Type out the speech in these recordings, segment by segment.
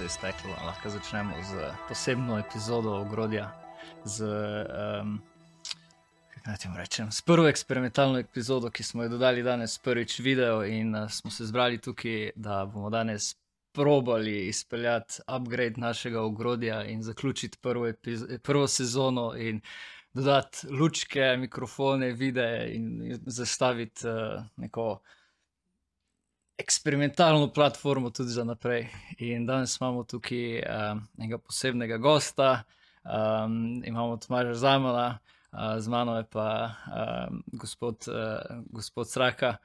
se je izteklo. Lahko začnemo z posebno epizodo ogrodja, z, um, rečem, s prvo eksperimentalno epizodo, ki smo jo dodali danes, prvič video, in uh, smo se zbrali tukaj, da bomo danes probali izpeljati upgrade našega ogrodja in zaključiti prvo, prvo sezono. Dodati lučke, mikrofone, videe in zastaviti uh, neko eksperimentalno platformo tudi za naprej. In danes imamo tukaj uh, enega posebnega gosta, um, imamo Tomaža Zamala, uh, z mano je pa uh, gospod, uh, gospod Sraka.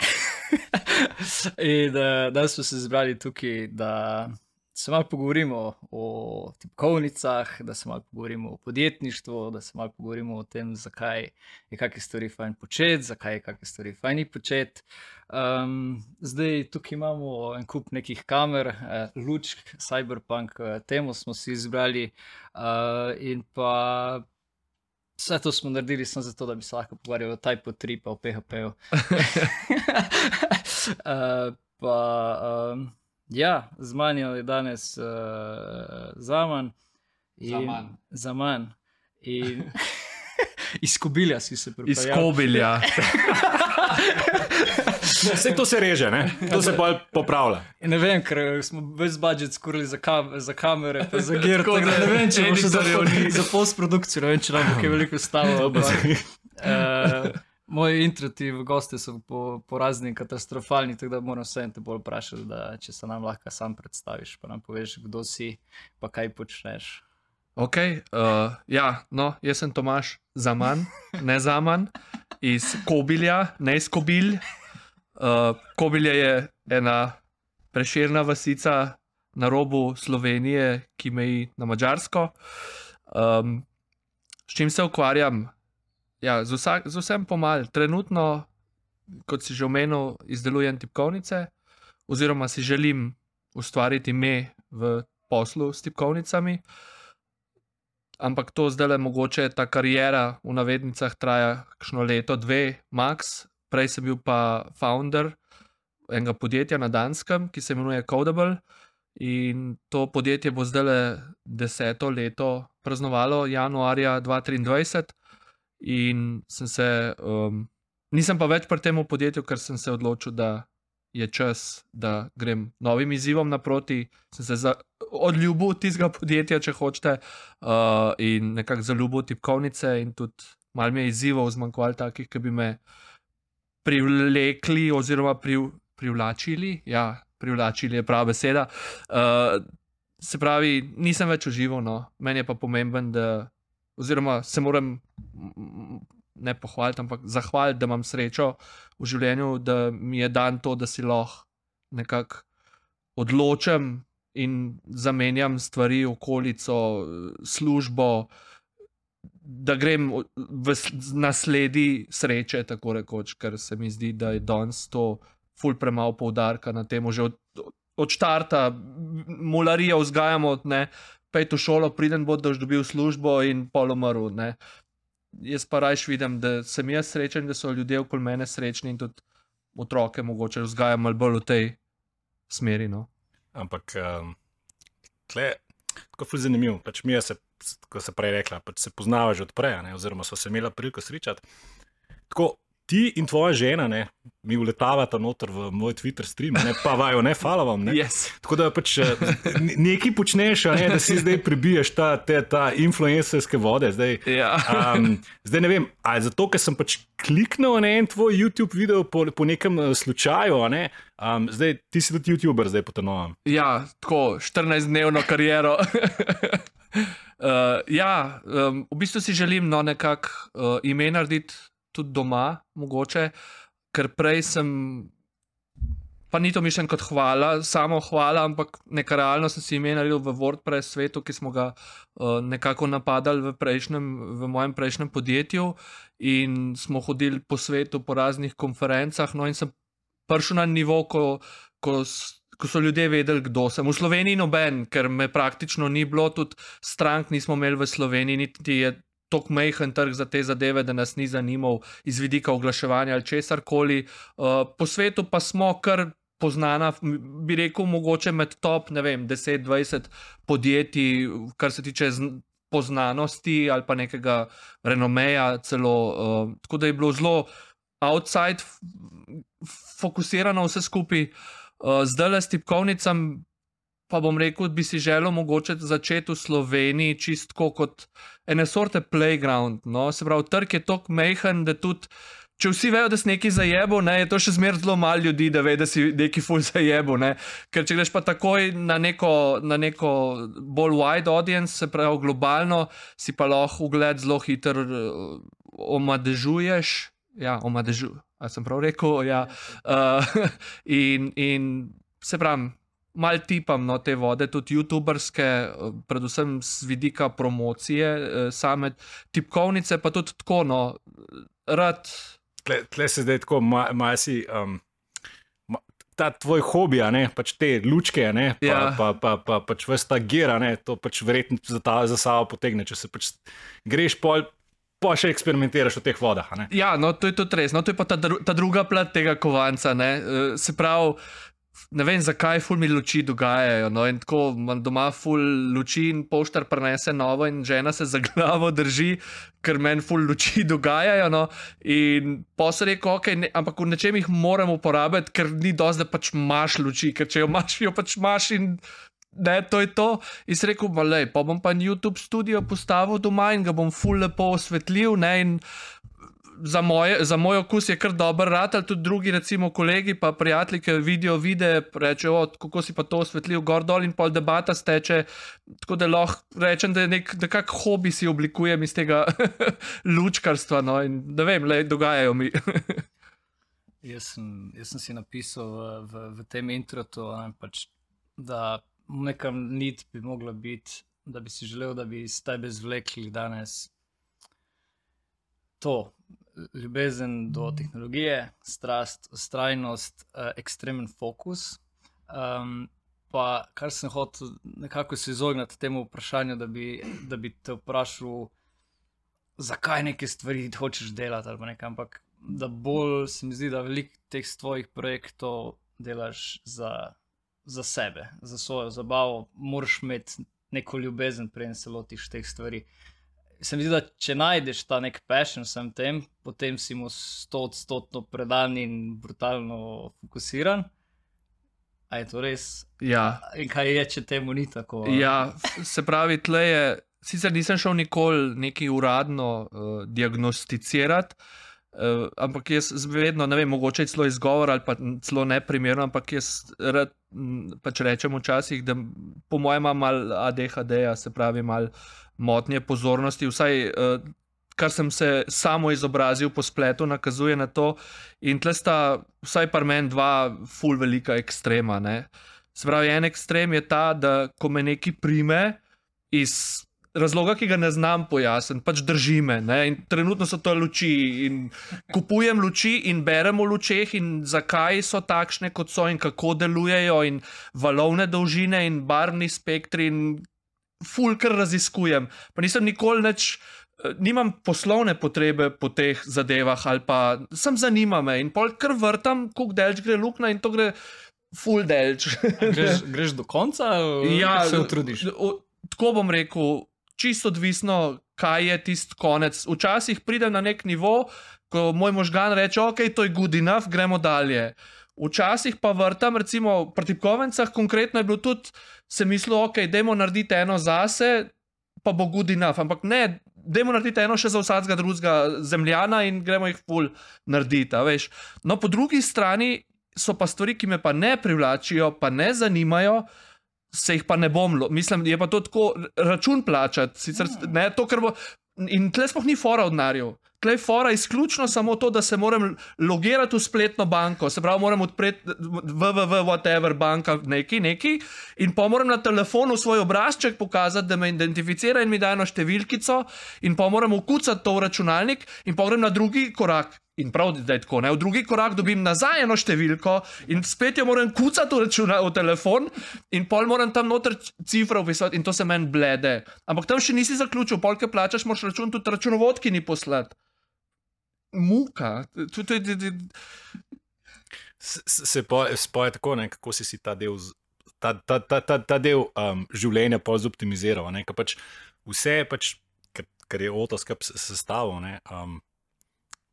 in uh, danes smo se zbrali tukaj, da se malo pogovorimo o tipkovnicah, da se malo pogovorimo o podjetništvu, da se malo pogovorimo o tem, zakaj je kakšne stvari fajn početi, zakaj je kakšne stvari fajn početi. Um, zdaj tukaj imamo en kup nekih kamer, eh, lučk, cyberpunk, eh, temu smo si izbrali uh, in pa. Vse to smo naredili samo zato, da bi se lahko pogovarjali o Type 3, pa o PHP-ju. uh, pa um, Ja, z manjo je danes uh, za manj. Za manj. Izkubilja si se pripričal. Izkubilja. Vse to se reže, ne? to se pa popravlja. Ne vem, ker smo brez budžeta skurili za, kam, za kamere, pa za gear. Tako, ne, ne vem, če bo še za, za postprodukcijo, ne vem, če nam bo kaj veliko stalo. Moji introti v gosti so po, po razni katastrofalni, tako da moram vse te bolj vprašati, da, če se nam lahko sam predstaviš, pa nam poveš, kdo si, pa kaj počneš. Ok, uh, ja, no, jaz sem Tomaš za manj, ne za manj, iz Kobilja, ne iz Kobilj. Uh, Kobilja je ena preširna vasica na robu Slovenije, ki meji na Mačarsko. Um, s čim se ukvarjam? Ja, z, vsak, z vsem pomal. Trenutno, kot si že omenil, izdelujem tipkovnice, oziroma si želim ustvariti ime v poslu s tipkovnicami. Ampak to zdaj le mogoče ta karijera v navednicah traja kakšno leto, dve, max. Prej sem bil pa founder enega podjetja na Danskem, ki se imenuje Codable. In to podjetje bo zdaj le deseto leto praznovalo, januarja 2023. In sem se, um, nisem pa več pri tem podjetju, ker sem se odločil, da je čas, da grem novim izzivom naproti. Sem se za, odljubil tistega podjetja, če hočete, uh, in nekako zaljubil tipkovnice, in tudi malo mi je izzivov zmanjkvalo takih, ki bi me privlekli oziroma priv, privlačili. Ja, privlačili je prava beseda. Uh, se pravi, nisem več užival, no. meni je pa pomemben, da oziroma se moram ne pohvaliti, ampak zahvaliti, da imam srečo v življenju, da mi je dan to, da si lahko nekako odločim in zamenjam stvari, okolico, službo. Da grem v nasledi sreče, tako rekoč, ker se mi zdi, da je danes to ful premalo poudarka na tem, že od, od štarta, mularijo vzgajamo, ne, pej v šolo, pridem, boš dobil službo in polomrl. Jaz pa rajš vidim, da sem jaz srečen, da so ljudje okoli mene srečni in tudi otroke mogoče vzgajam malo bolj v tej smeri. No. Ampak, um, tle, tako je zanimivo. Pač mi se, kot se prej rekla, pač se poznava že odprej, oziroma so se imela priliko srečati. Tako, ti in tvoja žena, ne, mi uletavata noter v moj Twitter stream, ne, pa vajo, ne, hvala vam. Ne. Yes. Tako da pač eh, nekaj počneš, ne, da si zdaj prebiješ ta, te, ta influencerske vode. Zdaj, ja. um, zdaj ne vem, ali zato, ker sem pač kliknil na en tvoj YouTube video po, po nekem uh, slučaju, ne, um, zdaj ti si tudi YouTuber, zdaj po tem novem. Ja, tako 14-dnevno kariero. Uh, ja, um, v bistvu si želim no, nekako uh, ime narediti tudi doma, mogoče, ker prej sem. Pa ni to mišljen kot hvala, samo hvala, ampak nekaj realno sem si imel v WordPress svetu, ki smo ga uh, nekako napadali v, prejšnjem, v mojem prejšnjem podjetju in smo hodili po svetu po raznih konferencah. No, in sem prišel na nivo, ko, ko, ko so ljudje vedeli, kdo sem. V Sloveniji noben, ker me praktično ni bilo, tudi strank nismo imeli v Sloveniji, niti je tako majhen trg za te zadeve, da nas ni zanimal iz vidika oglaševanja ali česar koli. Uh, po svetu pa smo kar poznana, bi rekel, mogoče med top, ne vem, 10-20 podjetij, kar se tiče zn- poznanosti ali pa nekega renomeja, celo. Uh, tako da je bilo zelo outside, fokusirano vse skupaj. Uh, zdaj le s tipkovnicami, pa bom rekel, bi si želel mogoče začeti v Sloveniji čistko kot ene sorte playground. No? Se pravi, trg je tako mehen, da tudi. Če vsi vejo, da si nekaj zajebo, ne, je to še zmeraj zelo malo ljudi, da ve, da si nekaj ful zajebo. Ne. Ker če greš pa takoj na neko, na neko bolj wide audience, se pravi globalno, si pa lahko ugled zelo hitro uh, omadežuješ. Ja, omadežu. A sem prav rekel? Ja. Uh, in, in se pravi, mal tipam no, te vode, tudi youtuberske, predvsem z vidika promocije, eh, same tipkovnice, pa tudi tako, no, rad. Tle, tle se zdaj tako malo ma si. Um, ma, ta tvoj hobi, ne pač te lučke, ne pa, Ja. pa, pa, pa, pač vse ta gira, ne, to pač verjetno za, ta, za sabo potegne. Če se pač greš pol, pa še eksperimentiraš v teh vodah. Ja, no, to je tudi res. No, to je pa ta, dru ta druga plat tega kovanca. Ne? Eh, Se pravi, ne vem, zakaj ful mi luči dogajajo. No? In tako imam doma ful luči in poštar prenese novo, in žena se za glavo drži, ker meni ful luči dogajajo. No? In pa se reko, ok, ne, ampak v nečem jih moram uporabiti, ker ni dosti, da pač imaš luči, ker če jo imaš, jo pač imaš in. Ne, to je to. In si rekel, malej, pa bom pa YouTube studio postavil doma in ga bom ful lepo osvetlil. Ne, in za, moje, za moj okus je kar dober rad, ali tudi drugi, recimo kolegi, pa prijatelji, ki vidijo videe, rečejo, kako si pa to osvetlil, gor dol in pol debata steče. Tako da lahko rečem, da je nek kak hobi si oblikujem iz tega lučkarstva. No, in da vem, le dogajajo mi. Jaz sem, jaz sem si napisal v, v, v tem introtu, ne, pač, da neka nit bi mogla biti, da bi si želel, da bi iz tebe zvlekli danes to ljubezen do tehnologije, strast, ustrajnost, uh, ekstremen fokus. Um, pa kar sem hotel nekako se izogniti temu vprašanju, da bi, da bi te vprašal, zakaj neke stvari hočeš delati ali nekaj, ampak da bolj se mi zdi, da veliko teh svojih projektov delaš za, za sebe, za svojo zabavo, moraš imeti neko ljubezen, preden se lotiš teh stvari. Se mi zdi, da če najdeš ta nek passion vsem tem, potem si mu stotodstotno predan in brutalno fokusiran. A je to res? ja. In kaj je, če temu ni tako? a? Ja, se pravi, tle je. Sicer nisem šel nikoli neki uradno uh, diagnosticirati, uh, ampak jaz vedno, ne vem, mogoče je celo izgovor ali pa celo neprimerno, ampak jaz rad, m, pač rečem včasih, da po mojem ima mal ADHD, se pravi, mal motnje pozornosti, vsaj uh, kar sem se samo izobrazil po spletu, nakazuje na to. In tle sta vsaj par meni dva full velika ekstrema. Ne? Se pravi, en ekstrem je ta, da ko me nekaj prime iz razloga, ki ga ne znam pojasniti, pač drži me. Ne? In trenutno so to luči. In kupujem luči in berem o lučeh, in zakaj so takšne, kot so, in kako delujejo, in valovne dolžine, in barvni spektri. In ful, kar raziskujem. Pa nisem nikoli več. Nimam poslovne potrebe po teh zadevah, ali pa sem zanima me in pol kar vrtam, koliko delč gre luknja in to gre full delč. Greš, greš do konca, ali Ja, se utrudiš. Tako bom rekel, čisto odvisno, kaj je tisti konec. Včasih pridem na nek nivo, ko moj možgan reče: OK, to je good enough, gremo dalje. Včasih pa vrtam, recimo pri tipkovencah, konkretno je bilo tudi, se mislil, ok, dajmo narediti eno zase, pa bo good enough. Ampak ne, dajmo narediti eno še za vsakega drugega zemljana in gremo jih ful narediti. veš. No, po drugi strani so pa stvari, ki me pa ne privlačijo, pa ne zanimajo. Se jih pa ne bom, mislim, je pa to tako račun plačati, sicer ne to, bo. In tle sploh ni fora od narjev. Tle je fora izključno samo to, da se moram logirati v spletno banko, se pravi, moram odpreti www, whatever, banka, neki, neki, in pa moram na telefonu svoj obrazček pokazati, da me identificira in mi da eno številkico, in pa moram ukucati to v računalnik, in pa grem na drugi korak. In prav, da je tako. Ne? V drugi korak dobim nazaj eno številko, in spet jo moram kucati v, računa, v telefon, in pol moram tam noter cifre upisati, in to se meni blede. Ampak tam še nisi zaključil, polke plačaš, moraš račun tudi računovodki ni poslati. Muka. Se, se poje, spoje tako, ne, kako si, si ta del, ta, ta, ta, ta, ta del um, življenja pol zoptimiziral. Ne, ker pač vse, pač, kar, kar je Oto skrb sestavil, ne, um,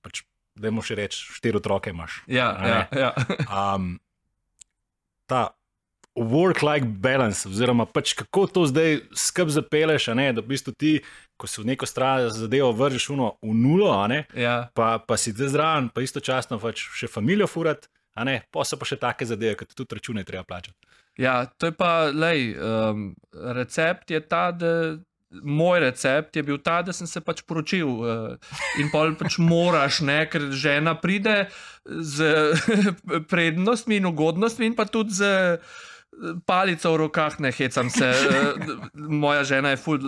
pač, da mu še reči, štiri otroke imaš. Ja, a ja, ne. ja. Um, ta work-life balance, oziroma pač kako to zdaj skrb zapeleš, ne, da v bistvu ti, ko si v neko stran zadevo vržeš uno v nulo, ne ja. pa, pa si zdaj zraven, pa istočasno pač še familijo furat, a ne, pa so pa še take zadeve, ki tudi račune treba plačati. Ja, to je pa, lej, um, recept je ta, da moj recept je bil ta, da sem se pač poročil uh, in pol pač moraš, ne, ker žena pride z prednostmi in ugodnostmi in pa tudi z eh, palico v rokah, ne hecam se. Moja žena je ful,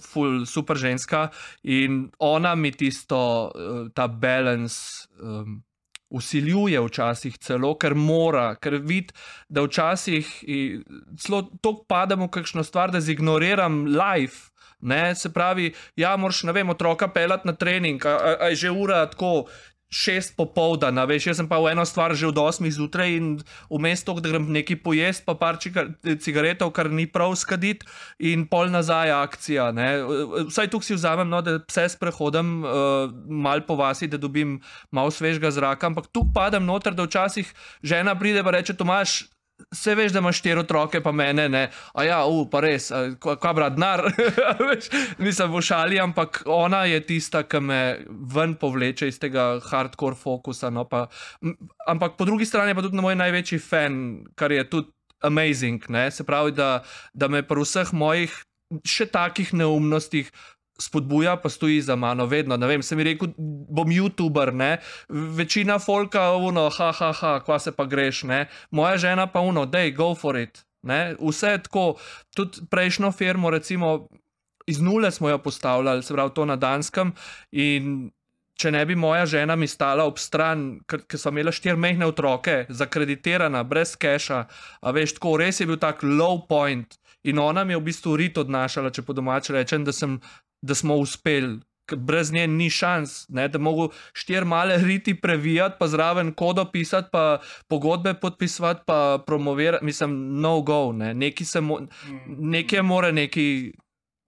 ful super ženska in ona mi tisto, eh, ta balance. Um, Usiljuje včasih celo, ker mora, ker vidi, da včasih celo tako padem v kakšno stvar, da zignoriram life. Ne? Se pravi, ja, moraš, ne vem, otroka pelati na trening, a, a, a je že ura tako šest popoldne, veš, jaz sem pa v eno stvar že od osmih zjutraj in vmes to, da grem nekaj pojesti, pa par čigar- cigaretov, kar ni prav skaditi, in pol nazaj akcija. Ne? Vsaj tukaj si vzamem, no, da se sprehodim uh, mal po vasi, da dobim malo svežega zraka, ampak tu padem noter, da včasih žena pride in reče: Tomaš, Vse veš, da imaš štiri otroke, pa mene ne. A ja, u, pa res, kva, brat. Veš, Nisem v šali, ampak ona je tista, ki me ven povleče iz tega hardcore fokusa. No, pa, ampak po drugi strani je pa tudi moj največji fan, kar je tudi amazing. Ne? Se pravi, da, da me pri vseh mojih še takih neumnostih spodbuja, pa stoji za mano, vedno. Ne vem, sem rekel, bom YouTuber, ne. Večina folka, uno, ha, ha, ha, kva se pa greš, ne. Moja žena pa uno, dej, go for it. Ne? Vse je tako, tudi prejšnjo firmo, recimo iz nule smo jo postavljali, se pravi to na Danskem. Če ne bi moja žena mi stala ob stran, ker, so imela štiri mehne otroke, zakreditirana, brez keša, a veš, tako res je bil tak low point. In ona mi je v bistvu rit odnašala, če po domače rečem, da, sem, da smo uspeli. ker Brez nje ni šans, ne, da mogo štiri male riti previjati, pa zraven kodo pisati, pa pogodbe podpisovati, pa promovirati, mislim, no go, ne. Neki se mo nekje mora neki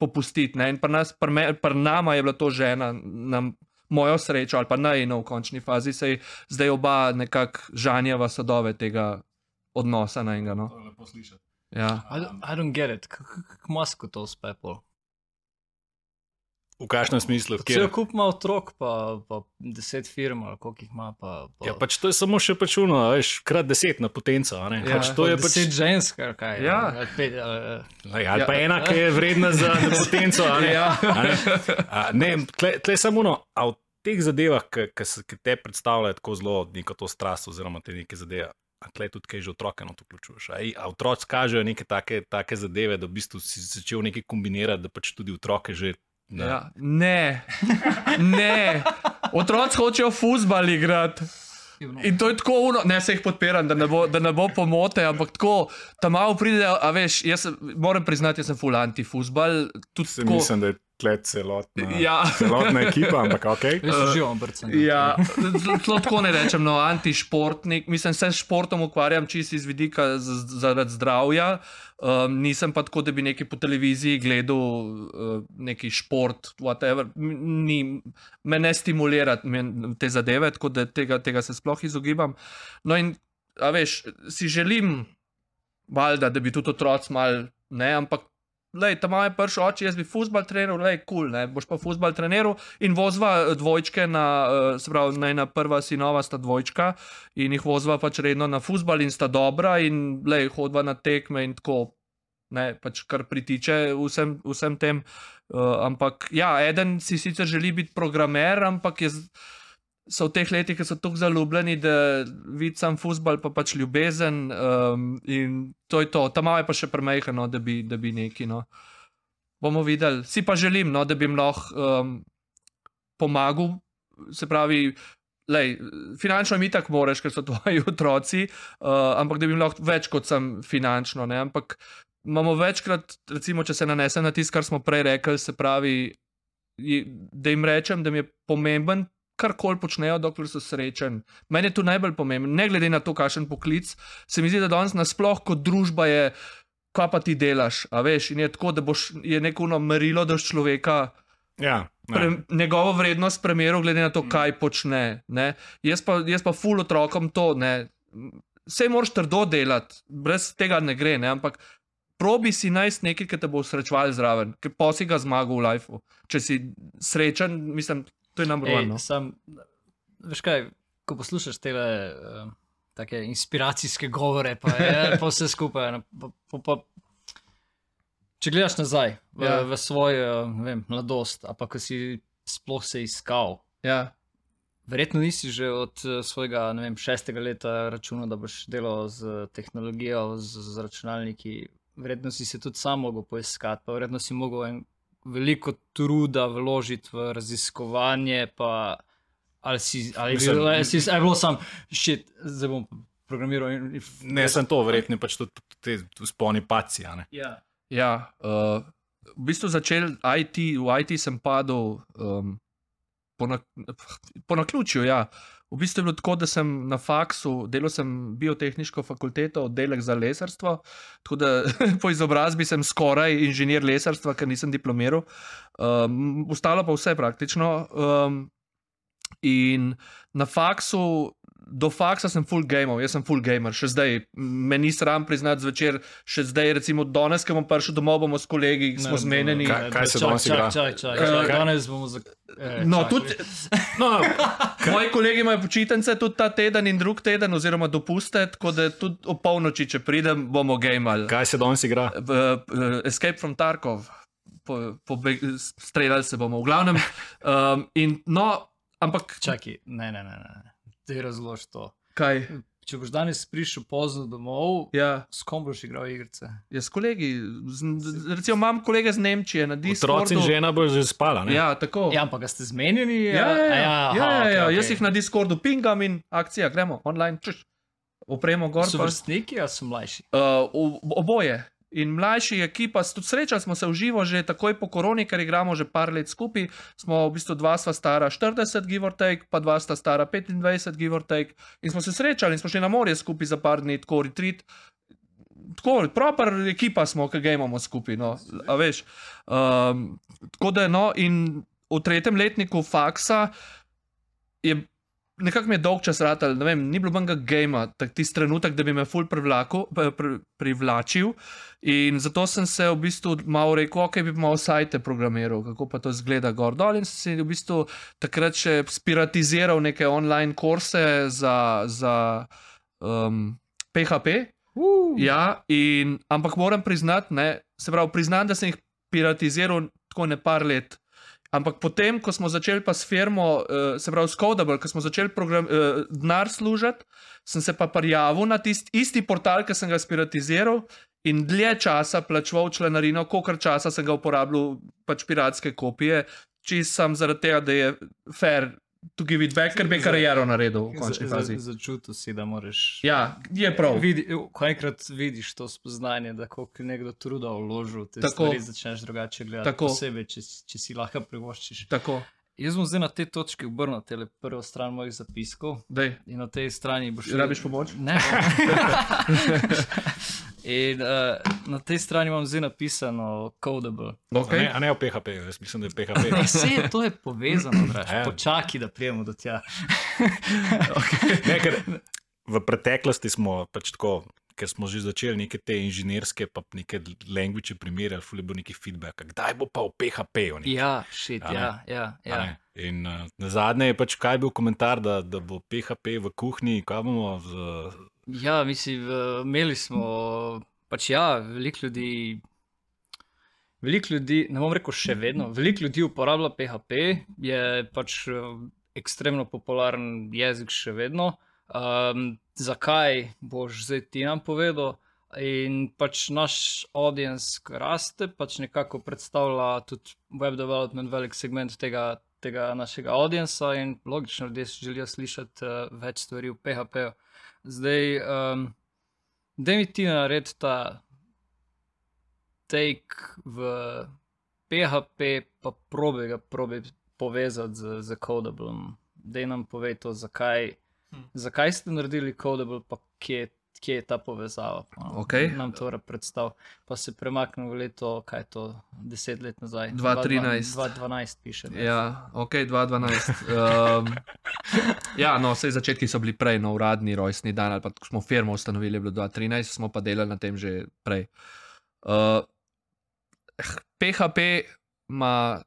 popustiti. Ne. In pri nas, pri, me, pri nama je bila to žena, na mojo srečo, ali pa naj no v končni fazi, se zdaj oba nekako žanjeva sadove tega odnosa na enega. No. To je lepo slišati. Ja. I don't, I don't get it, kako masko to uspe. pol? V kakšnem smislu? Kjer? kup ima otrok, pa, pa deset firm, ali koliko jih ima. Pa, pa, Ja, pač to je samo še pač uno, veš, krat deset na potenco. a ne. Ja, pač to je pač, žensk, ali kaj. Ja. ali pet, ali, ali Ja. pa ena, ki je vredna za potenco. a Ne, Ja. A ne, A, ne tle, tle samo uno, a v teh zadevah, ki te predstavljajo tako zelo neko to strast, oziroma te neke zadeve. A tle tudi kaj že otroke na to vključuješ. A, a otroci kažejo neke take, take zadeve, da v bistvu si začel nekaj kombinirati, da pač tudi otroke že. Da, Ja. Ne, ne. Otroci hočejo fusbal igrati. In to je tako, uno, ne se jih podpiram, da ne bo, da ne bo pomote, ampak tako, tam malo pride, a veš, jaz moram priznati, jaz sem full anti-fusbal. mislim, da je tle celotna, Ja. celotna ekipa, ampak ok. Eh, uživam brcanje. Ja, zelo tako ne rečem, no, antišportnik. Mislim, se s športom ukvarjam čisto iz vidika zaradi zdravja. Um, nisem pa tako, da bi nekaj po televiziji gledal, uh, neki šport, whatever. Ni, me ne stimulira me- te zadeve, tako da tega, tega se sploh izogibam. No, in a veš, si želim, valjda, da bi tudi otroci mal, ne, ampak. Lej, tam je prišel oče, jaz bi futbal treniral, lej, kul, cool, ne, boš pa futbal treniral in vozva eh, dvojčke na, eh, se pravi, najna prva sinova sta dvojčka in jih vozva pač redno na futbal in sta dobra in lej, hodva na tekme in tako, ne, pač kar pritiče vsem, vsem tem. Uh, ampak ja, eden si sicer želi biti programer, ampak je. z- So v teh letih, ki so tako zaljubljeni, da vidi sam futbal, pa pač ljubezen. Um, in to je to, tam je pa še premehano, da bi, da bi neki. No. Bomo videli. Si pa želim, no, da bi jim lahko um, pomagal, se pravi. Lej, finančno mi tako moraš, ker so tvoji otroci, uh, ampak da bi jim lahko več kot sem finančno. Ne? Ampak imamo večkrat, recimo, če se nanesem na tisto, kar smo prej rekli, se pravi, da jim rečem, da mi je pomemben, karkoli počnejo, dokler so srečni. Meni je to najbolj pomembno, ne glede na to, kakšen poklic. Se mi zdi, da danes nasploh kot družba je, kaj pa ti delaš. A veš, in je tako, da boš je neko merilo, da človeka. Ja, Pre, njegovo vrednost premeril, glede na to, kaj počne. Ne? Jaz pa, jaz pa ful otrokom to. Ne? Vse moraš trdo delati, brez tega ne gre, ne? ampak probi si najti nekaj, ki te bo srečval zraven, ker pa si ga zmagal v lifeu. Če si srečen, mislim, to je nam Ej, vrno. sam, veš kaj, ko poslušaš te uh, take inspiracijske govore, pa, je, pa vse skupaj. ne, Pa, pa, pa, če gledaš nazaj v, Ja. v svojo ne vem, mladost, a pa ko si sploh se iskal. Ja, Verjetno nisi že od eh, svojega vem, šestega leta računal, da boš delal z tehnologijo, z, z računalniki. Verjetno si se tudi sam mogel poiskati, pa verjetno si mogel en, veliko truda vložiti v raziskovanje. Pa, ali si, ali Mislim, Mislim, bil, si, ali je bilo sam, šit, zdaj bom programiral. In, in, Ne, sem to, verjetno pač tudi te spolni paci. a ne. Ja. ja uh, v bistvu začel IT, v IT sem padel um, po, na, po naključju. Ja. V bistvu je bilo tako, da sem na faksu, delal sem biotehniško fakulteto, oddelek za lesarstvo, tako da po izobrazbi sem skoraj inženir lesarstva, ker nisem diplomiral. Um, ostalo pa vse praktično. Um, in na faksu. Do faksa sem full gamer, jaz sem full gamer, še zdaj. Me ni sram priznati zvečer, še zdaj, recimo danes, ko bom prišel domov, bomo s kolegi, smo zmenjeni. Kaj- kaj se danes igra? Čakaj, čakaj, Eh, čakaj. Danes bomo za. Eh, No, čakaj. tudi No, moji kolegi imajo počitnice tudi ta teden in drug teden, oziroma dopuste, tako da tudi ob polnoči, če pridem, bomo gamali. kaj se danes igra? V- v- Escape from Tarkov, po, po, streljali se bomo, v glavnem. Um, in, no, ampak Čakaj, ne, ne, ne, ne. Ti razloži to. kaj? Če boš danes prišel pozno domov, Ja, s kom boš igral igrice? jaz kolegi, z, z- recimo imam kolege z Nemčije na Otroci in žena boš že spala. ne? Ja, tako. Ja, ampak ste zmenjeni? Ja, ja, ja, ja, aha, ja, ja, okej, ja. Jaz jih na Discordu pingam in akcija, gremo online, čuš, opremo gor. So pa- vrstniki ali so mlajši? Uh, ob- oboje. In mlajši ekipa, tudi srečali smo se v živo, že takoj po koroni, ker igramo že par let skupaj. Smo v bistvu dva sta stara 40, give or take, pa dva sta stara 25, give or take. In smo se srečali in smo šli na morje skupaj za par dni, tako retreat. Tako, proper ekipa smo, ki ga imamo skupaj. No, a veš. Um, tako da, no, in v tretjem letniku faksa je nekako mi je dolg čas ratal, ne vem, ni bilo benga gama, tak tisti trenutek, da bi me ful privlaku, pri, pri, privlačil. In zato sem se v bistvu malo rekel, ok, bi malo sajte programiral, kako pa to zgleda gor dol. In sem si v bistvu takrat še spiratiziral neke online kurse za, za um, PHP. Uh, Ja, in, ampak moram priznati, ne, se pravi, priznam, da sem jih piratiziral tako ne par let. Ampak potem, ko smo začeli pa s firmo, uh, se pravi, s Codable, ko smo začeli program, uh, denar služiti, sem se pa prijavil na tisti isti portal, ki sem ga spiratiziral in dlje časa plačeval članarino, kolikor časa sem ga uporabljal, pač piratske kopije, čist sem zaradi tega, da je fair to give it back, ker bi kariero naredil v končni fazi. Začutil si, da moraš. Ja, je prav. Vidi, ko enkrat vidiš to spoznanje, da koliko je nekdo truda vložil, te Tako. stvari začneš drugače gledati. Tako. Posebej, če, če si lahko privoščiš. Tako, Jaz bom zdaj na tej točki obrnil tele prvo stran mojih zapiskov dej. in na tej strani boš. Rabiš pomoč? Ne. in uh, na tej strani imam zdaj napisano Codable. A Ne, Okay. a ne v PHP, jaz mislim, da je PHP. Ne, vse to je povezano. Ja. Počakaj, da prijemo do tja. Ne, ker v preteklosti smo pač tako, ker smo že začeli neke te inženirske, pa neke language primerjali, fuli bo neki feedback, kdaj bo pa v PHP-u. Ja, šit, ja, ja. ja. In uh, na zadnje je pač kaj bil komentar, da, da bo PHP v kuhinji, kaj bomo z. Ja, mislim, imeli smo, pač ja, veliko ljudi. Veliko ljudi, ne bom rekel še vedno, veliko ljudi uporablja PHP, je pač ekstremno popularen jezik še vedno. Um, zakaj boš zdaj ti nam povedal? In pač naš audience raste, pač nekako predstavlja tudi web development velik segment tega, tega našega audienca in logično ljudje si želijo slišati uh, več stvari v PHP-ju. Zdaj, um, da mi ti naredi ta take v PHP, pa probi ga probi povezati z, z Codablem. da nam pove to, zakaj, Hm. zakaj ste naredili Codable, pa kje, kje je ta povezava. Okej. Nam to predstav. Pa se premaknemo v leto, kaj je to, deset let nazaj. 2013. 2012 piše. ne. Ja, ok, 2012. Um, ja, no, vse začetki so bili prej, no, uradni rojstni dan, ali pa ko smo firmo ustanovili, je bilo 2013, smo pa delali na tem že prej. Uh, PHP ima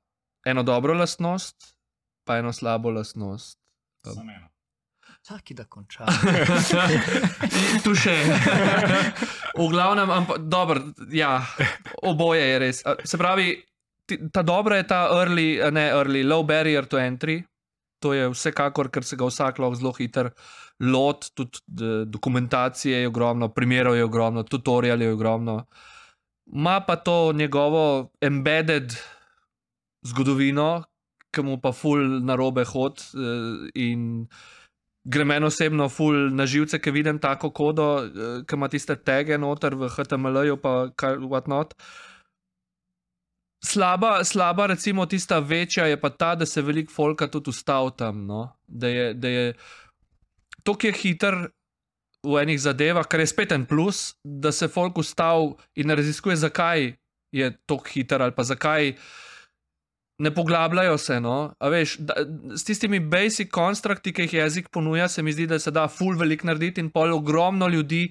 eno dobro lastnost, pa eno slabo lastnost. Samo eno. Čakaj, da končam. In tu še. V glavnem, ampak dobro, ja, oboje je res. Se pravi, ta dobra je ta early, ne early, low barrier to entry. To je vsekakor, ker se ga vsak lahko zelo hitro lot, tudi dokumentacije je ogromno, primerov je ogromno, tutorial je ogromno. Ma pa to njegovo embedded zgodovino, ki mu pa ful na robe hod eh, in gre meni osebno ful na živce, ki vidim tako kodo, eh, ki ima tiste tege noter v HTML-ju, pa kar whatnot. Slaba, slaba, recimo, tista večja je pa ta, da se veliko folka tudi ustavi tam. No? Da je, da je to, ki je hiter v enih zadevah, kar je spet en plus, da se folk ustavi in ne raziskuje, zakaj je tako hiter ali pa zakaj ne poglabljajo se. No? A Veš, da, s tistimi basic konstrukti, ki jih jezik ponuja, se mi zdi, da se da full velik narediti in pol ogromno ljudi.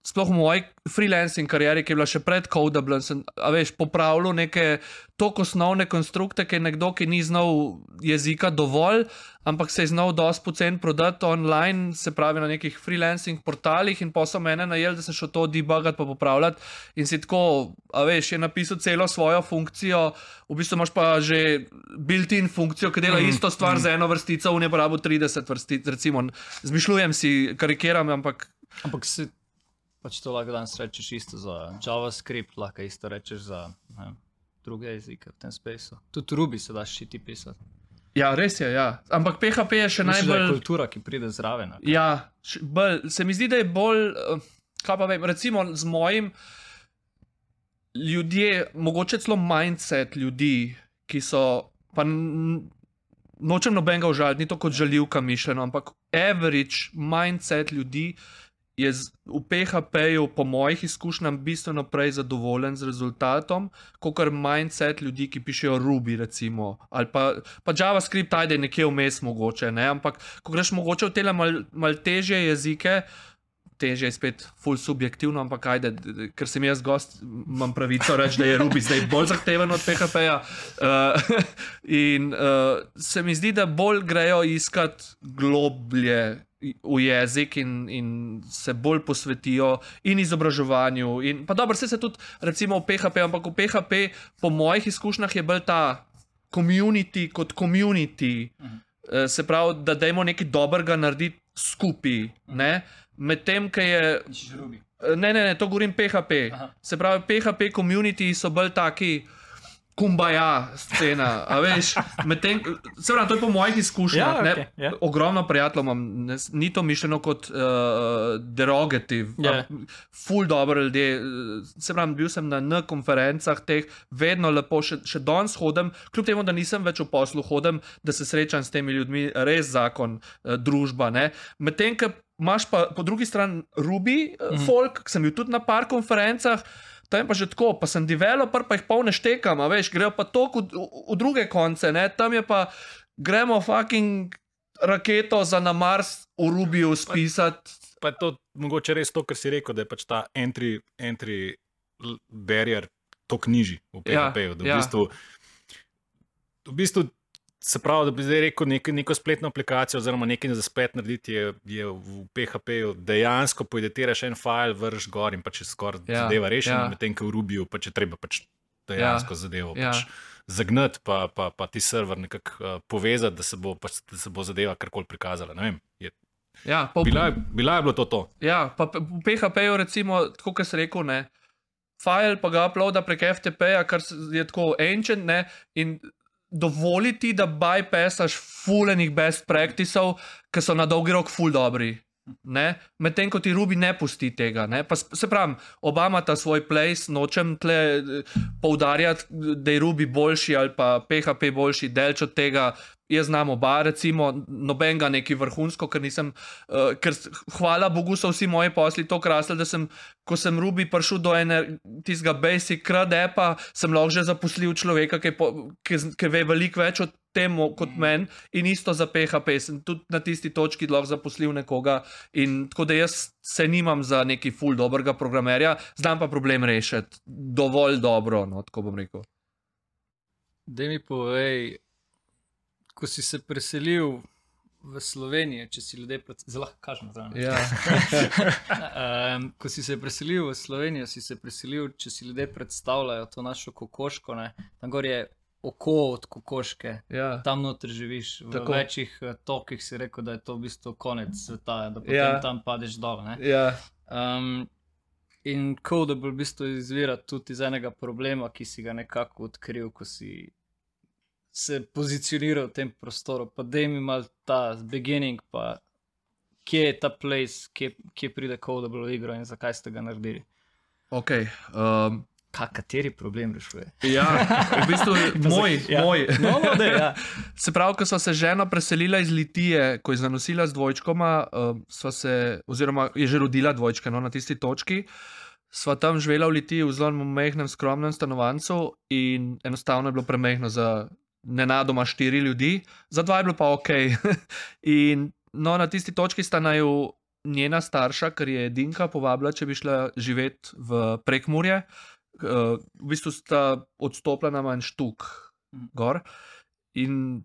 Sploh v moji freelancing karieri, ki je bila še pred Codable, sem a veš, popravljal neke tako osnovne konstrukte, ki je nekdo, ki ni znal jezika dovolj, ampak se je znal dosti pocen prodati online, se pravi na nekih freelancing portalih, in pa so mene najeli, da sem šel to debugati pa popravljati. In si tako, a veš, je napisal celo svojo funkcijo, v bistvu imaš pa že built-in funkcijo, ki dela Mm, isto stvar mm. za eno vrstico, v ne porabo 30 vrstic, recimo. Zmišljujem si, karikiram, ampak Ampak si pač to lahko danes rečeš isto za JavaScript, lahko isto rečeš za ne, druge jezike v tem spaceu. Tudi Ruby se daš šiti pisati. ja, res je. Ja. Ampak PHP je še Misliš, da je najbolj. kultura, ki pride zraven. Ja, bolj, se mi zdi, da je bolj, eh, kaj pa vem, recimo z mojim ljudje, mogoče celo mindset ljudi, ki so, pa nočem nobenega užaliti, ni to kot žaljivka mišljeno, ampak average mindset ljudi je v PHP-ju, po mojih izkušnjah, bistveno prej zadovoljen z rezultatom, kot kar mindset ljudi, ki pišejo Ruby, recimo, ali pa, pa JavaScript, ajde nekje vmes mogoče, ne? ampak ko greš mogoče v te mal, mal težje jezike. Teže je spet ful subjektivno, ampak ajde, ker sem jaz gost, imam pravico reči, da je Ruby zdaj bolj zahteven od PHP-ja. Uh, in uh, se mi zdi, da bolj grejo iskat globlje v jezik in, in se bolj posvetijo in izobraževanju. In, pa dobro, vse se tudi, recimo v PHP, ampak v PHP, po mojih izkušnjah, je bolj ta community kot community. Uh, se pravi, da dajmo nekaj dobrega narediti skupaj. ne. Medtem, ko je Ruby. Ne, ne, ne, to govorim PHP. Aha. Se pravi, PHP community so bolj taki. Kumbaja, scena, medtem, se pravi, to je po mojih izkušnjah. Ja, ne, okej, ja. Ogromno prijateljev imam, ne, ni to mišljeno kot uh, derogativ, Ja. ampak ful dobro ljudje. eh, Se pravi, bil sem na N konferencah teh, vedno lepo, še, še danes hodim, kljub temu, da nisem več v poslu, hodim, da se srečam s temi ljudmi, res zakon, uh, družba. Medtem, imaš pa po drugi strani Ruby, uh, Mhm. folk, ki sem bil tudi na par konferencah. Tam pa že tako, pa sem developer, pa jih polne štekam, veš, grejo pa to v, v, v druge konce, ne? tam je pa, gremo fucking raketo za na Mars v Rubiju spisati. Pa je to mogoče res to, kar si rekel, da je pač ta entry, entry barrier tako nižji v Ja, PHP-ju. da v ja. bistvu, v bistvu se pravi, da bi zdaj rekel neko, neko spletno aplikacijo, oziroma nekaj za splet narediti, je, je v PHP-ju dejansko poeditiraš en file, vrš gor in pač je skoraj Ja, zadeva rešena, ja. medtem ko v Rubiju pač je treba pač dejansko ja, zadevo ja. pač zagnati, pa, pa, pa ti server nekako uh, povezati, da se bo, pač, da se bo zadeva karkoli prikazala. Ne vem, je, Ja, pa, bila, bila je bilo to to. ja, pa v PHP-ju, recimo, tako kot sem rekel, ne. File pa ga uploada prek FTP-ja, kar je tako ancient, ne, in dovoli ti, da bypassaš fulenih best practicev, ki so na dolgi rok ful dobri. Medtem ko ti Rubi ne pusti tega. Ne? Pa, se pravi, oba imata svoj place, nočem tle eh, poudarjati, da je Rubi boljši ali pa PHP boljši, delč od tega jaz znam oba, recimo, nobenega neki vrhunsko, ker nisem, uh, ker hvala Bogu so vsi moji posli tako krasli, da sem, ko sem Rubi prišel do tistega basic kradepa, sem lahko že zaposlil človeka, ki, po- ki, ki ve veliko več o tem kot meni in isto za PHP. Sem tudi na tisti točki lahko zaposlil nekoga in tako da jaz se nimam za neki full dobrega programerja, znam pa problem rešiti dovolj dobro, no, tako bom rekel. Da mi povej, ko si se preselil v Slovenijo, če si ljudje pred... zelo kažemo zraven. Ja. Um, ko si se preselil v Slovenijo, si se preselil, če si ljudje predstavljajo to našo kokoško, ne? tam gor je oko od kokoške, Ja. tam noter živiš. V Tako. Večjih eh, tokih si rekel, da je to v bistvu konec sveta, da potem ja. tam padeš dol. Ne? Ja. Um, in Codable v bistvu izvira tudi iz enega problema, ki si ga nekako odkril, ko si se pozicioniral v tem prostoru. Pa da mi mal ta beginning, pa kje je ta place, kje, kje pride Codable v igro in zakaj ste ga naredili. Okay, um, Kaj, kateri problem rešuje? ja, v bistvu moj, Ja. moj. No, no, dej, ja. Se pravi, ko smo se žena preselila iz Litije, ko je zanosila z dvojčkoma, uh, se, oziroma je že rodila dvojčke no, na tisti točki. Sva tam živela v Litiji v zelo majhnem, skromnem stanovanju in enostavno je bilo premehno za nenadoma štiri ljudi, za dva je bilo pa ok. in no, na tisti točki sta naju njena starša, ker je edinka, povabila, če bi šla živeti v prekmurje. Uh, v bistvu sta odstopila na manj štuk gor. In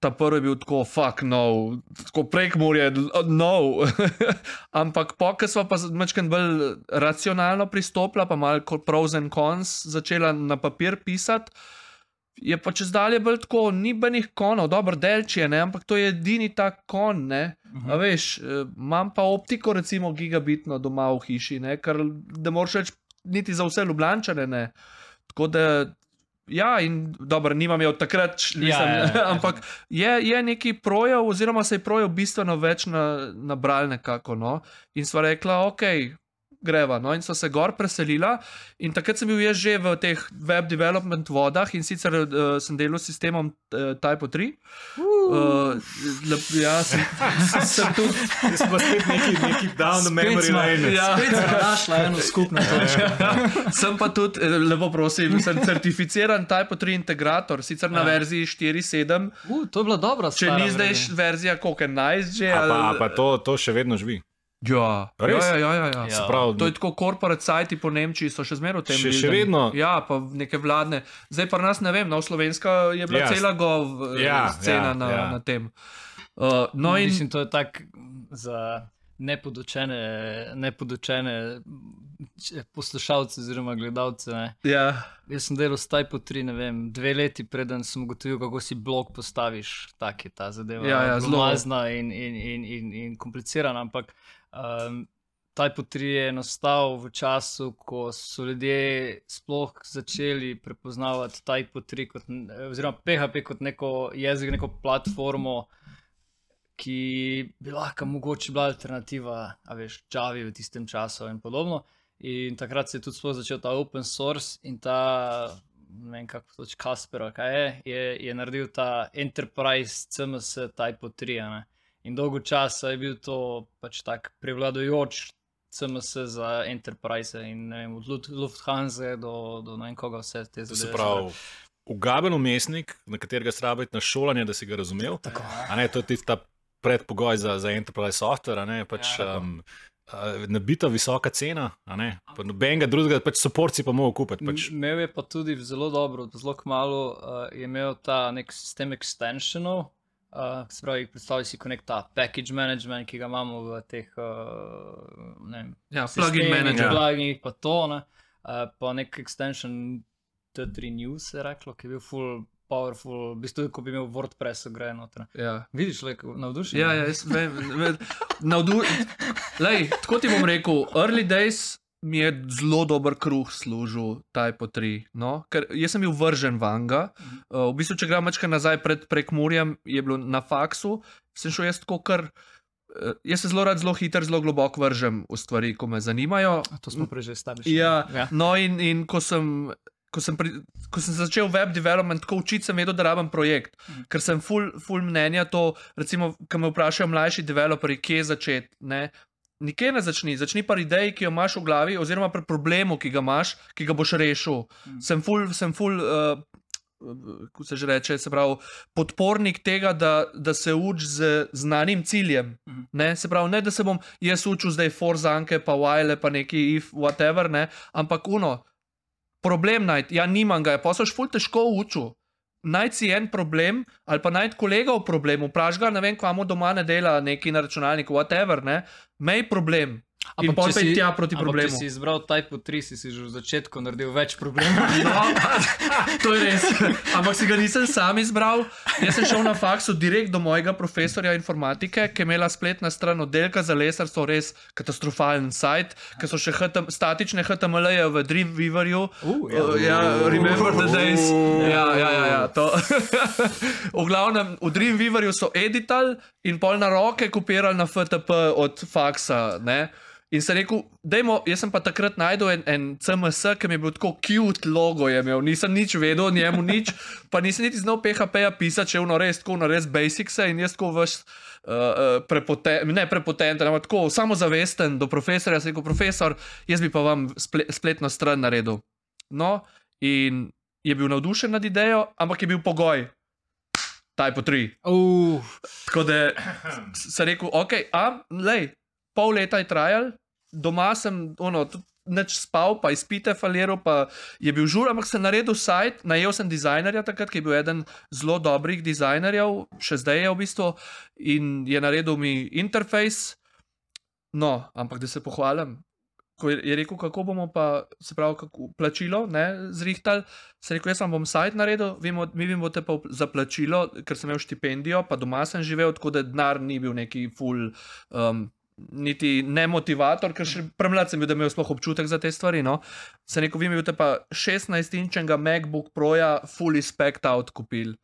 ta prvi je bil tako, fuck no, tako prek morja, no. Ampak po, ker smo pa malo bolj racionalno pristopila, pa malo pros and cons začela na papir pisati. Je pa čez dalje bolj tako, ni benih konov, dobro delčje, ne, ampak to je edini ta kon, ne. A veš, eh, imam pa optiko, recimo, gigabitno doma v hiši, ne, kar da moraš reči, niti za vse ljubljančane, ne. Tako da, ja, in dobro, nimam je od takrat, Ja, mislim, ja, ja. ampak je, je neki projev, oziroma se je projev bistveno več na, nabral nekako. No? In sva rekla, ok. Greva, no, in so se gor preselila, in takrat sem bil jaz že v teh web development vodah, in sicer uh, sem delal s sistemom uh, Type 3. Uh, lep, ja, sem, sem tudi. Jaz pa spet neki, neki down the memory lane. Ja. Spet smo našli eno skupno točko. Sem pa tudi, eh, lepo prosim, sem certificiran Type 3 integrator, sicer na Ja. verziji 4.7, Uh, to je bila dobra če stara ni zdaj verzija. koliko 11 že. A pa, ali- pa to, to še vedno živi. Ja, Res? ja, ja, ja, ja. Ja. Prav, To je tako, corporate sajti po Nemčiji so še zmeraj v tem. Še- še vedno? Ja, pa neke vladne. Zdaj pa nas ne vem, no, slovenska je bila Ja. cela gov Ja, ja, scena ja, na, ja. na tem. Uh, no in Mislim, to je tako za nepodučene, nepodučene če- poslušalce oziroma gledalce. Ne. ja, Jaz sem delal s Type 3, ne vem, dve leti preden sem ugotovil, kako si blog postaviš. Tak je ta zadeva. Ja, ja, zelo- Glomazna in, in, in, in, in komplicirana, ampak um, Type 3 je nastal v času, ko so ljudje sploh začeli prepoznavati Type 3 kot, oziroma PHP kot neko jezik, neko platformo, ki bi lahko mogoče bila alternativa, a veš, Javi v tistem času in podobno. In takrat se je tudi začel ta open source in ta, ne vem kako toč Kasper, kaj je, je, je naredil ta Enterprise CMS Type 3. a Ne? In dolgo časa je bil to pač tak prevladujoč CMS za Enterprise in ne vem, od Lufthansa do, do ne vem koga vse te zadeve. se pravi, ugaben umestnik, na katerega se rabi na šolanje, da si ga razumel. Tako. A ne, to je tisti ta predpogoj za, za enterprise software, a ne, pač, Ja, ja, um, nabita visoka cena, a ne, pa nobenega drugega, pač soporci pa mogo kupiti. Pač, Imel je pa tudi zelo dobro, zelo kmalo uh, je imel ta nek sistem extensionov. Uh, se pravi, predstavljaj si kot nek ta package management, ki ga imamo v teh uh, ne vem, ja plugin manager. pluginih, pa to, ne, uh, pa nek extension T3 News, je reklo, ki je bil full powerful, v bistvu, ko bi imel WordPress ugrajen noter. Ja. Vidiš, le, navdušen. Ja, ja, jaz vem. vem navdu... Lej, tako ti bom rekel, early days mi je zelo dober kruh služil Type 3. No? Ker jaz sem bil vržen vanga. Uh, v bistvu, če gremo večkrat nazaj pred prekmurjem, je bilo na faksu, sem šel jaz tako kar. eh, Jaz se zelo rad, zelo hiter, zelo globoko vržem v stvari, ko me zanimajo. To smo prej že stavili. Ja, ja. no, in, in ko sem ko sem, pri, ko sem začel web development, tako učiti, sem vedel, da rabim projekt. Mhm. Ker sem full, full mnenja to, recimo, ko me vprašajo mlajši developerji, kje začeti. Ne? Nikjer ne začni, začni pa ideji, ki jo imaš v glavi, oziroma pri problemu, ki ga imaš, ki ga boš rešil. Mhm. Sem full, sem full uh, kako se že reče, se pravi, podpornik tega, da, da se uči z znanim ciljem. Mhm. Ne? Se pravi, ne da se bom jaz učil zdaj forzanke, pa while, pa neki if, whatever, ne? ampak uno, problem najti, ja, nimam ga, pa soš ful težko učil. Najti si en problem, ali pa najti kolega v problemu, vprašaj ga, ne vem, kamo doma ne dela neki na računalniku, whatever, ne, mej problem. In Ampak pol če pej si- tja proti ampak problemu. Če si izbral Type 3, si, si že v začetku naredil več problemov. No, to je res. Ampak si ga nisem sam izbral. Jaz sem šel na faksu direkt do mojega profesorja informatike, ki je imela spletna stran oddelka za lesarstvo, res katastrofalen sajt, ker so še HTM, statične HTML-je v Dreamweaverju. Uh, ja. Uh, ja, remember the days. Ja, ja, ja, ja to. v glavnem, v Dreamweaverju so editali in pol na roke kopirali na FTP od faksa. Ne? In sem rekel, dajmo, jaz sem pa takrat najdel en, en CMS, ki mi je bil tako cute logo, imel, nisem nič vedel o njemu, nič, pa nisem niti znal PHP-ja pisati, če je ono res tako, ono res basics-e in jaz tako veš. Uh, uh, prepoten, ne prepotenten, ampak tako samozavesten do profesorja. Sem rekel, profesor, jaz bi pa vam sple, spletno stran naredil. No, in je bil navdušen nad idejo, ampak je bil pogoj, Type 3. Uh, Tako da sem rekel, ok, a, lej, pol leta je trajal, doma sem, ono, Neč spal, pa izpite faliral, pa je bil žur, ampak sem naredil sajt, najel sem dizajnerja takrat, ki je bil eden zelo dobrih dizajnerjev, še zdaj je v bistvu, in je naredil mi interfejs. No, ampak da se pohvalim. Ko je, je rekel, kako bomo pa, se pravi, kako, plačilo, zrihtali, sem rekel, jaz vam bom sajt naredil, vi, mo, mi mi boste pa za plačilo, ker sem imel štipendijo, pa doma sem živel, tako da denar ni bil neki full. Um, Niti ne motivator, ker še premlad sem bil, da imel sploh občutek za te stvari. No. Se rekel, vi mi boste pa 16-inčnega MacBook Proja, fully spec out kupili.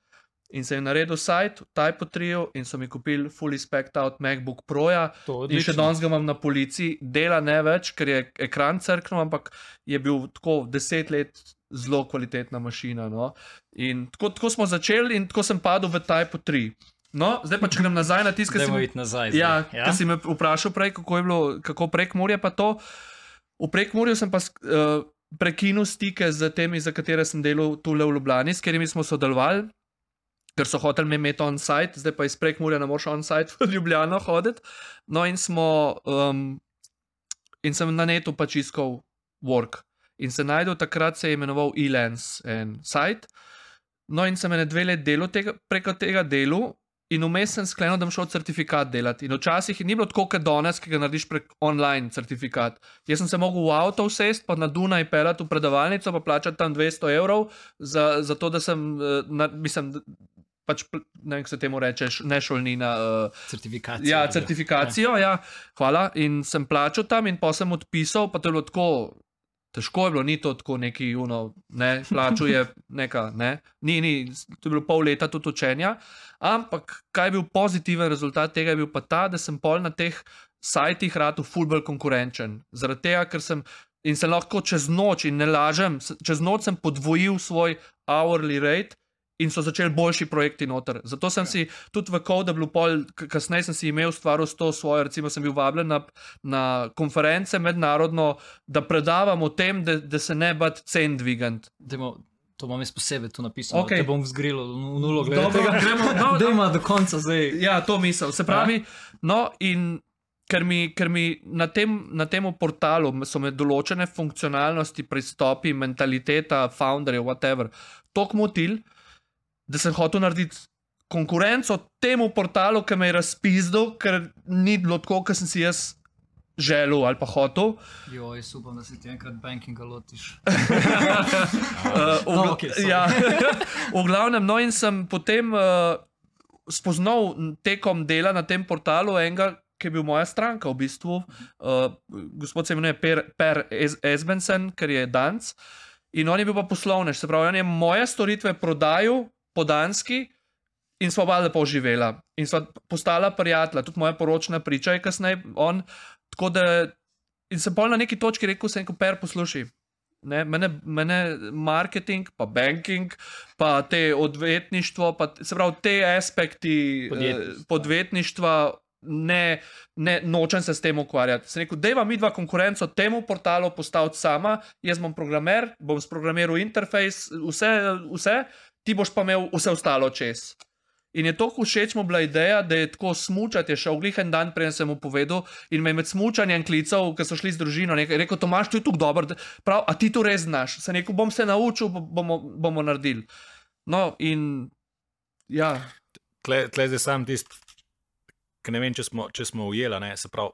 In sem jim naredil sajt, Type 3 in so mi kupili fully spec out MacBook Proja. In še danes ga imam na policiji, dela ne več, ker je ekran crknil, ampak je bil tako deset let zelo kvalitetna mašina. No? In tako, tako smo začeli, in tako sem padel v Type 3. No, zdaj pa če grem nazaj na tiskaj. Dajmo iti nazaj. Ja, zdaj, ja? si me vprašal prej, kako je bilo, kako prek Murja pa to. V prek Murju sem pa uh, prekinil stike z temi, za katere sem delal tule v Ljubljani, s katerimi smo sodelovali, ker so hoteli me imeti on-site, zdaj pa iz prek Murja ne moreš on-site v Ljubljano hoditi. No, in smo, um, in sem na netu pač iskal work. In se najdel, takrat se je imenoval Elance en site. No, in sem ene dve let delal tega, preko tega delu, in vmes sem sklenil, da bom šel certifikat delati. In včasih ni bilo tako, kot danes, ki ga narediš prek online certifikat. Jaz sem se mogel v avto usesti, pa na Dunaj pelati v predavalnico, pa plačati tam 200 evrov, za, za to, da sem, eh, na, mislim, pač, ne vem, kako se temu reče, ne šolnina. Uh, Certifikacija. Ja, certifikacijo, ja. hvala. In sem plačal tam, in pa sem odpisal, pa to je bilo tako. Težko je bilo, ni to tako neki, uno, ne, plačal je neka, ne, ni, ni, to je bilo pol leta tudi učenja. Ampak kaj je bil pozitiven rezultat tega, je bil pa ta, da sem pol na teh sajtih rado fulbol konkurenčen. Zaradi tega, ker sem in se lahko čez noč, in ne lažem, čez noč sem podvojil svoj hourly rate. In so začeli boljši projekti noter. Zato sem si tudi v Codeblu, kasneje sem si imel stvar s to svojo, recimo sem bil vabljen na, na konference mednarodno, da predavam o tem, da, da se ne bati cen dvigant. Dajmo, to imam jaz posebej tu napisano. Okay. Te bom vzgril v nulo glede Dobro, gremo, no, Da ima do konca zdaj. Ja, to misel. Se pravi, no, in ker mi, ker mi na, tem, na tem portalu so me določene funkcionalnosti, pristopi, mentaliteta, founderjev, whatever, tako motil, da sem hotel narediti konkurenco temu portalu, ki me je razpizdil, ker ni bilo tako, kot sem si jaz želel ali pa hotel. Jo, jaz upam, da se ti enkrat bankinga lotiš. Uh, v, No, sorry. ja, v glavnem, no, in sem potem uh, spoznal tekom dela na tem portalu enega, ki je bil moja stranka, v bistvu. Uh, gospod se imenuje Per, per Es- Esbensen, ker je Danc. In on je bil pa poslovnež, se pravi, on je moje storitve prodajal po danski. In smo pa lepo živela. In sva postala prijatelja, tudi moja poročna priča je kasneje. On, tako da, in sem pol na neki točki rekel, sem rekel, per, poslušaj, Ne, mene, mene marketing, pa banking, pa te odvetništvo, pa se pravi te aspekti eh, Podjetništva. podjetništva, ne, ne nočem se s tem ukvarjati. Sem rekel, da mi dva konkurenco temu portalu postaviti sama, jaz bom programer, bom sprogramiral interfejs, vse, vse, ti boš pa imel vse ostalo čez. In je tako všeč mu bila ideja, da je tako smučati, je šel glih en dan, preden sem mu povedal, in me je med smučanjem klical, ker so šli z družino. Nekaj, rekel, Tomaš, tu je dobro, da- prav, a ti to res znaš. Sem rekel, bom se naučil, bo- bomo, bomo naredili. No, in ja, Tle, tle zdaj sam tisti, ki ne vem, če smo, če smo ujeli. ne, Se pravi,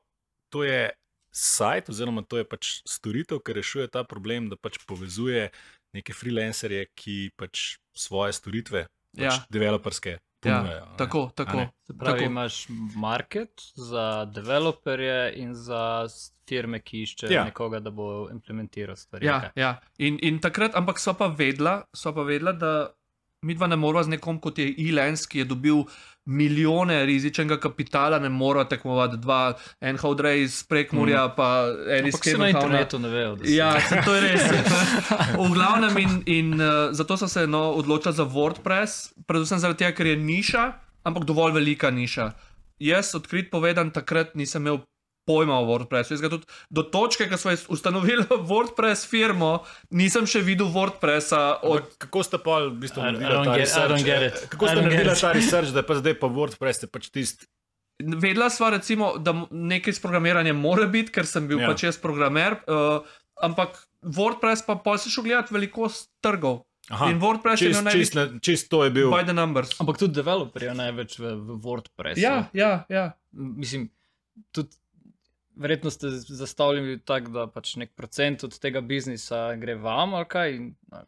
to je sajt, oziroma to je pač storitev, ki rešuje ta problem, da pač povezuje neke freelancerje, ki pač svoje storitve, pač Ja. developerske, ja ponujajo. ne. tako, tako. Se pravi, Tako. imaš market za developerje in za firme, ki iščejo Ja. ja. nekoga, da bo implementiral stvari. Ja, ja. In, in takrat, ampak so pa vedela, so pa vedela da mi dva ne moramo z nekom, kot je Elens, ki je dobil milijone rizičnega kapitala, ne moramo tekmovati dva, en Hodrej iz Prekmurja, mm. pa en iz se na internetu ne vejo. da so- Ja, se, to je res. V glavnem, in, in uh, zato so se no, odločili za WordPress, predvsem zaradi tega, ker je niša, ampak dovolj velika niša. Jaz, odkrit povedan, takrat nisem imel pojma o WordPressu. Jaz ga tudi do točke, ko smo ustanovili WordPress firmo, nisem še videl WordPressa od Ampak Kako ste pa v bistvu naredili ta research? Kako ste naredili ta research, da pa zdaj pa WordPress je pač tisti? Vedela sva, recimo, da nekaj s programiranjem mora biti, ker sem bil Ja. pač jaz programer, uh, ampak WordPress pa pol si šel gledati velikost trgov. Aha, In WordPress je čist, čist, največ na- čist to je bil. by the numbers. Ampak tudi developerji največ v, v WordPressu. Ja, ja, ja. Mislim, tudi verjetno ste zastavljeni tako, da pač nek procent od tega biznisa gre vam, ali kaj,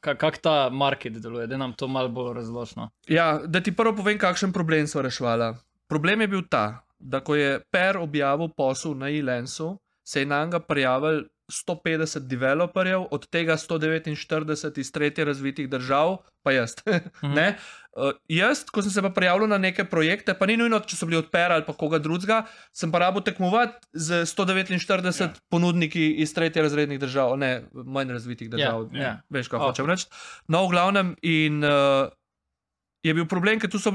kako ta market deluje, da nam to malo bolj razložno. Ja, da ti prvo povem, kakšen problem so reševala. Problem je bil ta, da ko je Per objavil posel na e-lensu, se je na njega prijavil 150 developerjev, od tega 149 iz tretje razvitih držav, pa jaz. Mhm. Ne? Uh, jaz, ko sem se pa prijavil na neke projekte, pa ni nujno, če so bili od Pera ali pa koga drugega, sem pa rabo tekmovati z 149 Ja. ja. ponudniki iz tretje razrednih držav, ne manj razvitih držav. Ja, ja. Veš, kaj Ok. hočem reči. No, v glavnem, in uh, je bil problem, ker tu so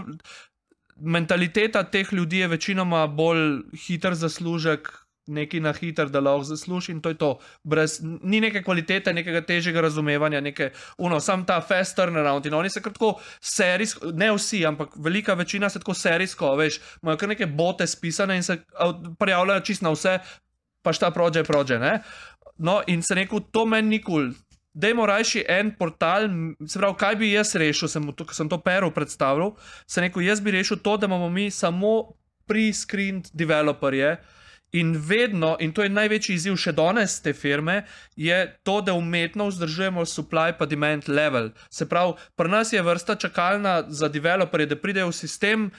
mentaliteta teh ljudi je večinoma bolj hiter zaslužek. Neki na hiter, da lahko zasluži, in to je to. Brez, ni neke kvalitete, nekega težjega razumevanja, neke, uno, sam ta fast turnaround. In oni se kar tako serijsko, ne vsi, ampak velika večina se tako serijsko, veš, imajo kar neke bote spisane in se prijavljajo čist na vse, pa šta prođe, prođe. Ne? No, in se rekel, to meni nikul. Dajmo rajši en portal, se pravi, kaj bi jaz rešil, sem, to, sem to pero predstavljal. Se rekel, jaz bi rešil to, da imamo mi samo pre-screened developerje. In vedno, in to je največji izziv še danes te firme, je to, da umetno vzdržujemo supply pa demand level. Se pravi, pri nas je vrsta čakalna za developerje, da pridejo v sistem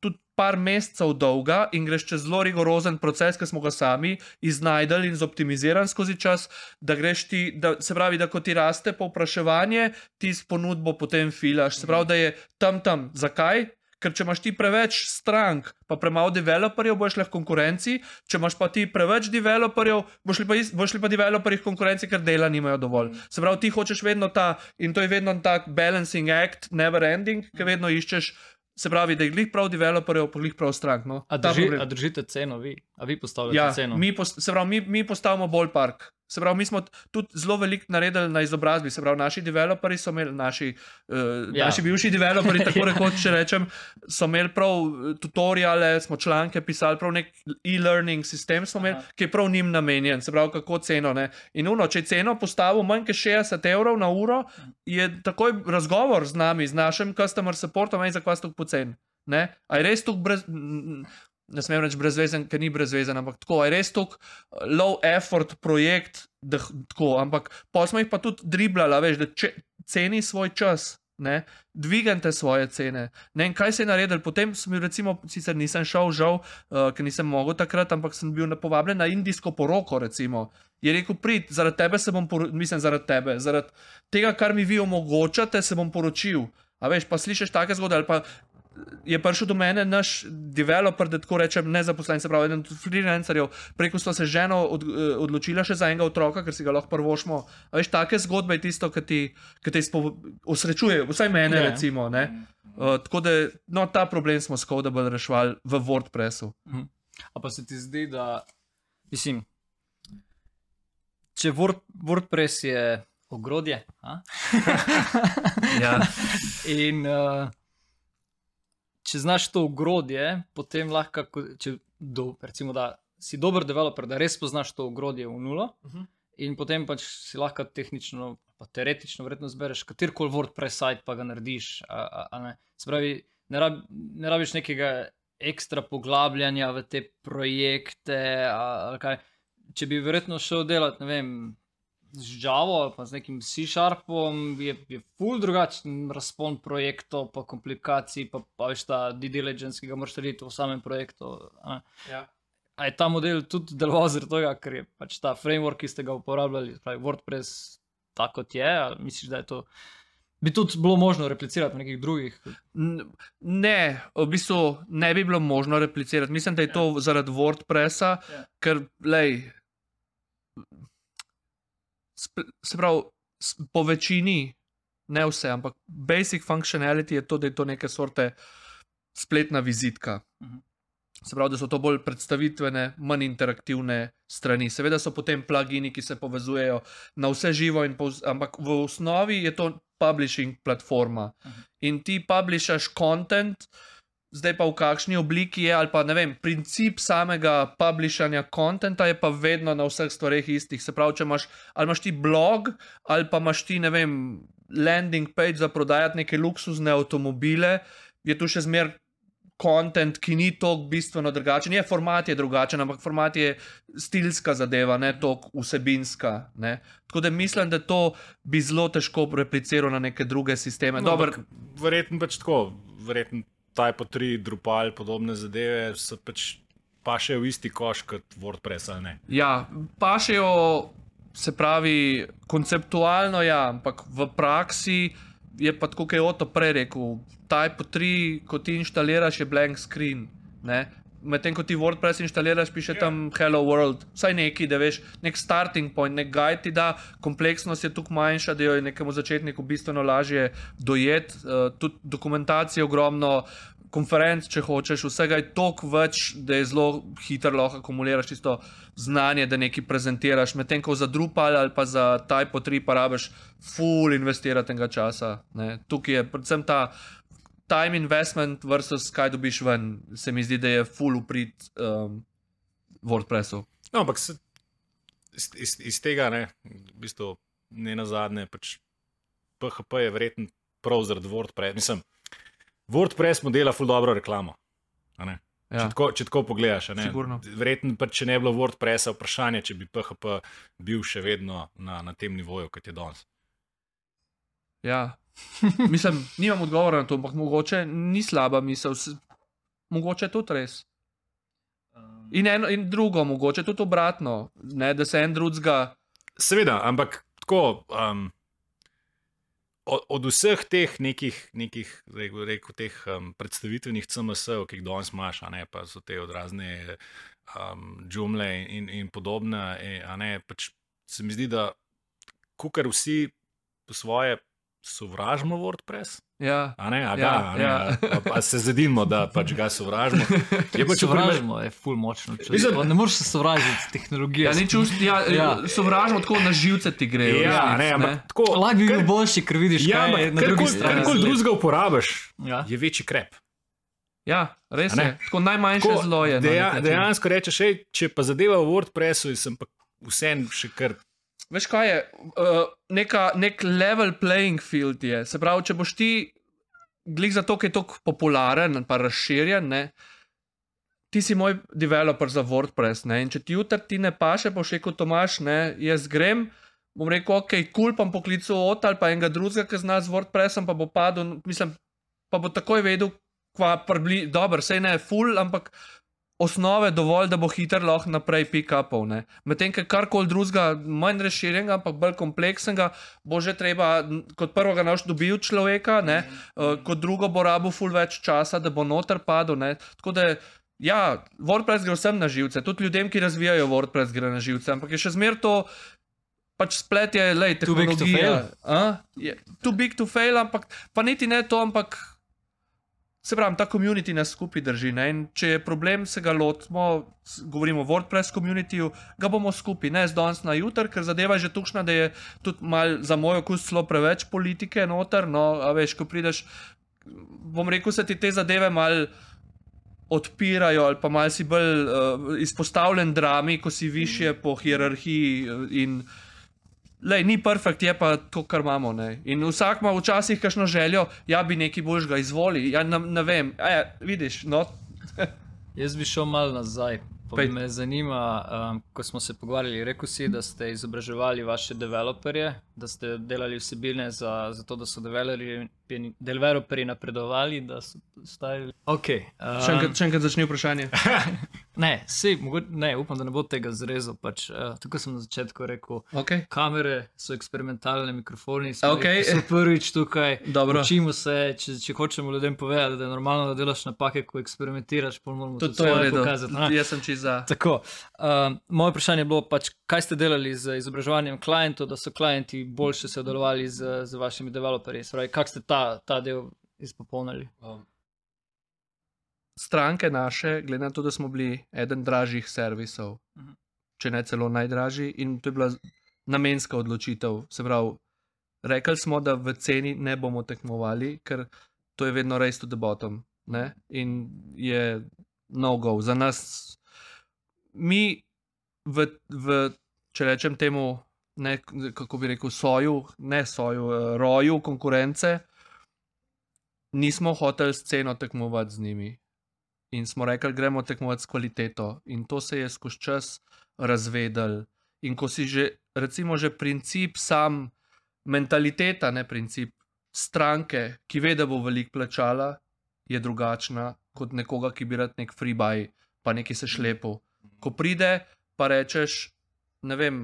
tudi par mesecev dolga in greš čez zelo rigorozen proces, ki smo ga sami iznajdeli in zoptimiziran skozi čas, da greš ti, da, se pravi, da ko ti raste povpraševanje, ti s ponudbo potem filaš. Se pravi, da je tam tam. Zakaj? Ker če imaš ti preveč strank, pa premalo developerjev, boš lahko konkurenci, če imaš pa ti preveč developerjev, boš li pa, is- boš li pa developerji v konkurenci, ker dela nimajo dovolj. Se pravi, ti hočeš vedno ta, in to je vedno tak balancing act, never ending, ki vedno iščeš, se pravi, da je glih prav developerjev, pa glih prav strank. No. A, drži, a držite ceno vi? A vi postavljate Ja, ceno? mi, post, se pravi, mi, mi postavimo bolj park. Se pravi, mi smo tudi zelo veliko naredili na izobrazbi. Se pravi, naši developerji so imeli, naši, uh, Ja. ja. naši bivši developerji, tako rekoč, če rečem, so imeli prav eh, tutoriale, smo članke pisali, prav nek e-learning sistem smo imeli, Aha. ki je prav njim namenjen. Se pravi, kako ceno. Ne? In uno, če je ceno postavil manj kot 60 evrov na uro, je takoj razgovor z nami, z našim customer supportom, in za kva ste tako poceni. Ne? A je res tukaj brez. Ne smem reči brezvezen, ker ni brezvezen, ampak tako je res tako low effort projekt, da tako, ampak pa smo jih pa tudi driblali, veš, da če, ceni svoj čas, ne, dvigante svoje cene. Ne, kaj se je naredil, potem sem bil, recimo, sicer nisem šel, žal, uh, ker nisem mogel takrat, ampak sem bil povabljen na indijsko poroko, recimo. Je rekel, prid, zaradi tebe se bom, poro- mislim, zaradi tebe, zaradi tega, kar mi vi omogočate, se bom poročil. A veš, pa slišiš take zgodbe, ali pa je prišel do mene naš developer, da tako rečem, ne zaposlen, se pravi, eden od freelancerjev, preko smo se ženo od, eh, odločila še za enega otroka, ker si ga lahko prvošmo. A veš, take zgodbe je tisto, ki ti, ki te izpo- osrečuje, vsaj mene, Ja. recimo. Ne? Uh, tako da, no, ta problem smo s Codable reševali v WordPressu. A pa se ti zdi, da mislim, če Word, WordPress je ogrodje. Ja. In uh, če znaš to ogrodje, potem lahko, ko- če do, recimo, da si dober developer, da res poznaš to ogrodje v nulo, uh Mhm. -huh. in potem pač si lahko tehnično, pa teoretično, verjetno zbereš katerkoli WordPress sajt, pa ga narediš. A, a, a ne. Se pravi, ne, rab, ne rabiš nekega ekstra poglabljanja v te projekte. A, ali kaj. Če bi verjetno šel delati, ne vem. Z Java ali pa z nekim C-Sharpom je, je ful drugačen razpon projektov, pa komplikacij, pa, pa veš ta due diligence, ki ga moraš narediti v samem projektu. a ne. Ja. A je ta model tudi deloval zaradi tega, ker je pač ta framework, ki ste ga uporabljali, pravi WordPress, tako kot je, ali misliš, da je to. Bi tudi bilo možno replicirati v nekih drugih. Ne, v bistvu ne bi bilo možno replicirati. Mislim, da je to zaradi WordPressa, Ja. ker lej, se pravi, po večini, ne vse, ampak basic functionality je to, da je to neke sorte spletna vizitka. Mhm. Se pravi, da so to bolj predstavitvene, manj interaktivne strani. Seveda so potem plugini, ki se povezujejo na vse živo, in povz, ampak v osnovi je to publishing platforma. In ti publishaš content, zdaj pa v kakšni obliki je, ali pa ne vem, princip samega publishanja contenta je pa vedno na vseh stvareh istih. Se pravi, če imaš, ali imaš ti blog, ali pa imaš ti, ne vem, landing page za prodajati neke luksuzne avtomobile, je tu še zmer. Content, ki ni tako bistveno drugačen, je format je drugačen, ampak format je stilska zadeva, ne toliko vsebinska. Ne. Tako da mislim, da to bi zelo težko repliciral na neke druge sisteme. No, ampak verjetno pač tako, verjetno Typo 3, Drupal, podobne zadeve so pač pa še v isti koš kot WordPress ali ne. Ja, pašejo, se pravi, konceptualno, ja, ampak v praksi je pa tako, kot je Oto prej rekel. Type 3, ko ti instaliraš, je blank screen. ne. Medtem ko ti WordPress instaliraš, piše tam Hello World, vsaj neki, da veš, nek starting point, nek guide ti da, kompleksnost je tukaj manjša, da jo je nekemu začetniku bistveno lažje dojeti, uh, tudi dokumentacije ogromno, konferenc, če hočeš, vsega je toliko več, da je zelo hitro lahko akumuliraš tisto znanje, da nekaj prezentiraš. Medtem ko za Drupal ali pa za Typo 3 pa rabiš full investiranega časa. Ne. Tukaj je predvsem ta time investment versus kaj dobiš ven, se mi zdi, da je full uprit um, WordPressu. No, ampak se, iz, iz, iz tega, ne, v bistvu, ne na zadnje, pač PHP je verjetno prav zaradi WordPress. Mislim, WordPress mu dela ful dobro reklamo. a ne. Če, Ja. tako, če tako pogledaš, ne. Verjetno, pa, če ne bi bilo WordPressa, vprašanje, če bi PHP bil še vedno na, na tem nivoju, kot je danes. Ja. Mislim, nimam odgovora na to, ampak mogoče ni slaba misel, mogoče je tudi res. In eno in drugo, mogoče tudi obratno, ne, da se en drugega. Seveda, ampak tako. Um, od, od vseh teh nekih, nekih rekel, rekel, teh um, predstavitvenih CMS-ov, ki jih danes imaš, ne pa so te od razne um, džumle in, in podobne, e, ne pač se mi zdi, da kukar vsi po svoje sovražimo WordPress. Ja, A ne, a Ja, ga, a ne, ja. a, a, a se zedinimo, da pač ga sovražimo. Je pač v primer- Sovražimo je ful močno. Mislim- Ne moreš se sovražiti tehnologije. ja ni čust, ja, Ja. ja. sovražimo tako na živce ti gre. Ja, ne, ampak tako. Lahko bi bil boljši, ker vidiš, Ja, kaj je na drugi strani. karkoli drugega uporabiš, Ja. je večji krep. ja, res ne? je. Tako najmanjše Tako, zlo je. no, Deja, dejansko rečeš, ej, če pa zadeva v WordPressu, sem pa vsem še kar. Veš kaj je, uh, neka, nek level playing field je. Se pravi, če boš ti, glih zato, ker je tako popularen in pa razširjen, ne, ti si moj developer za WordPress. Ne, in če ti jutri ti ne paše, boš rekel, Tomaš, ne, jaz grem. Bom rekel, ok, kul, cool, pa poklical od ali pa enega drugega, ki zna z WordPressom, pa bo padel, mislim, pa bo takoj vedel, kva prbli, dobro, sej ne full, ampak osnove dovolj, da bo hiter lahko naprej pick-upov. Medtem, ker karkoli drugega, manj razširjenega, ampak bolj kompleksnega, bo že treba kot prvega naš dobil človeka, ne, uh, kot drugo bo rabo ful več časa, da bo noter padel. Ne. Tako da, ja, WordPress gre vsem na živce, tudi ljudem, ki razvijajo WordPress, gre na živce, ampak je še zmer to. Pač splet je, lej, Too big to tehnologija. a, Je, too big to fail, ampak pa niti ne to, ampak se pravi, ta komunity nas skupaj drži. Ne? In če je problem, se ga lotimo, govorimo o WordPress komunitiju, ga bomo skupaj, ne z danes na jutr, ker zadeva je že tukšna, da je tudi mal za moj okus celo preveč politike noter. No, a veš, ko prideš, bom rekel, se ti te zadeve mal. Odpirajo, ali pa malo si bolj uh, izpostavljen drami, ko si više po hierarhiji. uh, In, lej, ni perfekt, je pa to, kar imamo. Ne? In vsak ima včasih kakšno željo, ja bi nekaj božga izvoli. Ja, ne, ne vem, e, vidiš. No? Jaz bi šel malo nazaj. Pej. me zanima, um, ko smo se pogovarjali, rekel si, da ste izobraževali vaše developerje, da ste delali vsebine za, za to, da so developerji, developerji napredovali, da so stavili. Okay, um, Še enkrat, začni vprašanje. Ne, sej, mogo, ne, upam, da ne bo tega zrezal. Pač, uh, tako sem na začetku rekel. Okay. Kamere so eksperimentalne, mikrofoni so, Okej. so prvič tukaj. Dobro. Učimo se, če, če hočemo ljudem povedati, da je normalno, da delaš napake, ko eksperimentiraš, pa moramo to redu. pokazati. ne. Jaz sem čist za. Tako, um, moje vprašanje je bilo, pač, kaj ste delali z izobraževanjem klientov, da so klienti boljše sodelovali z, z vašimi developerji? Se pravi, Kako ste ta, ta del izpopolnili? Stranke naše, glede na to, da smo bili eden dražjih servisov, Mhm. če ne celo najdražji, in to je bila namenska odločitev. Se pravi, rekli smo, da v ceni ne bomo tekmovali, ker to je vedno race to the bottom. Ne? In je no go za nas. Mi, v, v, če rečem temu, ne, kako bi rekel, soju, ne soju, eh, roju konkurence, nismo hoteli s ceno tekmovati z njimi. In smo rekli, gremo tekmovati s kvaliteto. In to se je skozi čas razvedel. In ko si že, recimo, že princip sam, mentaliteta, ne princip stranke, ki ve, da bo veliko plačala, je drugačna kot nekoga, ki bi rad nek freebaj, pa nekaj se šlepil. Ko pride, pa rečeš, ne vem,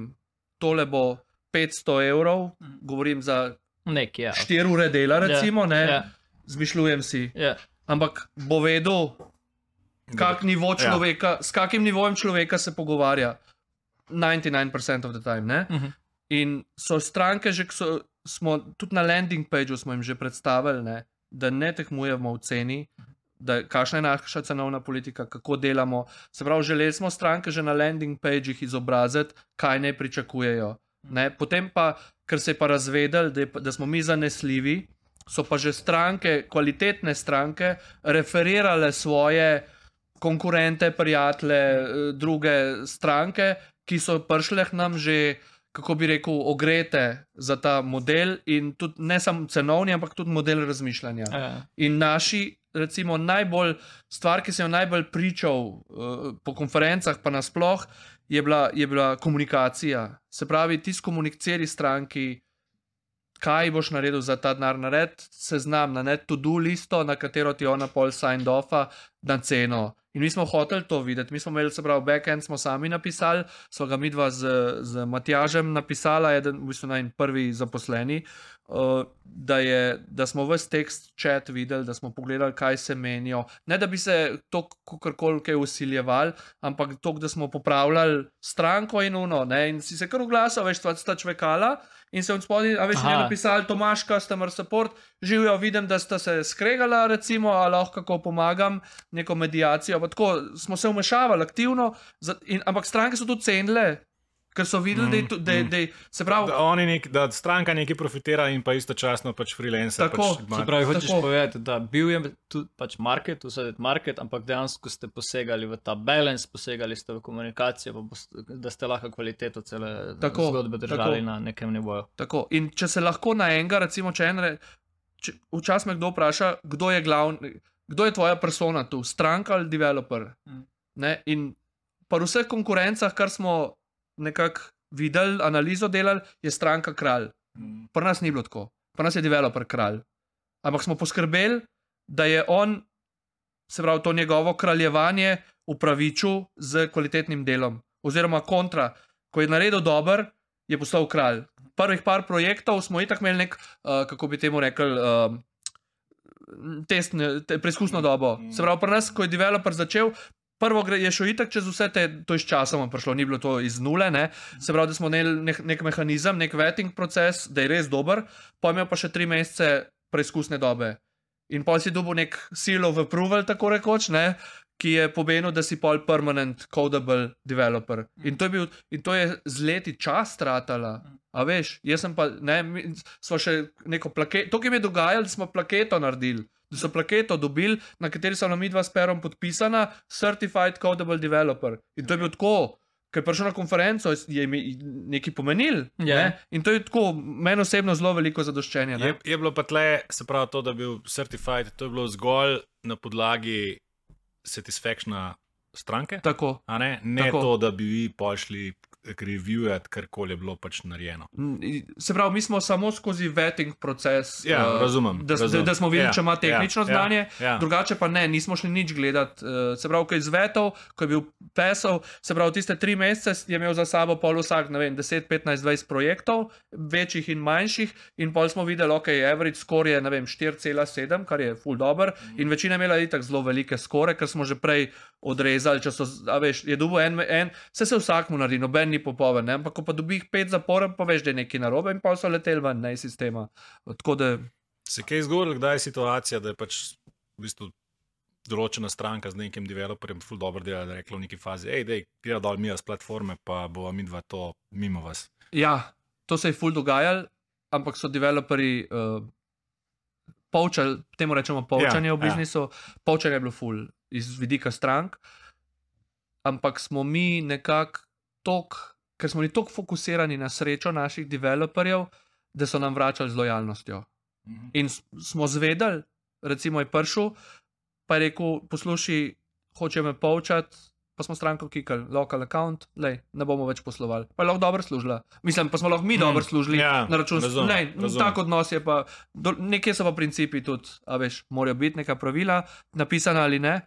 tole bo 500 evrov, govorim za Nek, ja. 4 ure dela, recimo, ne, Ja, zmišljujem si. ja. Ampak bo vedel, kak nivo človeka, s kakim nivojem človeka se pogovarja. 99% of the time. Ne? Mhm. In so stranke, že, so, smo tudi na landing pageu smo jim že predstavili, ne, da ne tekmujemo v ceni, da kakšna je naša cenovna politika, kako delamo. Se pravi, želeli smo stranke že na landing pageh izobraziti, kaj ne pričakujejo. Ne? Potem pa, ker se je pa razvedel, da, je, da smo mi zanesljivi, so pa že stranke, kvalitetne stranke, referirale svoje konkurente, prijatelje, eh, druge stranke, ki so prišle k nam že, kako bi rekel, ogrete za ta model in tudi ne samo cenovni, ampak tudi model razmišljanja. Ja. In naši, recimo, najbolj stvar, ki sem jo najbolj pričal uh, po konferencah, pa nasploh, je bila, je bila komunikacija. Se pravi, ti skomuniciri stranki, kaj boš naredil za ta denar, nared seznam, na net to-do listo, na katero ti ona pol signed offa na ceno. In mi smo hoteli to videti, mi smo imeli, se pravi, backend smo sami napisali, so ga midva z, z Matjažem napisala, eden, v bistvu naj prvi zaposleni, uh, da, je, da smo vse tekst čat videli, da smo pogledali, kaj se menijo. Ne da bi se to kakorkoli kaj usiljevali, ampak to, da smo popravljali stranko in uno. Ne? In si se kar oglasil, sta, sta čvekala. In se od spodaj, a veš, ne napisali, Tomaš, customer support, živijo, vidim, da sta se skregala, recimo, a lahko kako pomagam, neko medijacijo. Pa Tako smo se vmešavali aktivno, in, ampak stranke so to cenile, ker so videli, da, je to- da, je- da, se pravi, Da, oni nek, da stranka nekaj profitira in pa istočasno pač freelancer. Tako, pač Se ima- pravi, hočeš Tako. povedati, da bil je tu pač market, vse je market, ampak dejansko ste posegali v ta balance, posegali ste v komunikacijo, pa boste, da ste lahko kvaliteto cele Tako, zgodbe držali tako. na nekem nivoju. Tako. In če se lahko na enega, recimo, če en če, včasih me kdo vpraša, kdo je glavni, kdo je tvoja persona tu, stranka ali developer. Mm. Ne? In pri vseh konkurencah, kar smo nekako videli, analizo delali, je stranka kralj. Mm. Pri nas ni bilo tako, pri nas je developer kralj. Ampak smo poskrbeli, da je on, se pravi, to njegovo kraljevanje upravičil z kvalitetnim delom. Oziroma kontra, ko je naredil dober, je postal kralj. Prvih par projektov smo itak imeli nek, uh, kako bi temu rekel, uh, test, te, preizkusno dobo. Se pravi, pri nas, ko je developer začel. Prvo gre, je šel itak čez vse te, to je s časom prišlo, ni bilo to iz nule, ne? se pravi, da smo imeli nek, nek mehanizem, nek vetting proces, da je res dober, pa imel pa še tri mesece preizkusne dobe. In pa si dobil nek silo v approval, tako rekoč, ne? ki je pomenil, da si pol permanent codable developer. In to je, bil, in to je z leti čas tratala. A veš, jaz sem pa, ne, smo še neko plaketo, to, ki mi je dogajalo, smo plaketo naredili. So plaketo dobili, na kateri so nam dva s perom podpisana, Certified Codable Developer. In to je bilo tako, ker je prišel na konferenco, je mi nekaj pomenil. Ja. Ne? In to je tako, meni osebno zelo veliko zadoščenja. Je, ne. je bilo pa tle, se pravi, to, da je bil certified, to je bilo zgolj na podlagi satisfactiona stranke. Tako. Ne, ne Tako. to, da bi vi pošli reviewati, kar koli je bilo pač narejeno. Mm, Se pravi, mi smo samo skozi vetting proces. Ja, eh, razumem, Da, razumem. da, da smo videli, Ja, če ima tehnično ja, znanje. ja. Drugače pa ne, nismo šli nič gledati. Uh, se pravi, ko je izvetel, ko je bil pesel, se pravi, tiste tri mesece je imel za sabo pol vsak, ne vem, 10, 15, 20 projektov, večjih in manjših, in pol smo videli, ok, average score je, ne vem, 4,7, kar je full dober, in večina je imela itak zelo velike skore, ker smo že prej odrezali, če so, veš, je dobil en, en vse se vsakmu naredi, noben ni popoln, ne? ampak ko pa dobi jih pet zapored, pa veš, da je nekaj narobe in pa so leteli ven iz sistema. Tako da, Se kaj zgodilo, kdaj je situacija, da je pač v bistvu določena stranka z nekim developerjem ful dobro dela, da je rekla v neki fazi, hej, dej, gremo dol mi z platforme, pa bo mi dva to mimo vas. ja, to se je full dogajalo, ampak so developerji uh, poučali, temu rečemo poučanje Ja, v biznisu, poučanje je bilo full iz vidika strank, ampak smo mi nekako tok, ker smo bili tako fokusirani na srečo naših developerjev, da so nam vračali z lojalnostjo. In s- smo zvedeli, recimo je prišel, pa je rekel: Poslušaj, hoče me poučati. Pa smo stranko kikali, local account, lej, ne bomo več poslovali. Pa je lahko dobro služila. Mislim, pa smo lahko mi Hmm, dobro služili ja, na račun razumem. tak odnos je pa, do, nekje so pa principi tudi, a veš, morajo biti neka pravila, napisana ali ne.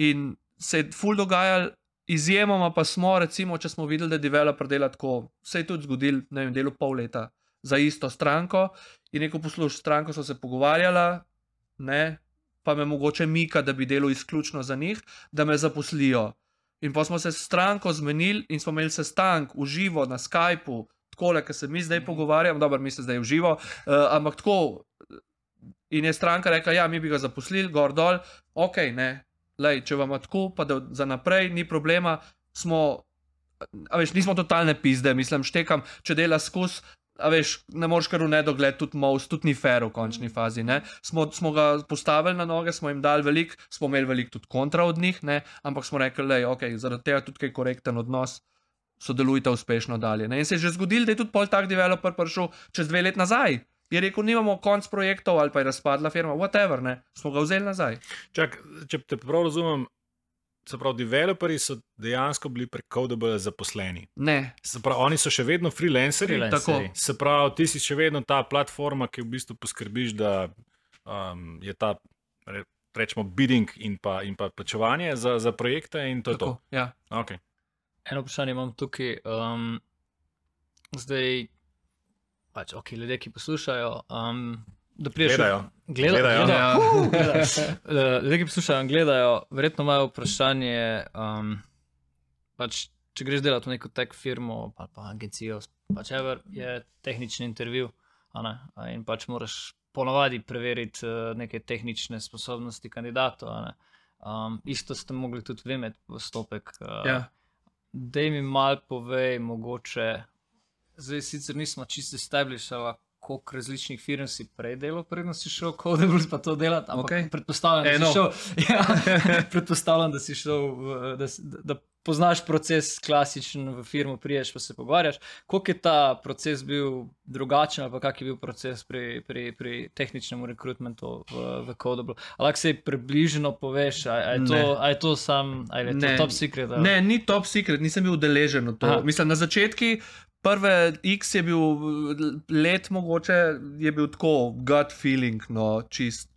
In se je ful dogajalo, izjemoma pa smo, recimo, če smo videli, da developer dela tako, se je tudi zgodil, ne vem, delo pol leta za isto stranko in neko posluš, stranko so se pogovarjala, ne, pa me mogoče mika, da bi delal izključno za njih, da me zaposlijo. In pa smo se s stranko zmenili in smo imeli sestank v živo na Skypu, tako ker se mi zdaj pogovarjamo, dobro, mi se zdaj v živo, uh, ampak tako. In je stranka rekla, ja, mi bi ga zaposlili, gor dol, ok, ne. Lej, če vam tako, pa da za naprej ni problema, smo, a veš, nismo totalne pizde, mislim, štekam, če dela skus. A veš, ne moreš kar v nedogled, tudi most, tudi ni fair v končni fazi. ne. Smo, smo ga postavili na noge, smo jim dali veliko, smo imeli veliko tudi kontra od njih, ne? ampak smo rekli, da je okay, zaradi tega tudi kaj korekten odnos, sodelujte uspešno dalje. Ne? In se je že zgodilo, da je tudi pol tak developer prišel čez dve leti nazaj. Je rekel, nimamo konc projektov ali pa je razpadla firma, whatever, ne? smo ga vzeli nazaj. Čak, če te prav razumem, se pravi, developerji so dejansko bili prek Codable zaposleni. Ne, Se pravi, oni so še vedno freelanceri. Freelancerji. Se pravi, ti si še vedno ta platforma, ki v bistvu poskrbiš, da um, je ta, re- rečemo, bidding in pa, in pa plačevanje za, za projekte in to je tako. Ja. to. Okay. Eno vprašanje imam tukaj. Um, zdaj, pač, ok, ljudje, ki poslušajo, um, da prideš Gledajo. Gledajo. Gledajo. gledajo. Uh, gledajo. Eh, Ljudje, ki poslušajo, gledajo, verjetno imajo vprašanje. Um, pač, če greš delati v neko tech firmo ali pa agencijo, pač ever, je tehnični intervju. a ne, a In pač moraš ponovadi preveriti uh, neke tehnične sposobnosti kandidatov. a ne. Um, isto ste mogli tudi vi med postopek. Uh, Ja. Da mi mal povej, mogoče, zdaj sicer nismo čisto establishali, koliko različnih firm si prej delal, preden si šel v Codable, pa to delati. Ampak okay. predpostavljam, da Eno. si šel. Ja, predpostavljam, da si šel, da, da, poznaš proces klasičen v firmu, priješ pa se pogovarjaš. Koliko je ta proces bil drugačen, ali kak je bil proces pri, pri, pri tehničnem rekrutmentu v, v Codable? Ali se približno poveš, a, a, je, to, a je to sam, ali je to Ne. top secret? ali- Ne, ni top secret, nisem bil udeležen v to. Aha. Mislim, na začetku, prve X je bil let, mogoče je bil tako gut feeling, no, čist.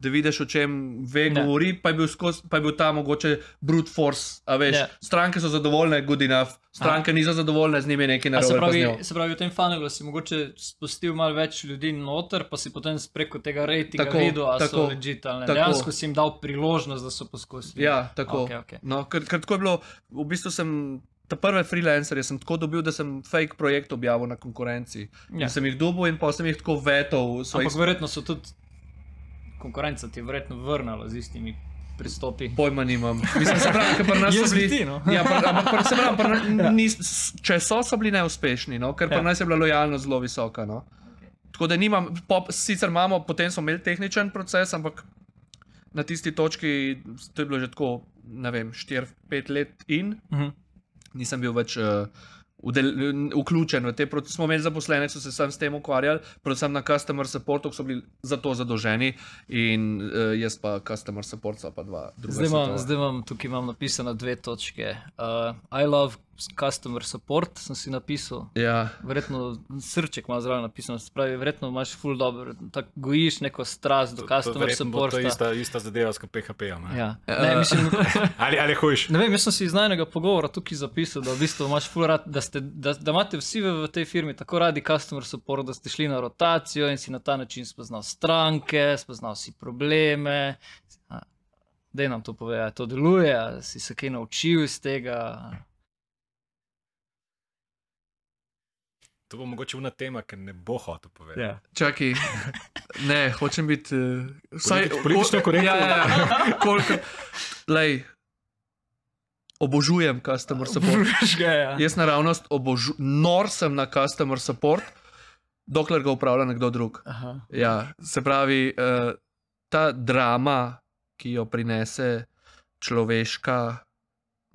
da vidiš, o čem ve, Ja. govori, pa je bil, skozi, pa je bil ta mogoče brute force. Veš, Ja. stranke so zadovoljne, good enough, stranke niso zadovoljne, z njimi je nekaj se narobe. z pravi, se pravi, v tem funnelu si mogoče spustil malo več ljudi noter, pa si potem preko tega rejtinga Tako, videl, ali so tako. Dejansko si jim dal priložnost, da so poskusili. Ja, tako. Okej, okej. No, ker, ker tako je bilo, v bistvu sem. Ta prve freelancerje sem tako dobil, da sem fake projekt objavil na konkurenci. Ja. Ja. Sem jih dobil in pa sem jih tako vetal. Svojih Ampak verjetno so tudi konkurenca ti je verjetno vrnila z istimi pristopi. Pojma nimam. Mislim, se pravi, ker pri nas so bi bili. ti, no. ja, pri, ampak pri, se pravi, pri, na- nis, če so, so bili neuspešni, no? ker pri Ja. nas je bila lojalnost zelo visoka. No? Tako da nimam, pop, sicer imamo, potem smo imeli tehničen proces, ampak na tisti točki, to je bilo že tako, ne vem, 4-5 let in Mhm. Nisem bil več. Uh, Udel, vključen v te procese. Smo imeli zaposlene, ki so se sam s tem ukvarjali, predvsem na customer supportu, ki so bili za to zadolženi, in uh, jaz pa customer support, pa dva druga. Zdaj imam, zdaj imam tukaj imam napisano dve točke. Uh, I love customer support, sem si napisal. Ja, Verjetno srček ima zraven napisano, pravi, verjetno imaš full dobro, tako gojiš neko strast do customer verjetno bo To je ista, ista zadeva s PHP-jem. ne? Ja. Ne, mislim, Ali, ali hojiš? ne vem, jaz sem si iz najnega pogovora tukaj zapisal, da, v bistvu imaš full rad, da, ste, da, da imate vsi v, v tej firmi tako radi customer support, da ste šli na rotacijo in si na ta način spoznal stranke, spoznal si probleme. Da nam to pove, ali to deluje, ali si se kaj naučil iz tega. To bo mogoče una tema, ki ne bo hotel povedati. Ja. čakaj, ne, hočem biti. Uh, Politi- politično korektno. Ja, ja, ja. Koliko, lej, obožujem customer support. Ga, ja. Jaz naravnost obožujem, nor sem na customer support, dokler ga upravlja nekdo drug. Aha. Ja, se pravi, uh, ta drama, ki jo prinese človeška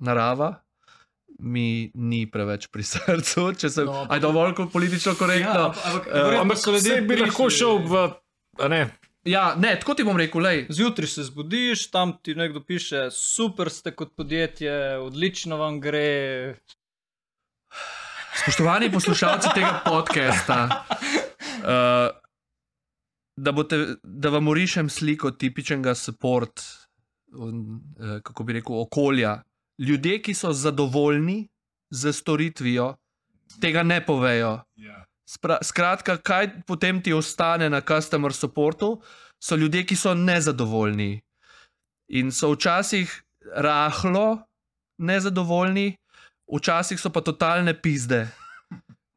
narava, mi ni preveč pri srcu, če sem No, ampak- dovolj politično korektno. Ja, ampak, Eh, so ljudje saj bi lahko šel v. a Ne, Ja, ne, tako ti bom rekel, lej. Zjutraj se zbudiš, tam ti nekdo piše, super ste kot podjetje, odlično vam gre. Spoštovani poslušalci tega podcasta, uh, da, bote, da vam urišem sliko tipičnega support, um, uh, kako bi rekel, okolja. Ljudje, ki so zadovoljni z storitvijo, tega ne povejo. Spra, skratka, kaj potem ti ostane na customer supportu, so ljudje, ki so nezadovoljni in so včasih rahlo nezadovoljni, včasih so pa totalne pizde.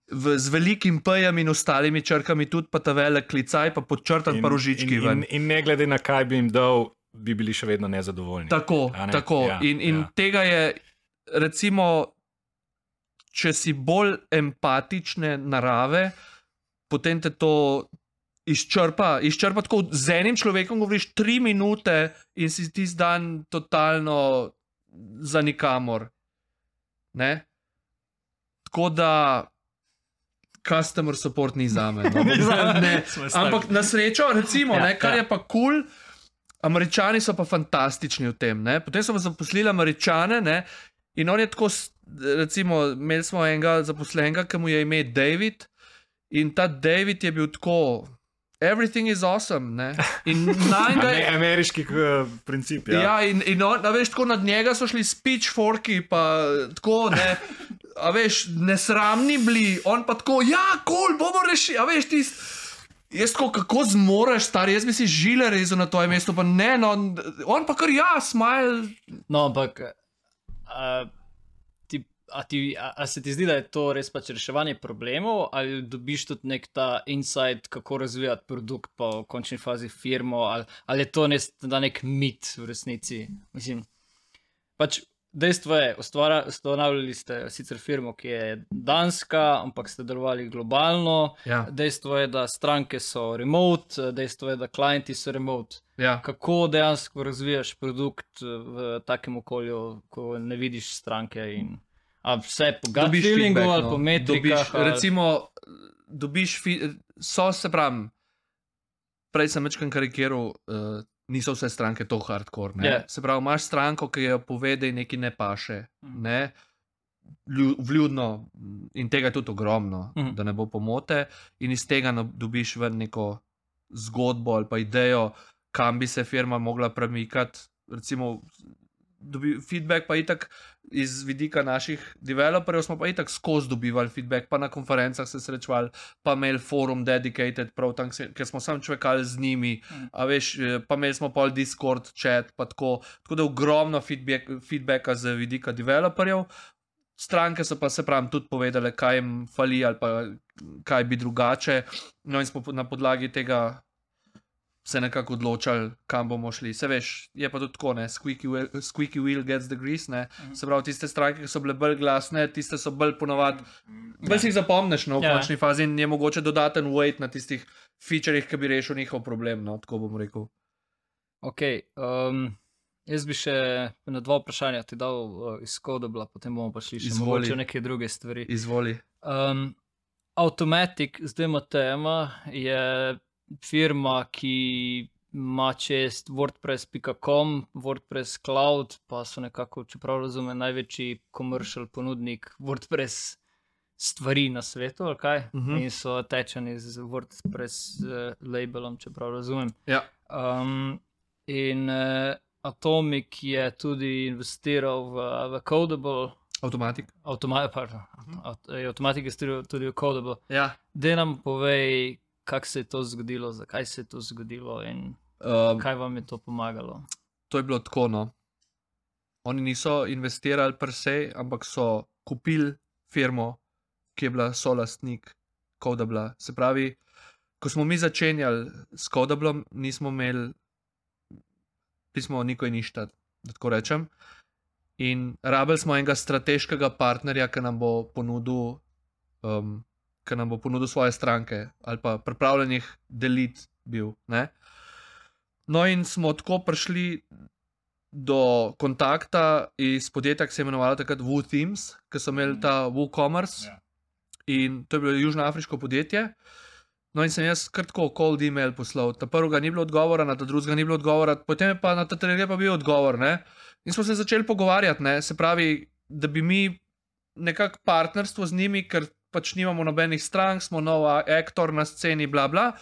V, z velikim P-jem in ostalimi črkami, tudi pa ta velik klicaj, pa podčrtan pa rožički in, in, in ne glede na kaj bi jim dal, bi bili še vedno nezadovoljni. Tako, ne? tako. Ja, in in ja. tega je, recimo, če si bolj empatične narave, potem te to izčrpa. Izčrpa tako z enim človekom, govoriš tri minute in si ti zdan totalno za nikamor. Ne? Tako da. Customer support ni za me. No. Ni zame. ne, Smo stari. ampak na srečo, recimo, Ja, ne, kar ja. je pa kul, cool, američani so pa fantastični v tem. Ne. Potem smo zaposlili američane ne, in on je tako, s- recimo, imeli smo enega zaposlenega, ki mu je ime David in ta David je bil tako. Everything is awesome. Ne? In Ame, je. ameriški uh, princip. Ja. Ja, in, in on, veš, tako nad njega so šli speechforki, pa tako, ne, a veš, nesramni bili, on pa tako, ja, kol, cool, bomo rešili, a veš, ti. Jaz tako, kako zmoreš, star, jaz bi si žile rezal na tvojem mestu, pa ne, no, on pa kar ja, smile. No, ampak a, ti, a, ti, a, a se ti zdi, da je to res pač reševanje problemov, ali dobiš tudi nek ta insight, kako razvijati produkt, pa v končni fazi firmo, ali, ali je to da nek mit v resnici. Mislim, pač dejstvo je, ustvara- ustanavljali ste sicer firmo, ki je danska, ampak ste delovali globalno. Ja, Dejstvo je, da stranke so remote, dejstvo je, da klienti so remote. ja. Kako dejansko razvijaš produkt v takem okolju, ko ne vidiš stranke in a vse po feedback, ali no. po metrikah. Dobiš, recimo, dobiš, so se pravi, prej sem večkrat karikiral, uh, niso vse stranke to hardcore. ne. Ja. Se pravi, imaš stranko, ki jo pove, da ji nekaj ne paše. Mhm. Ne? Lju- Vljudno in tega je tudi ogromno, Mhm. da ne bo pomote, in iz tega dobiš ven neko zgodbo ali pa idejo, kam bi se firma mogla premikati. Recimo, dobi, feedback pa je tako iz vidika naših developerjev, smo pa je tako skozi dobivali feedback, pa na konferencah se srečevali, pa imeli forum dedicated, prav tam, ker smo sam čvekali z njimi, Mm. a veš, eh, pa imeli smo pol Discord, chat, pa tako. Tako da ogromno feedback, feedbacka z vidika developerjev. Stranke so pa se pravi tudi povedale, kaj jim fali ali pa kaj bi drugače. No, in smo na podlagi tega se nekako odločili, kam bomo šli. Se veš, je pa tudi tako, ne, squeaky wheel, squeaky wheel gets the grease. Ne. Mhm. Se pravi, tiste stranke, ki so bile bolj glasne, tiste so bolj ponovadi. Bolj Ja. si jih zapomniš no, v Ja. končni fazi in je mogoče dodaten weight na tistih featurejih, ki bi rešil njihov problem. No, tako bom rekel. Ok, um, jaz bi še na dva vprašanja ti dal uh, iz Kodobla, potem bomo pa šli še Izvoli. neke druge stvari. Izvoli. Um, Automatic, zdaj ima tema, je firma, ki ima čest WordPress.com, WordPress Cloud, pa so nekako, čeprav razumem, največji komercial ponudnik WordPress stvari na svetu, ali kaj? Uh -huh. In so tečeni z WordPress uh, labelom, čeprav razumem. Ja. Um, in uh, Atomic je tudi investiral v, v Codable, Avtomatik. Automa pardon, avt avtomatik je storil tudi v Codable. Ja. Da nam povej, kako se je to zgodilo, zakaj se je to zgodilo in Um, kaj vam je to pomagalo. to je bilo tako. No. Oni niso investirali per se, ampak so kupili firmo, ki je bila solastnik Codabla. Se pravi, ko smo mi začenjali s Codablom, nismo imeli pismo nikoj ništa, da tako rečem. In rabili smo enega strateškega partnerja, ki nam bo ponudil, um, ki nam bo ponudil svoje stranke ali pa pripravljenih deliti bil. Ne? No, in smo tako prišli do kontakta iz podjetja, ki se je imenovalo takrat WooThemes, ki so imeli ta WooCommerce. Ja. In to je bilo južnoafriško podjetje. No, in sem jaz kar tako cold email poslal. Ta prvega ni bilo odgovora, na ta drugega ni bilo odgovora, potem pa na ta tretjega pa bil odgovor. Ne? In smo se začeli pogovarjati, ne? se pravi, da bi mi nekako partnerstvo z njimi, ker pač nimamo nobenih strank, smo nov aktor na sceni, bla bla.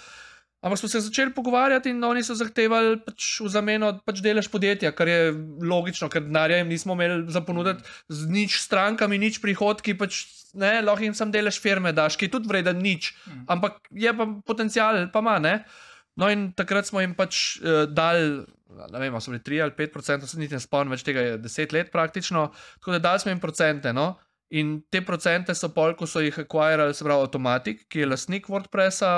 Ampak smo se začeli pogovarjati in oni so zahtevali pač v zameno pač delež podjetja, kar je logično, ker denarja jim nismo imeli za ponuditi z nič strankami, nič prihodki, pač ne, lahko jim sam delež firme daš, ki je tudi vreden nič, Mhm. ampak je pa potencial, pa ima, ne. No in takrat smo jim pač uh, dali, ne vem, so bili 3 ali 5 procentov, se niti ne spomnim več tega, je 10 let praktično, tako da dali smo jim procente, no. In te procente so pol, ko so jih akvirali, se pravi, Automatic, ki je lastnik WordPressa,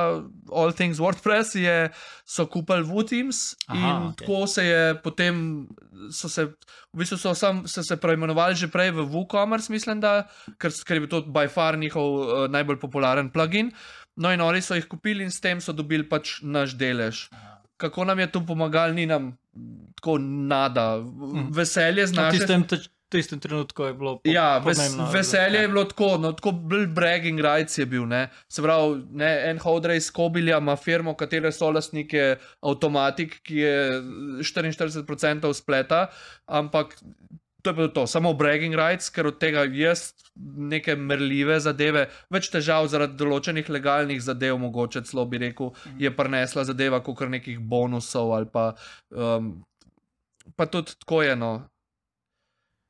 All Things WordPress, je, so kupili WooTeams Aha, in okay. tako se je potem, so se, v bistvu so, sam, so se preimenovali že prej v WooCommerce, mislim, da, ker, ker je bil to by far njihov uh, najbolj popularen plugin. No in oni so jih kupili in s tem so dobili pač naš delež. Kako nam je to pomagalo, ni nam tako nada, Mhm. veselje z tistem, t- tistem trenutku je bilo po- Ja, ves, pomembno, veselje ja. je bilo tako, no, tako bolj bragging rights je bil. Ne. Se pravi, ne, en hodrej iz Kobilja ima firmo, katere so lastnike Automatic, ki je 44% spleta, ampak to je bilo to, samo bragging rights, ker od tega jaz neke merljive zadeve, več težav zaradi določenih legalnih zadev, mogoče celo bi rekel, je prinesla zadeva, kot nekih bonusov ali pa. Um, pa tudi tako je. No.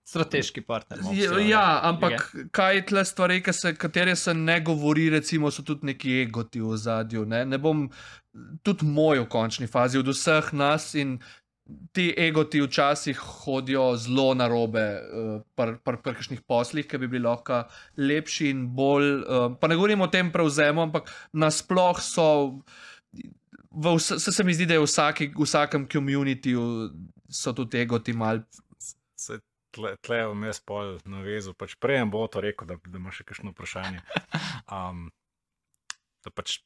Strateški partner. no, Je, vse, ja, ampak kaj tle stvari, se, katere se ne govori, recimo, so tudi neki egoti v zadju. Ne? ne bom, tudi moj v končni fazi, od vseh nas in ti egoti včasih hodijo zelo na robe uh, pri pr, pr kakšnih poslih, ki bi bili lahko lepši in bolj. Uh, pa ne govorim o tem prevzemu, ampak nasploh so. V vse, se, mi zdi, da je v vsaki, vsakem komunitiju so tudi egoti mal. Tle, tle vmes pol navezal, pač prej bo to rekel, da, da ima še kakšno vprašanje. Um, da pač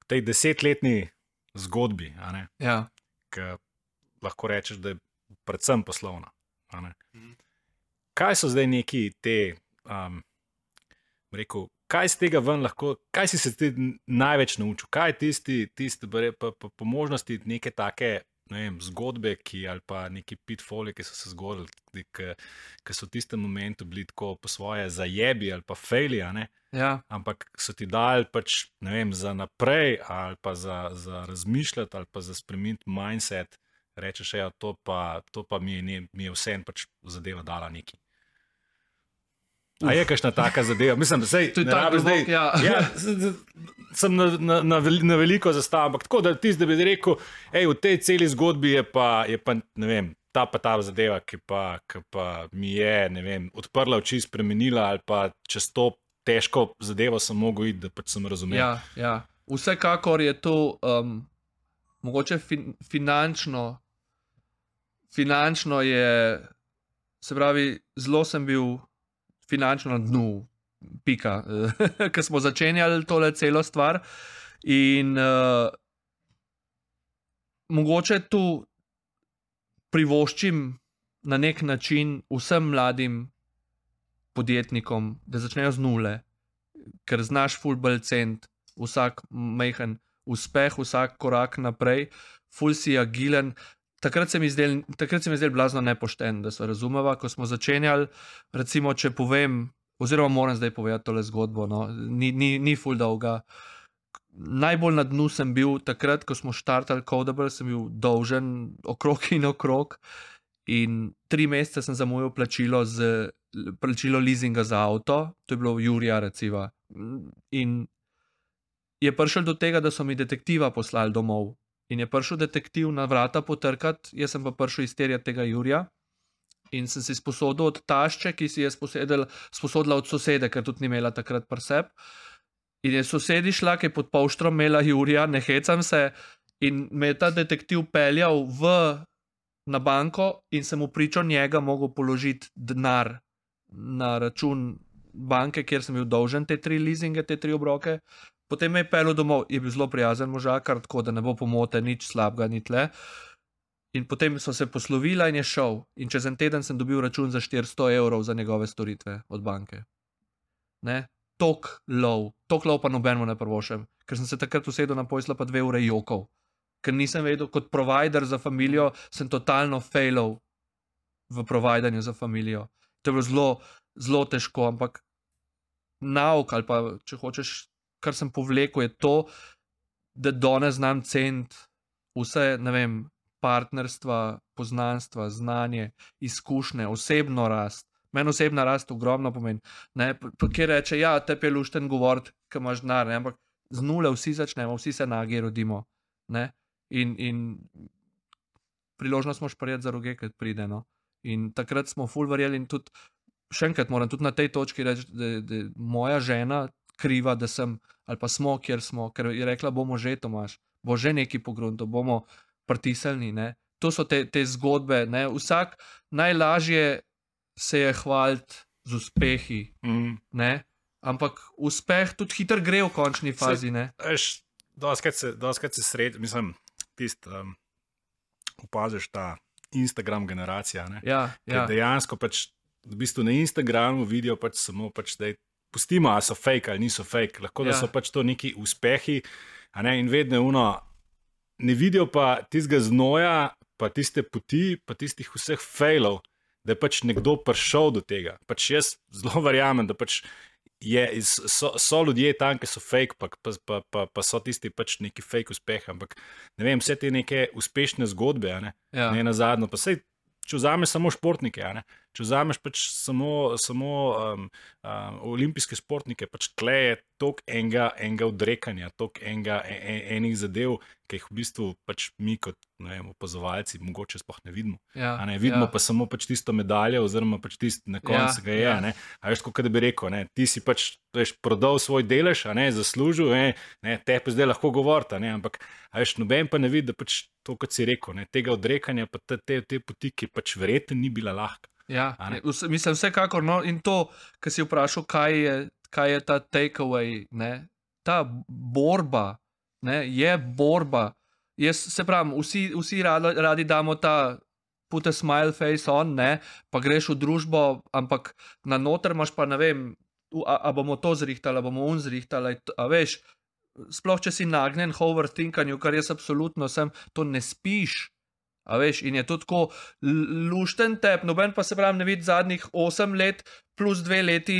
v tej desetletni zgodbi, ne, Ja. ki lahko rečeš, da je predvsem poslovna. Mhm. Kaj so zdaj neki te, um, rekel, kaj iz tega ven lahko, kaj si se ti največ naučil, kaj je tisti, tisti pa, pa, pa, po možnosti neke take vem, zgodbe, ki, ali pa neki pitfoli, ki so se zgodili, ki, ki so v tistem momentu bili tako po svoje zajebi ali pa ne. Ja, ampak so ti dali pač, ne vem, za naprej ali pa za, za razmišljati ali pa za spremeniti mindset. Rečeš, ja, to pa, to pa mi, je, ne, mi je vseeno pač zadeva dala neki. A je kakšna taka zadeva? Mislim, da se To je tako zdaj. ja. ja, sem na, na, na, na veliko zastavil, ampak tako da ti, da bi rekel, ej, v tej celi zgodbi je pa, je pa ne vem. Ta pa ta zadeva, ki pa, ki pa mi je vem, odprla oči, spremenila, ali pa čez to težko zadevo sem mogel iti, da pač sem razumel. ja, ja. Vsekakor je to um, mogoče fin, finančno, finančno je, se pravi, zelo sem bil finančno na dnu, pika, ker smo začenjali tole celo stvar. In uh, mogoče tu privoščim na nek način vsem mladim podjetnikom, da začnejo z nule, ker znaš fulbel cent, vsak majhen uspeh, vsak korak naprej, ful si agilen. Takrat se mi zdel, takrat se mi zdel blazno nepošten, da se razumeva, ko smo začenjali, recimo, če povem, oziroma moram zdaj povedati tole zgodbo, no, ni, ni, ni ful dolga. Najbolj na dnu sem bil takrat, ko smo štartali Codable, sem bil dolžen okrog in okrog. In tri mesece sem zamujal plačilo, z, plačilo leasinga za avto, to je bilo Jurija, recimo. In je prišel do tega, da so mi detektiva poslali domov. In je prišel detektiv na vrata potrkati, jaz sem pa prišel izterjati tega Jurija. In sem si sposodil od tašče, ki si je sposedel, sposodila od sosede, ker tudi ni imela takrat prsep. In je sosedi šla, ki je pod polštrom imela Jurija, ne hecam se, in me je ta detektiv peljal v, na banko in sem mu pričal njega mogel položiti denar na račun banke, kjer sem bil dolžen te tri leasinge, te tri obroke. Potem me je pelil domov, je bil zelo prijazen možakar, tako da ne bo pomote, nič slabega, ni tle. In potem so se poslovila in je šel. In čez en teden sem dobil račun za 400 evrov za njegove storitve od banke. Ne? Tok lov, tok lov pa nobenemu ne prvošem, ker sem se takrat usedel na pojsla pa dve ure jokov. Ker nisem vedel, kot provider za družino, sem totalno failal v providanju za družino. To je bilo zelo, zelo težko, ampak nauk ali pa če hočeš, kar sem povlekel, je to, da danes znam ceniti vse, ne vem, partnerstva, poznanstva, znanje, izkušnje, osebno rast. Meni osebna rast ogromno pomeni. Ne, Kjer reče, ja, te je lušten govoriti, ki imaš denar, ampak z nule vsi začnemo, vsi se nagi rodimo. Ne, in, in priložnost smo šparjeti za roge, ki pride. No. In takrat smo ful verjeli in tudi, še enkrat moram tudi na tej točki reči, da je moja žena kriva, da sem ali pa smo, kjer smo, ker je rekla, bomo že, Tomaš, bo že neki pogrunto, bomo pritisnili. Ne. To so te, te zgodbe. Ne. Vsak najlažje se je hvaliti z uspehi, Mm. ne. ampak uspeh tudi hitro gre v končni fazi. Doskrat se, doskrat se sredi, mislim, tisti, um, opaziš ta Instagram generacija. Ne? Ja, Ker ja. dejansko pač v bistvu na Instagramu vidijo pač samo, pač, da je, pustimo, ali so fake ali niso fake, lahko da Ja. so pač to neki uspehi, ne, in vedno je uno, ne vidijo pa tistega znoja, pa tiste poti, pa tistih vseh failov, da je pač nekdo prišel do tega. Pač jaz zelo verjamem, da pač je, so, so ljudje tam, ki so fake, pa, pa, pa, pa, pa so tisti pač neki fake uspehi, ampak ne vem, vse te neke uspešne zgodbe, ne, ja. ne na zadnjo. Pa sej, če vzameš samo športnike, ne, če vzameš pač samo, samo um, um, olimpijske športnike, pač tle je toliko enega, enega odrekanja, toliko enega, en, en, enih zadev, ki jih v bistvu pač mi kot vem, opazovalci mogoče sploh ne vidimo. Ja, Ne, vidimo ja. pa samo pač tisto medaljo, oziroma pač tisto na koncu Ja, ga je. ja. Ja. A veš, kot da bi rekel, ne, ti si pač veš, prodal svoj delež, ne zaslužil, ne, ne, te pa zdaj lahko govorite, ne, ampak veš, noben pa ne vidi, da pač to, kot si rekel, ne, tega odrekanja, pa te, te, te poti, ki pač verjetno ni bila lahka. Ja, ne? ne, vse, mislim, vsekakor. No, in to, kar si vprašal, kaj je, kaj je ta takeaway, ne, ta borba, ne, je borba. Jaz se pravim, vsi, vsi radi, radi damo ta. Put a smile face on, ne, pa greš v družbo, ampak na noter imaš pa ne vem, u- a, a bomo to zrihtali, a bomo un zrihtali. a- veš, sploh če si nagnjen overthinkanju, kar jaz absolutno sem, to ne spiš, A veš, in je to tako lušten tep, noben pa se pravi, ne vidi zadnjih 8 let plus 2 leti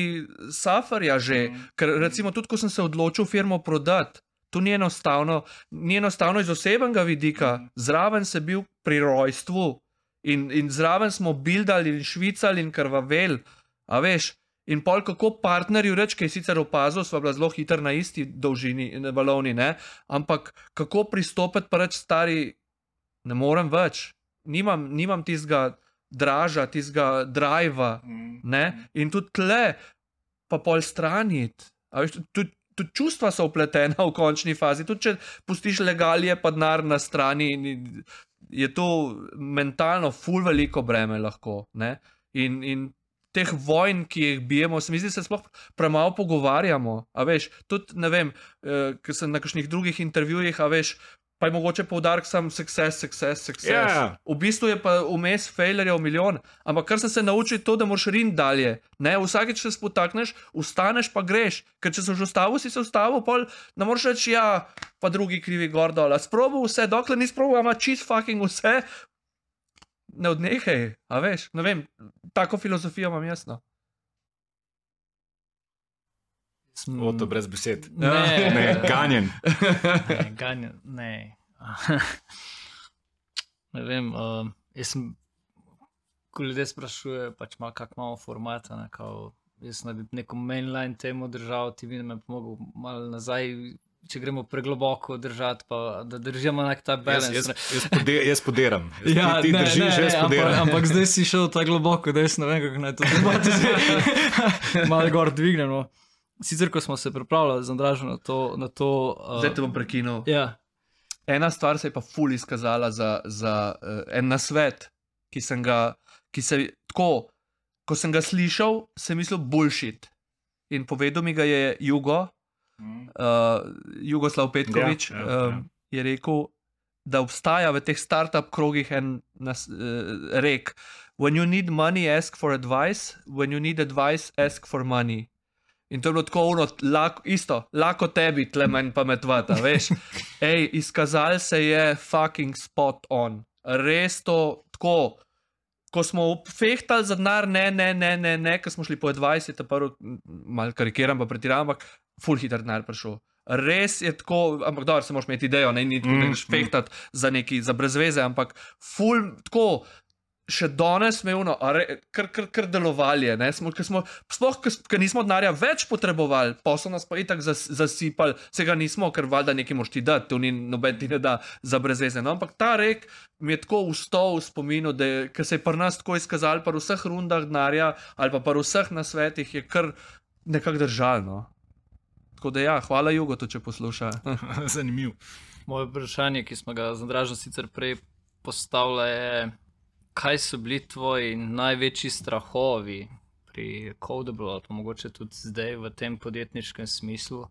safarja že. Mhm. Ker recimo tudi, ko sem se odločil firmo prodati, to ni enostavno, ni enostavno iz osebnega vidika. Mhm. Zraven sem bil pri rojstvu in, in zraven smo bildali in švicali in krvavel, a veš. In pol kako partnerju reči, ki je sicer opazil, sva bila zelo hiter na isti dolžini, valovni, ne? ampak kako pristopiti pa reči stari, ne morem več, nimam, nimam tistega draža, tistega driva, ne? in tudi tle, pa pol straniti. Tudi, tudi čustva so upletena v končni fazi, tudi če pustiš legalije, pa denar na strani, je to mentalno, ful veliko breme lahko. Ne? In, in teh vojn, ki jih bijemo, se mi zdi, da se sploh premalo pogovarjamo. A veš, tudi ne vem, eh, ker sem na kakšnih drugih intervjujih, a veš. Pa je mogoče poudarek sam success, success, success. Ja. V bistvu je pa vmes failerjev milijon, ampak kar se naučil, je to, da moraš rin dalje. Ne, vsakeč se spotakneš, ustaneš pa greš, ker če se že ustavil, si se ustavil, pol ne moreš reči, ja, pa drugi krivi gor dol. A Sprobil vse, dokler nisi sprobil, ima čist fucking vse, ne odnehaj, a veš, ne vem, tako filozofijo imam jasno. Sem- O, to brez besed. Ne, Ne, ganjen. ne, ganjen, ne. ne vem, um, jaz sem, ko ljudje sprašujejo, pač malo, kak imamo formata, ne, kao, jaz naj bi neko mainline temu držal, ti vidim, me pomogel malo nazaj, če gremo pregloboko držati, pa da držimo nek ta Jaz, balans. jaz, ne. jaz, pode, jaz podiram. Jaz, Ja, ti, ti ne, držiš, ne, ne, jaz ampak, podiram. ampak zdaj si šel tako globoko, da jaz ne vem, kako naj to zdaj malo gor dvignemo. Sicer, ko smo se pripravljali z Andražom na to. Na to uh, Zdaj te bom prekinil. ja, Ena stvar se je pa ful izkazala za, za uh, en nasvet, ki sem ga, ki se tako, ko sem ga slišal, sem mislil bullshit. In povedal mi ga je Jugo, uh, Jugoslav Petkovič, Ja, ja, ja, ja. um, je rekel, da obstaja v teh startup krogih en nas, uh, rek: When you need money, ask for advice, when you need advice, ask for money. In to je bilo tako uno, lako, isto, lahko tebi, tle manj pametvata, veš. Ej, izkazal se je fucking spot on. Res to tako. Ko smo fehtali za denar, ne, ne, ne, ne, ne, ko smo šli po 20, prvo, malo karikiram, pa pretiravam, ampak full hiter denar prišel. Res je tako, ampak dobro, se moraš imeti idejo, ne, ni tako, da Mm, greš fehtati za neki, za brezveze, ampak full tako. Še danes imeli, kar, kar, kar delovali, sploh, ker nismo denarja več potrebovali, pa so nas pa itak zas, zasipali, se ga nismo, ker valjda nekaj moš ti dati, to ni noben ti ne da za brezveze. No, ampak ta rek mi je tako ustal v spominu, da je, se je pri nas tako izkazal, pri vseh rundah denarja ali pa pri vseh nasvetih je kar nekako držalno. Tako da ja, hvala Jugo, to če posluša. Zanimiv. moje vprašanje, ki smo ga z Andražom sicer prej postavili, je, kaj so bili tvoji največji strahovi pri Codable, ali pa mogoče tudi zdaj v tem podjetniškem smislu,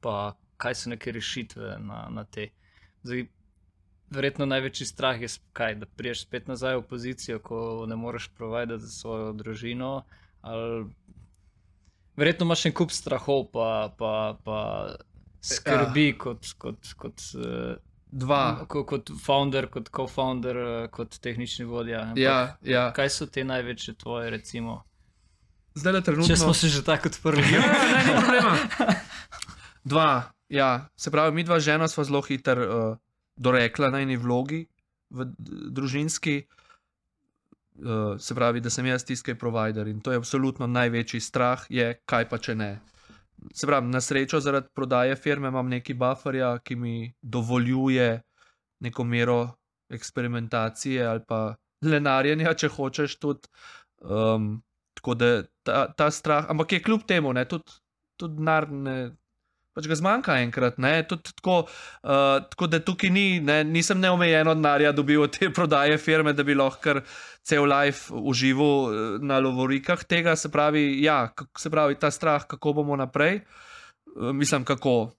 pa kaj so neke rešitve na, na te. Zdaj, verjetno največji strah je, kaj, da priješ spet nazaj v pozicijo, ko ne moreš provajdati za svojo družino. Ali... Verjetno imaš en kup strahov, pa, pa, pa skrbi ja. kot. kot, kot uh, Dva. Kot, kot founder, kot co-founder, eh, kot tehnični vodja. Ampak Ja, ja. Kaj so te največje tvoje, recimo? Zdaj le trenutno. Če smo se že tako odprli. Ja, ne, ni problema. Dva, ja. Se pravi, mi dva žena sva zelo hiter uh, dorekla na eni vlogi v družinski. Uh, se pravi, da sem jaz tiskaj provider in to je absolutno največji strah, je kaj pa če ne. Se pravi, na srečo zaradi prodaje firme imam neki bufferja, ki mi dovoljuje neko mero eksperimentacije ali pa lenarjenja, če hočeš tudi. Um, tako da ta, ta strah, ampak je kljub temu, ne, tudi, tudi denar ne. Pač ga zmanjka enkrat, tako, uh, tako da tukaj ni, ne, nisem neomejeno denarja dobil od te prodaje firme, da bi lahko cel life užival eh, na lovorikah tega, se pravi, ja, se pravi, ta strah, kako bomo naprej, Eh, mislim, kako.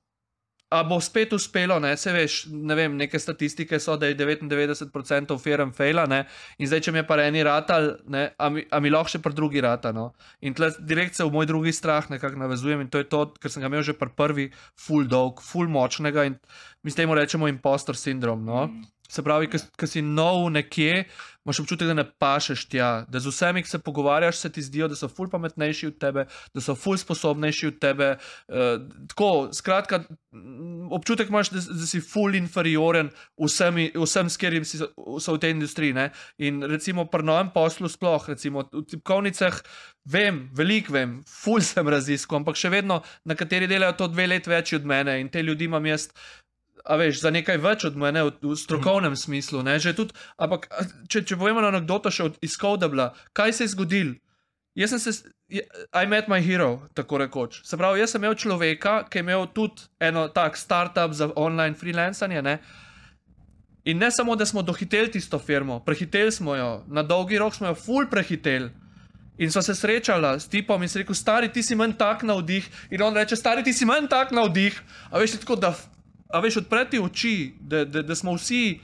A bo spet uspelo, ne, se veš, ne vem, neke statistike so, da je 99% firm fejla, ne, in zdaj, če mi je pa eni ratal, ne, a mi, a mi lahko še pri drugi rata, no. In tle direkt se v moj drugi strah nekako navezujem in to je to, ker sem ga imel že pri prvi, full dolg, full močnega in mi s temu rečemo impostor sindrom, no. Se pravi, ko si nov nekje, imaš občutek, da ne pašeš tja, da z vsemi, ki se pogovarjaš, se ti zdijo, da so ful pametnejši od tebe, da so ful sposobnejši od tebe. Uh, tako, skratka, občutek imaš, da, da si ful inferioren vsem, vsem s katerim si so v tej industriji. Ne? In recimo pri novem poslu, sploh recimo v tipkovnicah, vem, veliko vem, ful sem raziskal, ampak še vedno nekateri delajo to dve let več od mene in te ljudi imam jaz a veš, za nekaj več od mene v, v strokovnem mm. smislu. Tudi, ampak, če, če povemo anekdoto še iz Kodabla, kaj se je zgodilo? Jaz sem se, I met my hero, tako rekoč. Se pravi, jaz sem imel človeka, ki je imel tudi eno tak startup za online freelancing. Ne? In ne samo, da smo dohiteli tisto firmo, prehiteli smo jo, na dolgi rok smo jo full prehiteli. In so se srečala s tipom in se rekel, stari ti si manj tak na vdih. In on reče, stari ti si manj tak na vdih. A veš, tako da a veš, odpreti oči, da, da, da smo vsi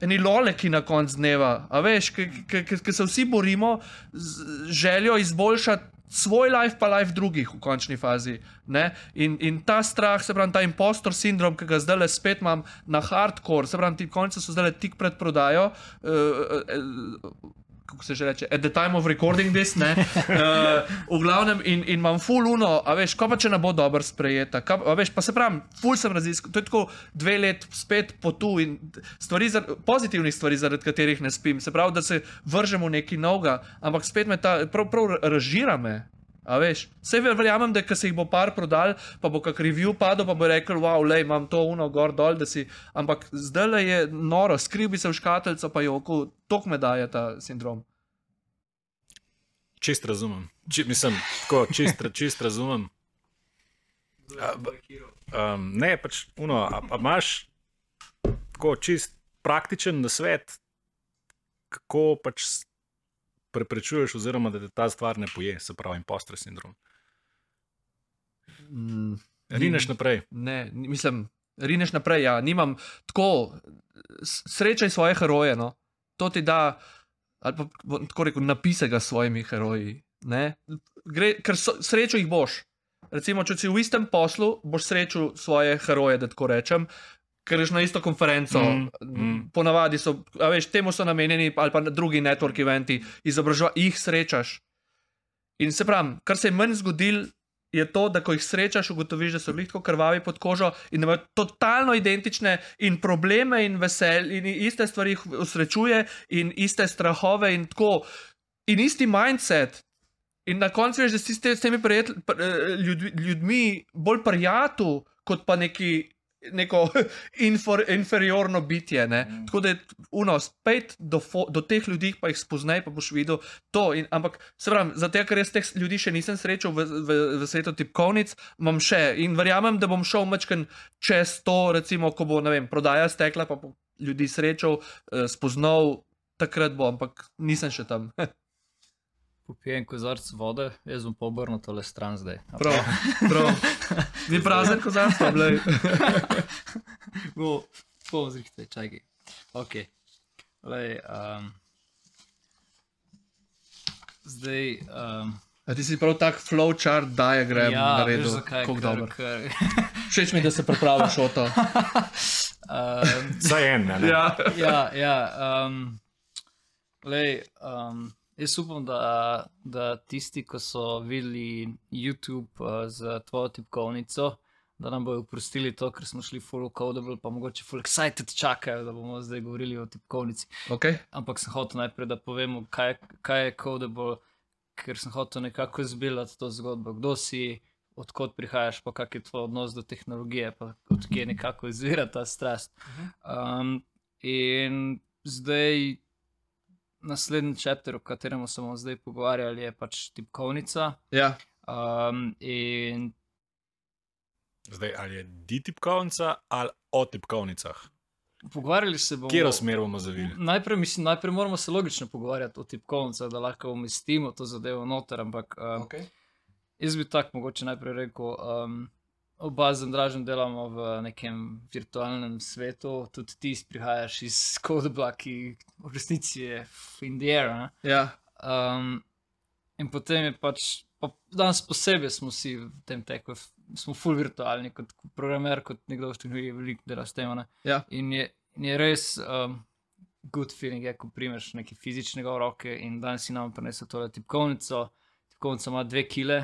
eni loleki na koncu dneva, a veš, ki se vsi borimo z željo izboljšati. Svoj life, pa life drugih v končni fazi. In, in ta strah, se pravi, ta impostor sindrom, ki ga zdaj le spet imam na hardcore, se pravi, ti konci so zdaj tik pred prodajo. Uh, uh, kako se že reče, at the time of recording this, ne, uh, v glavnem in, in imam full uno, a veš, ko pa če ne bo dobro sprejeta, ka, a veš, pa se pravi, full sem raziskal, to je tako dve let spet po tu in stvari, pozitivnih stvari, zaradi katerih ne spim, se pravi, da se vržemo v neki noga, ampak spet me ta, prav, prav ražira me. A veš, vse verjamem, da se jih bo par prodal, pa bo kak review padel, pa bo rekel, wow, le imam to uno gor dol, da si. Ampak zdaj je noro, skribi se v škatlico, pa je oko, tok me daje ta sindrom. Čist razumem. Či, mislim, tako, čist, čist razumem. A, um, ne, pač, uno, a, a imaš tako čist praktičen nasvet, kako pač preprečuješ, oziroma da te ta stvar ne poje, se pravi, impostor sindrom. Mm, rineš naprej. Ne, mislim, rineš naprej. Ja. Nimam tako, srečaj svoje heroje. No. To ti da, ali pa tako rekoč, napise ga s svojimi heroji. Gre, ker so, srečo jih boš. Recimo, če si v istem poslu, boš srečal svoje heroje, da tako rečem, greš na isto konferenco. Mm, mm. Ponavadi so, veš, temu so namenjeni, ali pa drugi network eventi, izobraževati, jih srečaš. In se pravi, kar se je meni zgodilo, je to, da ko jih srečaš, ugotoviš, da so lahko krvavi pod kožo in da imajo totalno identične in probleme in veselje in iste stvari jih usrečuje in iste strahove in tako. In isti mindset. In na koncu veš, da si s temi prijatelj, ljudmi, ljudmi bolj prijatelj, kot pa neki neko infor, inferiorno bitje. Mm. Tako da je uno, spet do, fo, do teh ljudi, pa jih spoznaj, pa boš videl to. In, ampak, se pravi, zato, ker jaz teh ljudi še nisem srečal v, v, v svetu tipkovnic, imam še in verjamem, da bom šel mečken čez to, recimo, ko bo vem, prodaja stekla, pa bo ljudi srečal, eh, spoznal, takrat bo, ampak nisem še tam. popijem kozarc vode, jaz bom pobrnil tole stran zdaj. Prav, prav. Ni prazen kozarc, pa blej. Bo, bom zrihtel, čakaj. Ok. Lej, um, zdaj. Um, A ti si prav tak flowchart diagram ja, naredil, kako dobro. Všeč mi, da se pripraviš o to. Um, Za en, ne? Ja, ja. ja um, lej, um, Jaz upam, da, da tisti, ki so videli YouTube uh, z tvojo tipkovnico, da nam bodo oprostili to, ker smo šli full codable, pa mogoče full excited čakajo, da bomo zdaj govorili o tipkovnici. Okay. Ampak sem hotel najprej, da povemo, kaj, kaj je codable, ker sem hotel nekako zbirati to zgodbo, kdo si, odkot prihajaš, pa kak je tvoj odnos do tehnologije, pa odkje nekako izvira ta strast. Um, in zdaj naslednji četer, o katerem se bomo zdaj pogovarjali, je pač tipkovnica. Ja. Um, in... Zdaj, ali je di-tipkovnica ali o tipkovnicah? Pogovarjali se bomo. Kjer smer bomo zavili? Najprej, mislim, najprej moramo se logično pogovarjati o tipkovnicah, da lahko umestimo to zadevo noter. Ampak um, okay. jaz bi tako mogoče najprej rekel. Um, oba z Andražem delamo v nekem virtualnem svetu, tudi ti prihajaš iz Kodobla, ki v resnici je v Indiji. Ja. Um, in potem je pač, pa danes posebej smo si v tem teku, smo full virtualni, kot programer, kot nekdo, ki je veliko dela s tem. Ja. In je in je res um, good feeling, je, ko primeš nekaj fizičnega v roke in danes si nam prinesel tole tipkovnico. Tipkovnica ima dve kile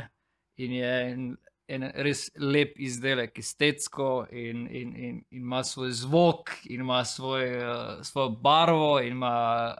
in je en, en res lep izdelek, estetsko in, in, in, in ima svoj zvok, in ima svoj, uh, svojo barvo, in ima,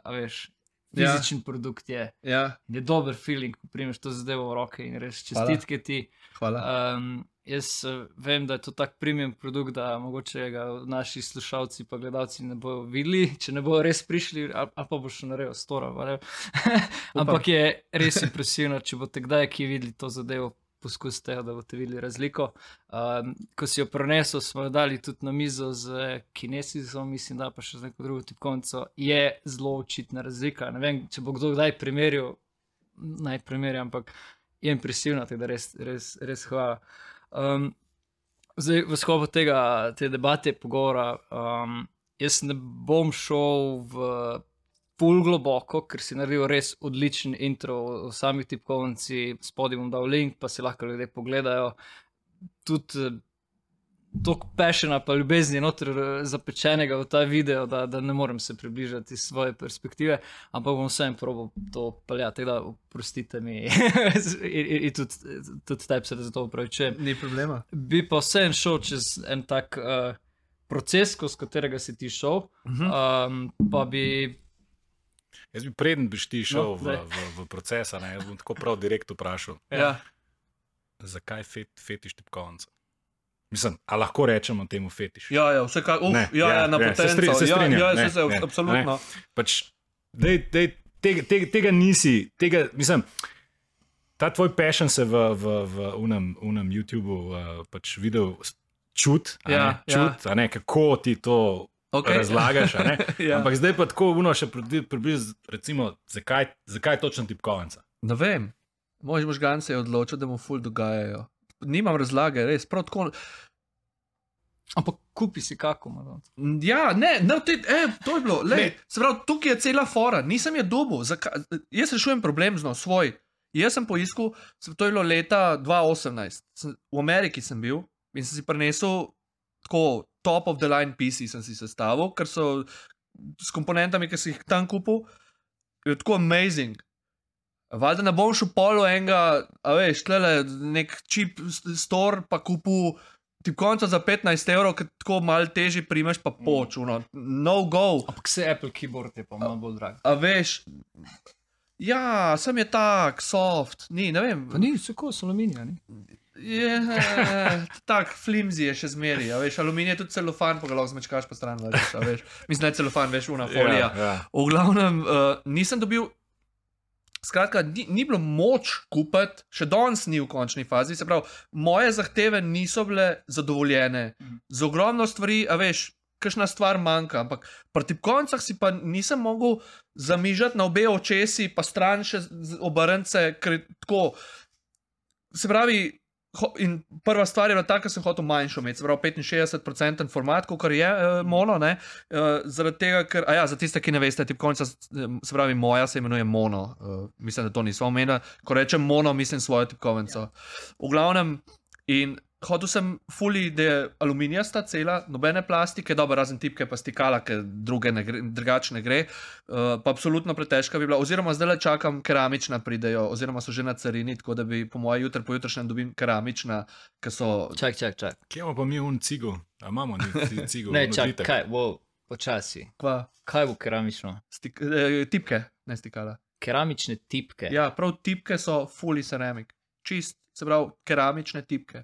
veš. Ja. Fizičen ja. produkt je. Ja, Je dober feeling, ko primeš to zadevo v roke in res čestitke ti. hvala. Um, jaz uh, vem, da je to tak premium produkt, da mogoče ga naši slušalci in gledalci ne bodo videli, če ne bodo res prišli, ali, ali pa bo še naredil stora. Ampak je res impresivno, če boste kdaj ki videli to zadevo. Poskusite, da boste videli razliko. Um, ko si jo prenesel, smo jo dali tudi na mizo z Kinesisom, mislim, da pa še z neko drugo tipkovnico. Je zelo očitna razlika. Ne vem, če bo kdo kdaj primerjal, naj primerja, ampak je impresivna, tako da res, res, res hvala. Um, zdaj, v sklopu tega te debate, pogovora, um, jaz ne bom šel v pol globoko, ker si naredil res odličen intro o sami tipkovnici, spodaj bom dal link, pa si lahko ljudje pogledajo. Tudi toliko pešena, pa ljubezni noter eh, zapečenega v ta video, da, da ne morem se približati svoje perspektive, ampak bom vsem probo to peljati, da oprostite mi in, in, in tudi, tudi tebi se za to upravičujem. Ni problema. Bi pa vsem šel čez en tak uh, proces, skozi katerega si ti šel, Uh -huh. um, pa bi Jaz bi preden bi ti šel No, v, v, v proces, a ne, jaz bom tako prav direkt vprašal, ja. zakaj fet, fetiš tipkovnica. Mislim, a lahko rečemo temu fetiš? Ja, ja, vsekakor. Ne, Ja, ja, ja, na ne, se potenco. stri- se Ja, strinjam, Ja, ne, se, se, ne, absolutno. Pač, dej, dej, tega, tega, tega nisi, tega, mislim, ta tvoj passion se v, v, v unem, unem YouTubu uh, pač videl čut, Ja, ne, čut a ne, kako ti to Okay. razlagaš. a ne. Ja. Ampak zdaj pa tako uno še približno, recimo, zakaj, zakaj točno tipkovnica? Ne vem. Moj možgan se je odločil, da mu ful dogajajo. Nimam razlage, res. Prav tako. Ampak kupi si kako, malo. Ja, ne, ne te, e, to je bilo. Lej, se pravi, tukaj je cela fora, nisem je dobil. Jaz rešujem problem z njo, svoj. Jaz sem poiskal, to je bilo leta 2018. Sem, v Ameriki sem bil in sem si prinesel tako top of the line PC, sem si sestavil, ker so s komponentami, ki si jih tam kupil, je tako amazing. Valjda ne bom šel polo enega, a veš, tle nek čip store, pa kupil tipkovnico za 15 evrov, ki tako malo težje primeš, pa poč, no, no go. Ampak se Apple keyboard je pa malo bolj drag. A veš, ja, sem je tak, soft, ni, ne vem. Pa ni, vse kos aluminija, ni. Je, tak, flimzi je še zmeri, a veš, aluminij je tudi celofan, pa ga lahko zmečkaš po stran, veš, a veš. Mislim, da je celofan, veš, una folija. Ja, ja. V glavnem, uh, nisem dobil. Skratka, ni, ni bilo moč kupiti, še danes ni v končni fazi. Se pravi, moje zahteve niso bile zadovoljene. Mhm. Z ogromno stvari, a veš, kakšna stvar manjka. Ampak pri tipkovnicah si pa nisem mogel zamižati na obe očesi, pa stran še obrnce, tako. Se pravi, ho, in prva stvar je bila ta, ker sem hotel manjšo imeti, se pravi 65% format, kot je uh, mono. Ne? Uh, zaradi tega, ker, ja, za tiste, ki ne veste, tipkovnica, s- se pravi, moja se imenuje Mono. Uh, mislim, da to nismo omenili. Ko rečem Mono, mislim svojo tipkovnico. V glavnem, in hotel sem fuli, da je aluminijasta cela, nobene plastike, dobro, razen tipke, pa stikala, ker druge ne gre, drugače ne gre. Uh, pa absolutno pretežka bi bila, oziroma zdaj le čakam, keramična pridejo, oziroma so že na carini, tako da bi po mojem jutri, pojutrišnjem dobim keramična, ki so. Čak, čak, čak. Kje imamo pa mi un cigo? A imamo ni ci- cigo? Ne, čak, odlitek? kaj, wow, počasi. Kva, Kaj bo keramično? stik, eh, tipke, ne stikala. Keramične tipke. Ja, prav tipke so fully ceramic, čist, se pravi, keramične tipke.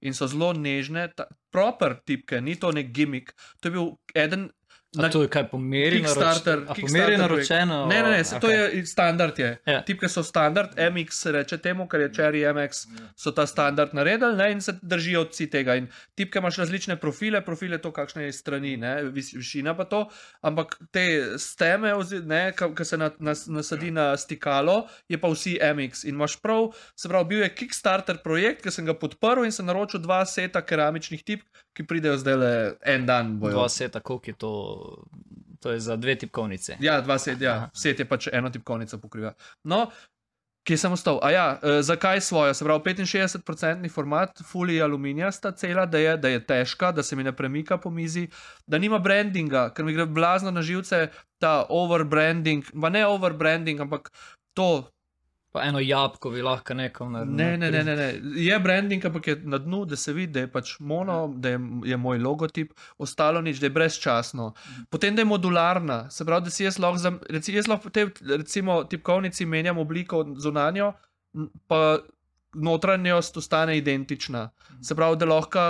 In so zelo nežne, ta, proper tipke, ni to nek gimmick. To je bil eden. A to je kaj pomeri Kickstarter, naročeno? Kickstarter Pomeri naročeno? Ne, ne, ne, se, to je standard. Je. Ja. Tipke so standard, MX reče temu, ker je Cherry MX, so ta standard naredili ne, in se držijo vsi tega. In tipke imaš različne profile, profile to, kakšne je strani, ne, vis, višina pa to, ampak te steme, ki se na, na, nasadi na stikalo, je pa vsi MX. In imaš prav, se pravi, bil je Kickstarter projekt, ki sem ga podprl in sem naročil dva seta keramičnih tipk, ki pridejo zdaj le en dan. Bojo. Dva seta, koliko je to? To je za dve tipkovnice. Ja, dva set, ja. Aha. set je pač eno tipkovnico pokriva. No, Kje sem ostal? A ja, uh, zakaj svojo? Se pravi, 65-odstotni format, fully aluminijasta cela, da je, da je težka, da se mi ne premika po mizi, da nima brandinga, ker mi gre blazno na živce ta overbranding, pa ne overbranding, ampak to. Pa eno jabko bi lahko nekom naredil. Ne, ne, ne, ne, ne. Je branding, ampak je na dnu, da se vidi, da je pač mono, da je, je moj logotip, ostalo nič, da je brezčasno. Potem, da je modularna, se pravi, da si jaz lahko, zam- reci, jaz lahko te, recimo, tipkovnici menjam obliko zunanjo, pa notranjost ostane identična. Se pravi, da lahko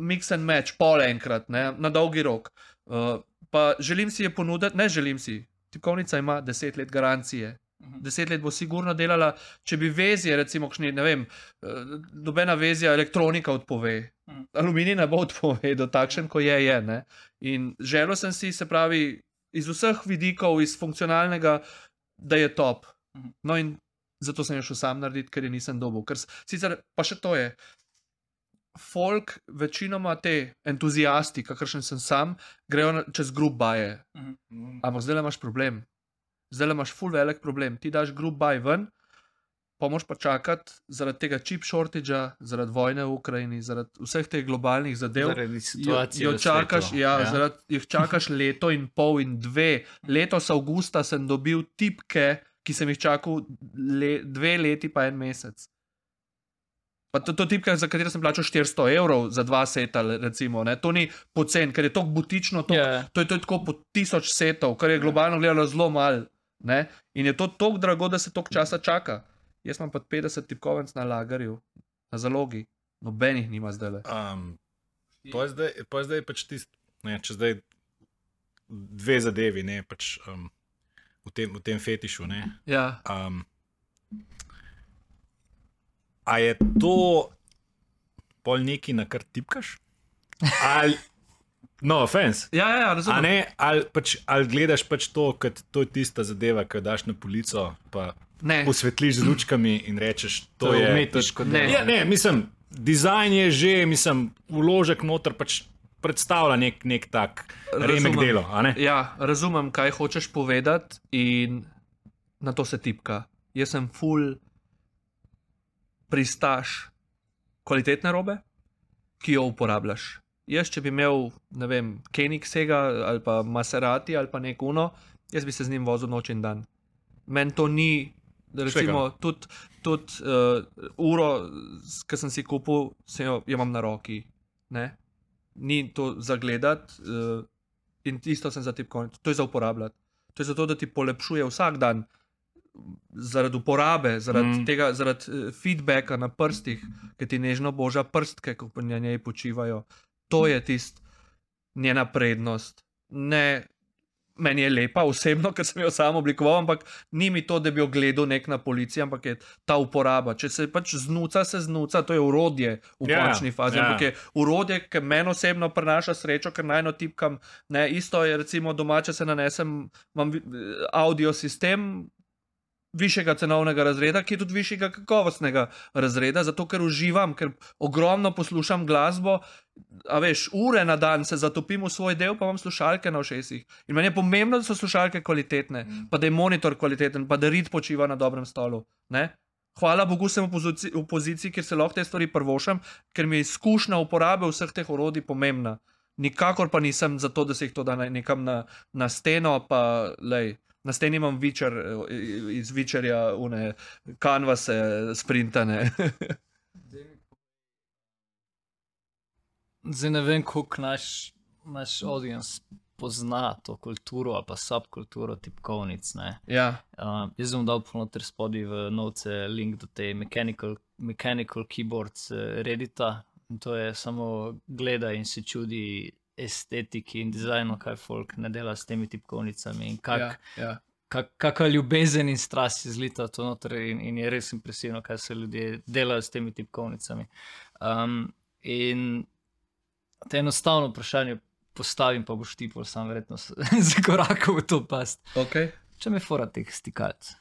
mix and match, pol enkrat, ne, na dolgi rok. Uh, pa želim si je ponuditi, ne želim si. Tipkovnica ima 10 let garancije. Deset let bo sigurno delala, če bi vezje, recimo, kakšni, ne vem, eh, nobena vezja elektronika odpove. Mhm. Aluminij ne bo odpovedal, takšen, kot je. je ne. In želel sem si, se pravi, iz vseh vidikov, iz funkcionalnega, da je top. Mhm. No, in zato sem jo šel sam narediti, ker je nisem dobil. Ker, sicer pa še to je. Folk, večinoma te entuzijasti, kakršen sem sam, grejo čez grub baje. Ampak zdaj imaš problem. Zdaj imaš full velik problem. Ti daš grub baj ven, pa moš pa čakati zaradi tega chip shortagea, zaradi vojne v Ukrajini, zaradi vseh teh globalnih zadev. Zaradi Jo, situacije. jo v čakaš, ja, ja. Zaradi, jih čakaš leto in pol in dve. Letos avgusta sem dobil tipke, ki sem jih čakal le, dve leti pa en mesec. Pa to, to tipka, za katero sem plačal 400 evrov za dva seta, recimo, ne? to ni pocen, ker je to butično, to, Ja. to je to je tako po tisoč setov, kar je globalno gledano zelo malo. Ne? In je to tako drago, da se toliko časa čaka. Jaz imam pa 50 tipkovnic na lagarju, na zalogi, nobenih nima zdaj. Um, to je zdaj, to je zdaj pač tisto, če zdaj dve zadevi, ne, pač, um, v, tem, v tem fetišu. Ne, Ja, um, a je to pol neki, na kar tipkaš? Ali, no, offense. ja, ja, ja razumem. ne, ali, pač, ali gledaš pač to, kot to je tista zadeva, ki jo daš na polico, pa Ne, osvetliš z lučkami in rečeš, to, To je umetniško delo. Ja, ne, mislim, dizajn je že, mislim, vložek noter pač predstavlja nek, nek tak remek delo. ne? Ja, razumem, kaj hočeš povedati, in na to se tipka. Jaz sem full pristaš kvalitetne robe, ki jo uporabljaš. Jaz, če bi imel, ne vem, Koenigsega ali pa Maserati ali pa nek uno, jaz bi se z njim vozil noč in dan. Meni to ni, recimo, tudi tud, uh, uro, ki sem si kupil, se jo, jo imam na roki. Ne? Ni to za gledati, uh, in isto sem za tipkovnico. To je za uporabljati. To je zato, da ti polepšuje vsak dan, zaradi uporabe, zaradi, Mm. tega, zaradi uh, feedbacka na prstih, ki ti nežno boža prstke, ko na njej počivajo. To je tist njena prednost. Ne, meni je lepa osebno, ker sem jo sam oblikoval, ampak ni mi to, da bi jo gledal nek na policiji, ampak je ta uporaba. Če se pač znuca, se znuca, to je urodje v Ja, končni fazi. ja. Ampak je urodje, ki meni osebno prinaša srečo, ker najno tipkam. Ne, isto je, recimo, doma, če se nanesem, imam vi- audio sistem. Višjega cenovnega razreda, ki je tudi višjega kakovostnega razreda, zato ker uživam, ker ogromno poslušam glasbo, a veš, ure na dan se zatopim v svoj del, pa imam slušalke na ušesih. In meni je pomembno, da so slušalke kvalitetne, Mm. pa da je monitor kvaliteten, pa da rid počiva na dobrem stolu. Ne? Hvala Bogu, sem v poziciji, v poziciji, kjer se lahko te stvari prvošam, ker mi je izkušnja uporabe vseh teh orodij pomembna. Nikakor pa nisem za to, da se jih to da nekam na, na steno, pa lej. Na steni imam večer, iz večerja, une kanvase, sprintane. Zdaj ne vem, koliko naš, naš audience pozna to kulturo ali pa subkulturo tipkovnic. Ne. ja, Uh, jaz bom dal ponoter spodaj v novce link do te mechanical, mechanical keyboards Reddita. In to je samo gleda in se čudi estetiki in dizajnu, kaj folk ne dela s temi tipkovnicami in kak, ja, ja. kak, kakšna ljubezen in strast je zlita to noter, in, in je res impresivno, kaj se ljudje delajo s temi tipkovnicami. Um, in te enostavno vprašanje postavim, pa boš ti pol sam verjetno zakorakal v to past. Okay. Če me fora teh stikalc.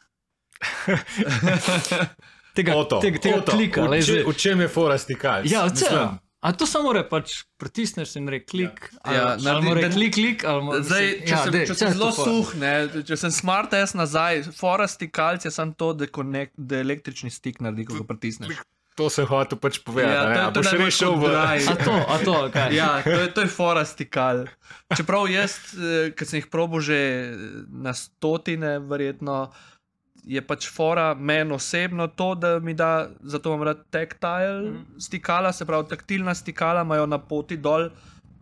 Tega, Oto, tega, tega Oto, klika, v, če, v čem je fora stikal? Ja, v čem? A to samo more, pač pritisneš in reče klik. Ja, Ja, ali naredi- more da- klik, klik. ali mora- Zdaj, če, ja, sem, dej, če sem zelo to suh, ne, če sem smart, jaz nazaj, forasti kalc je samo to, da, konek, da električni stik naredi, ko ga pritisneš. To sem hotel pač povedati. Ja, ne, to je- a to boš rešil v. drive. A to, a to, kaj. Ja, to je, to je forasti kal. Čeprav jaz, eh, ki sem jih probo že eh, na stotine, verjetno. Je pač fora meni osebno to, da mi da, zato imam rad tactile Mhm. stikala, se pravi, taktilna stikala imajo na poti dol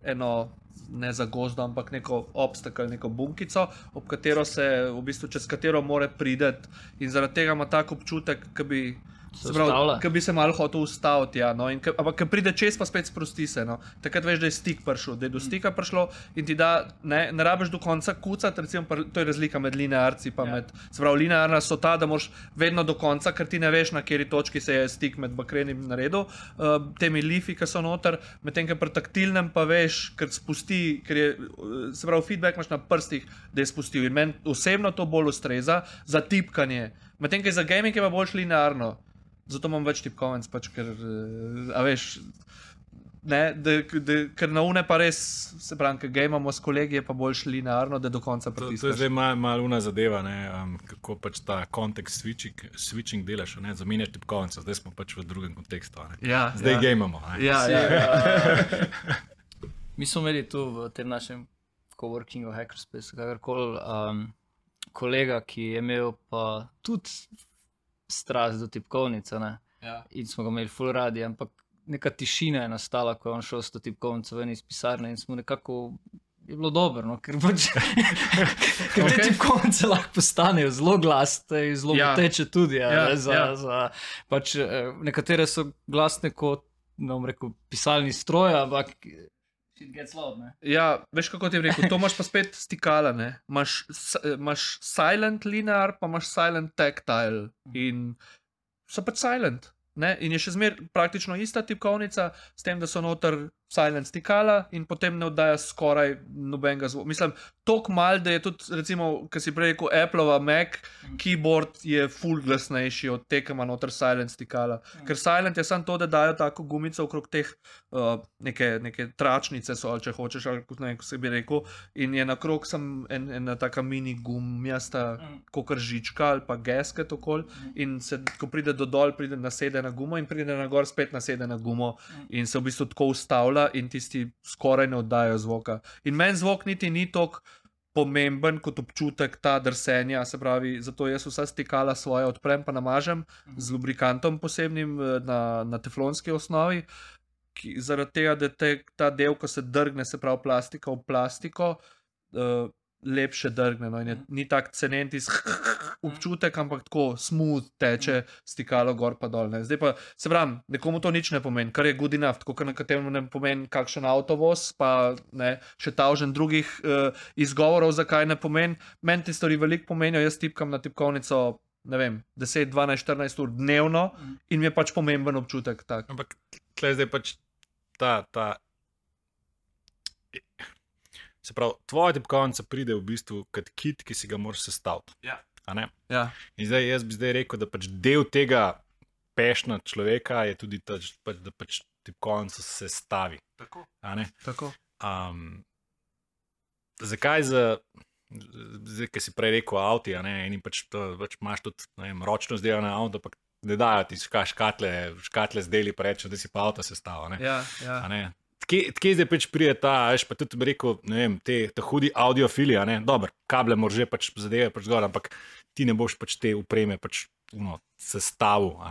eno, ne za gozdo, ampak neko obstakel, neko bunkico, ob katero se, v bistvu čez katero more priti. In zaradi tega ima tak občutek, da bi. Se pravi, ki bi se malo hotel ustaviti, ja, no, in ampak ko pride čez, pa spet sprosti se. No. Takrat veš, da je stik prišel, da je do stika prišlo in ti da, ne, ne rabiš do konca kucati, recimo, to je razlika med linearci. Ja. Med, se pravi, linearna so ta, da moraš vedno do konca, ker ti ne veš, na kateri točki se je stik med bakrenim naredil, uh, temi lifi, ki so noter, medtem ko pri taktilnem pa veš, ker spusti, ker je, uh, se pravi, feedback imaš na prstih, da je spustil. In meni osebno to bolj ustreza za tipkanje. Medtem ko je za gaming je pa bolj linearno. Zato imam več tipkovnic, pač, ker, uh, a veš, ne, da, da, ker na une pa res, se pravi, ker ga imamo s kolegi, je pa bolj linearno, da do konca To, to je zdaj malo mal una zadeva, ne, um, kako pač ta kontekst switching, switching delaš. a ne, Zamenjaš tipkovnico, zdaj smo pač v drugem kontekstu. a ne. Ja, Zdaj ja. ja. gamemo. a ne. Ja, ja, ja. Mi smo imeli tu v tem našem coworkingu, hackerspace, kakorkoli, um, kolega, ki je imel pa tudi strast do tipkovnice. Ja. In smo ga imeli full radi, ampak neka tišina je nastala, ko je on šel s to tipkovnico ven iz pisarne in smo nekako. Je bilo dobro, no? ker pač ker te Ok. tipkovnice lahko postanejo zelo glasne, in zelo Ja. teče tudi. Ja, Ja, za, ja. Za, pač, eh, nekatere so glasne kot rekel, pisalni stroj, ampak loud. Ne? Ja, veš kako ti rekel, to imaš pa spet stikala. ne. Imaš, s- imaš silent linear, pa imaš silent tactile. In so pač silent. Ne? In je še zmeraj praktično ista tipkovnica, s tem, da so noter silent stikala in potem ne oddaja skoraj nobenega zvoka. Mislim, tako mal, da je tudi, recimo, kar si prej rekel, Appleova Mac, keyboard je full glasnejši od tega, ima noter silent stikala. Ker silent je samo to, da dajo tako gumico okrog teh uh, neke, neke tračnice, so, ali če hočeš, ali kot ne se bi rekel, in je na krog sem en, ena taka mini gumijasta, Mm. kot žička ali pa gesket okol. In se, ko pride do dol, pride nasede na gumo, in pride na gor, spet nasede na gumo, in se v bistvu tako ustavlja, in tisti skoraj ne oddajo zvoka. In meni zvok niti ni tako pomemben kot občutek ta drsenja, se pravi, zato jaz vsa stikala svoje odprem, pa namažem z lubrikantom posebnim eh, na, na teflonski osnovi. Ki, zaradi tega, da te, ta del, ko se drgne, se pravi plastika v plastiko, uh, lepše drgne. No, je, ni tak cenent iz občutek, ampak tako smooth teče stikalo gor pa dol. Ne. Zdaj pa se pravi, nekomu to nič ne pomeni, kar je good enough, tako kot nekateremu ne pomeni kakšen avtovoz, pa ne, še tavžen drugih uh, izgovorov, zakaj ne pomeni. Meni te stvari veliko pomenijo, jaz tipkam na tipkovnico. Ne vem, 10, 12, 14 ur dnevno in mi je pač pomemben občutek. Tak. Ampak tle zdaj pač ta. ta Se pravi, tvoja tipkovnica pride v bistvu kot kit, ki si ga moraš sestaviti. Ja. Ja. In zdaj jaz bi zdaj rekel, da pač del tega pešna človeka je tudi ta, pač, da pač tipkovnica sestavi. Tako. a ne. Tako. Um, zakaj za, zdaj, ki si prej rekel, avti, a ne, in pač, to, pač imaš tudi vem, ročno zdelane avto, ampak ne dajo ti ška- škatle, škatle zdeli, pa rečeš, da si pa avto sestavil. Ja, ja. Kje zdaj pač pride ta, veš, pa tudi rekel, ne vem, te, te hudi audiofili, a ne, dobro, kable moraš že pač zadeve pač zgor, ampak ti ne boš pač te upreme pač uno,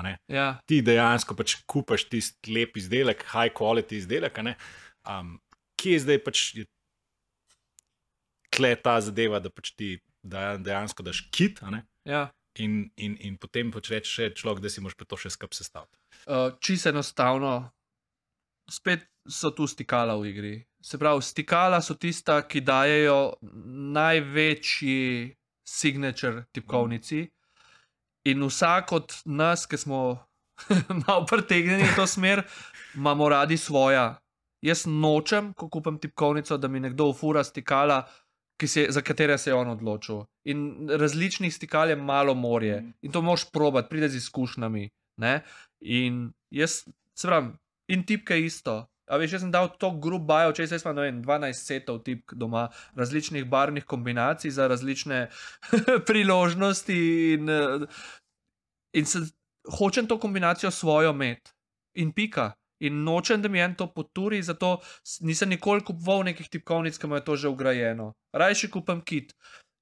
ne. ja. Ti dejansko pač kupaš tisti lep izdelek, high quality izdelek. Um, kje zdaj pač je tle ta zadeva, da pač ti da, dejansko daš kit, ja. In, in, in potem pač rečeš, človek, da si moraš to še skup sestaviti. Uh, Čisto enostavno, spet so tu stikala v igri. Se pravi, stikala so tista, ki dajo največji signature tipkovnici. In vsak od nas, ki smo malo pretegnjeni v to smer, imamo radi svoja. Jaz nočem, ko kupim tipkovnico, da mi nekdo ufura stikala, se, za katere se je on odločil. In različnih stikal je malo morje. In to moš probati, pride z izkušnjami. Ne? In jaz, se pravi, in tipke isto. A veš, jaz sem dal to grob bio, če ne vem, 12 setov tipk doma, različnih barvnih kombinacij za različne priložnosti in, eh, in se, hočem to kombinacijo svojo imeti. In pika. In nočem, da mi en to poturi, zato nisem nikoli kupoval nekih tipkovnic, ki imajo to že ugrajeno. Rajši kupim kit.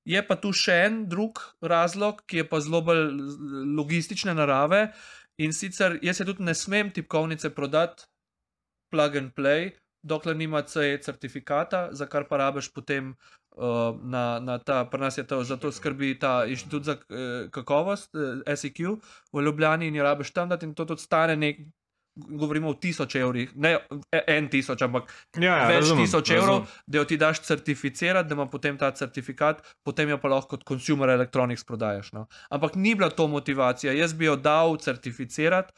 Je pa tu še en drug razlog, ki je pa zelo bolj logistične narave. In sicer jaz se tudi ne smem tipkovnice prodati plug and play, dokler nima CE certifikata, za kar pa rabiš potem uh, na, na ta, pri nas je to, zato skrbi ta inštitut za uh, kakovost, uh, SEQ v Ljubljani in jo rabiš tam dati in to tudi stane nek. Govorimo o tisoč evrih, ne e- en tisoč, ampak Ja, ja, več razumem, tisoč evrov, razumem. da jo ti daš certificirati, da ima potem ta certifikat, potem jo pa lahko kot consumer electronics prodajaš. No. Ampak ni bila to motivacija, jaz bi jo dal certificirati,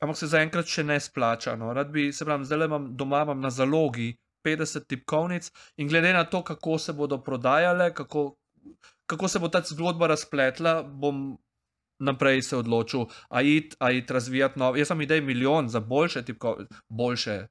ampak se zaenkrat še ne splača. No. Rad bi, se pravi, zdaj imam doma imam na zalogi 50 tipkovnic in glede na to, kako se bodo prodajale, kako, kako se bo ta zgodba razpletla, bom naprej se odločil, a iti, a iti razvijati nove. Jaz sem idej milijon za boljše tipkovnice, boljše.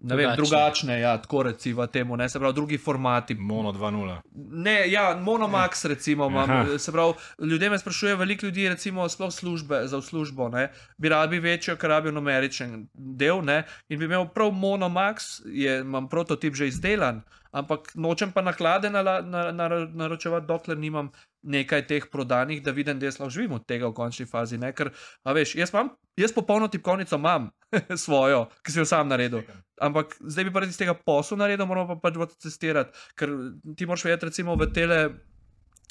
Ne vem, Drugačne. drugačne, ja, tako recimo temu, ne se pravi, drugi formati. Mono 2.0. Ne, ja, Monomax, recimo, imam, se pravi, ljudje me sprašujejo, veliko ljudi, recimo, sploh službe, za službo, ne, bi radi večjo, ker rabijo numeričen del, ne, in bi imel prav Monomax, je, imam prototip že izdelan, ampak nočem pa naklade nala- na, na, na, naročevati, dokler nimam nekaj teh prodanih, da vidim, da jaz lahko živim od tega v končni fazi. Ne, ker, a veš, jaz, imam, jaz popolno tipkovnico imam, svojo, ki sem jo sam naredil. Ampak zdaj bi pa iz tega posla naredil, moramo pa pač testirati. Ker ti moraš vedeti, recimo v tele,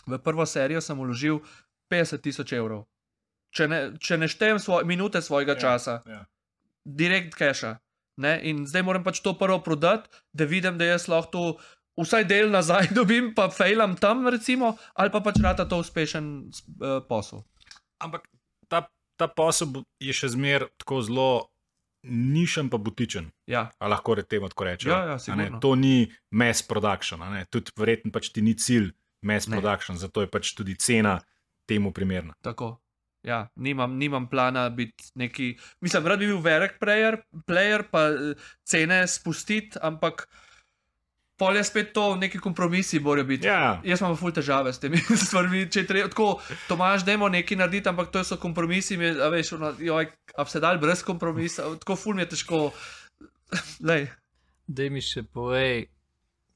v prvo serijo sem vložil 50 tisoč evrov. Če ne, če ne štejem svoj, minute svojega Ja, časa, ja. direkt cache. Ne? In zdaj moram pač to prvo prodati, da vidim, da jaz lahko to vsaj del nazaj dobim, pa fejlam tam, recimo, ali pa pač rata to uspešen uh, posel. Ampak ta, ta posel je še zmeraj tako zelo nišen, pa butičen. Ja, A lahko temu tako rečemo. Ja, ja, to ni mass production, tudi verjetno pač ti ni cilj mass Ne. production, zato je pač tudi cena temu primerna. Tako. Ja, nimam, nimam plana biti neki. Mislim, rad bi bil velik player, player pa eh, cene spustiti, ampak pol je spet to, neki kompromisi morajo biti. Ja, Jaz imam ful težave s temi stvarmi. Če treba, tako, Tomaž, dajmo nekaj narediti, ampak to so kompromisi, mi a veš, ono, joj, a se dal brez kompromisa, tako ful mi je težko. Lej, Da mi še povej,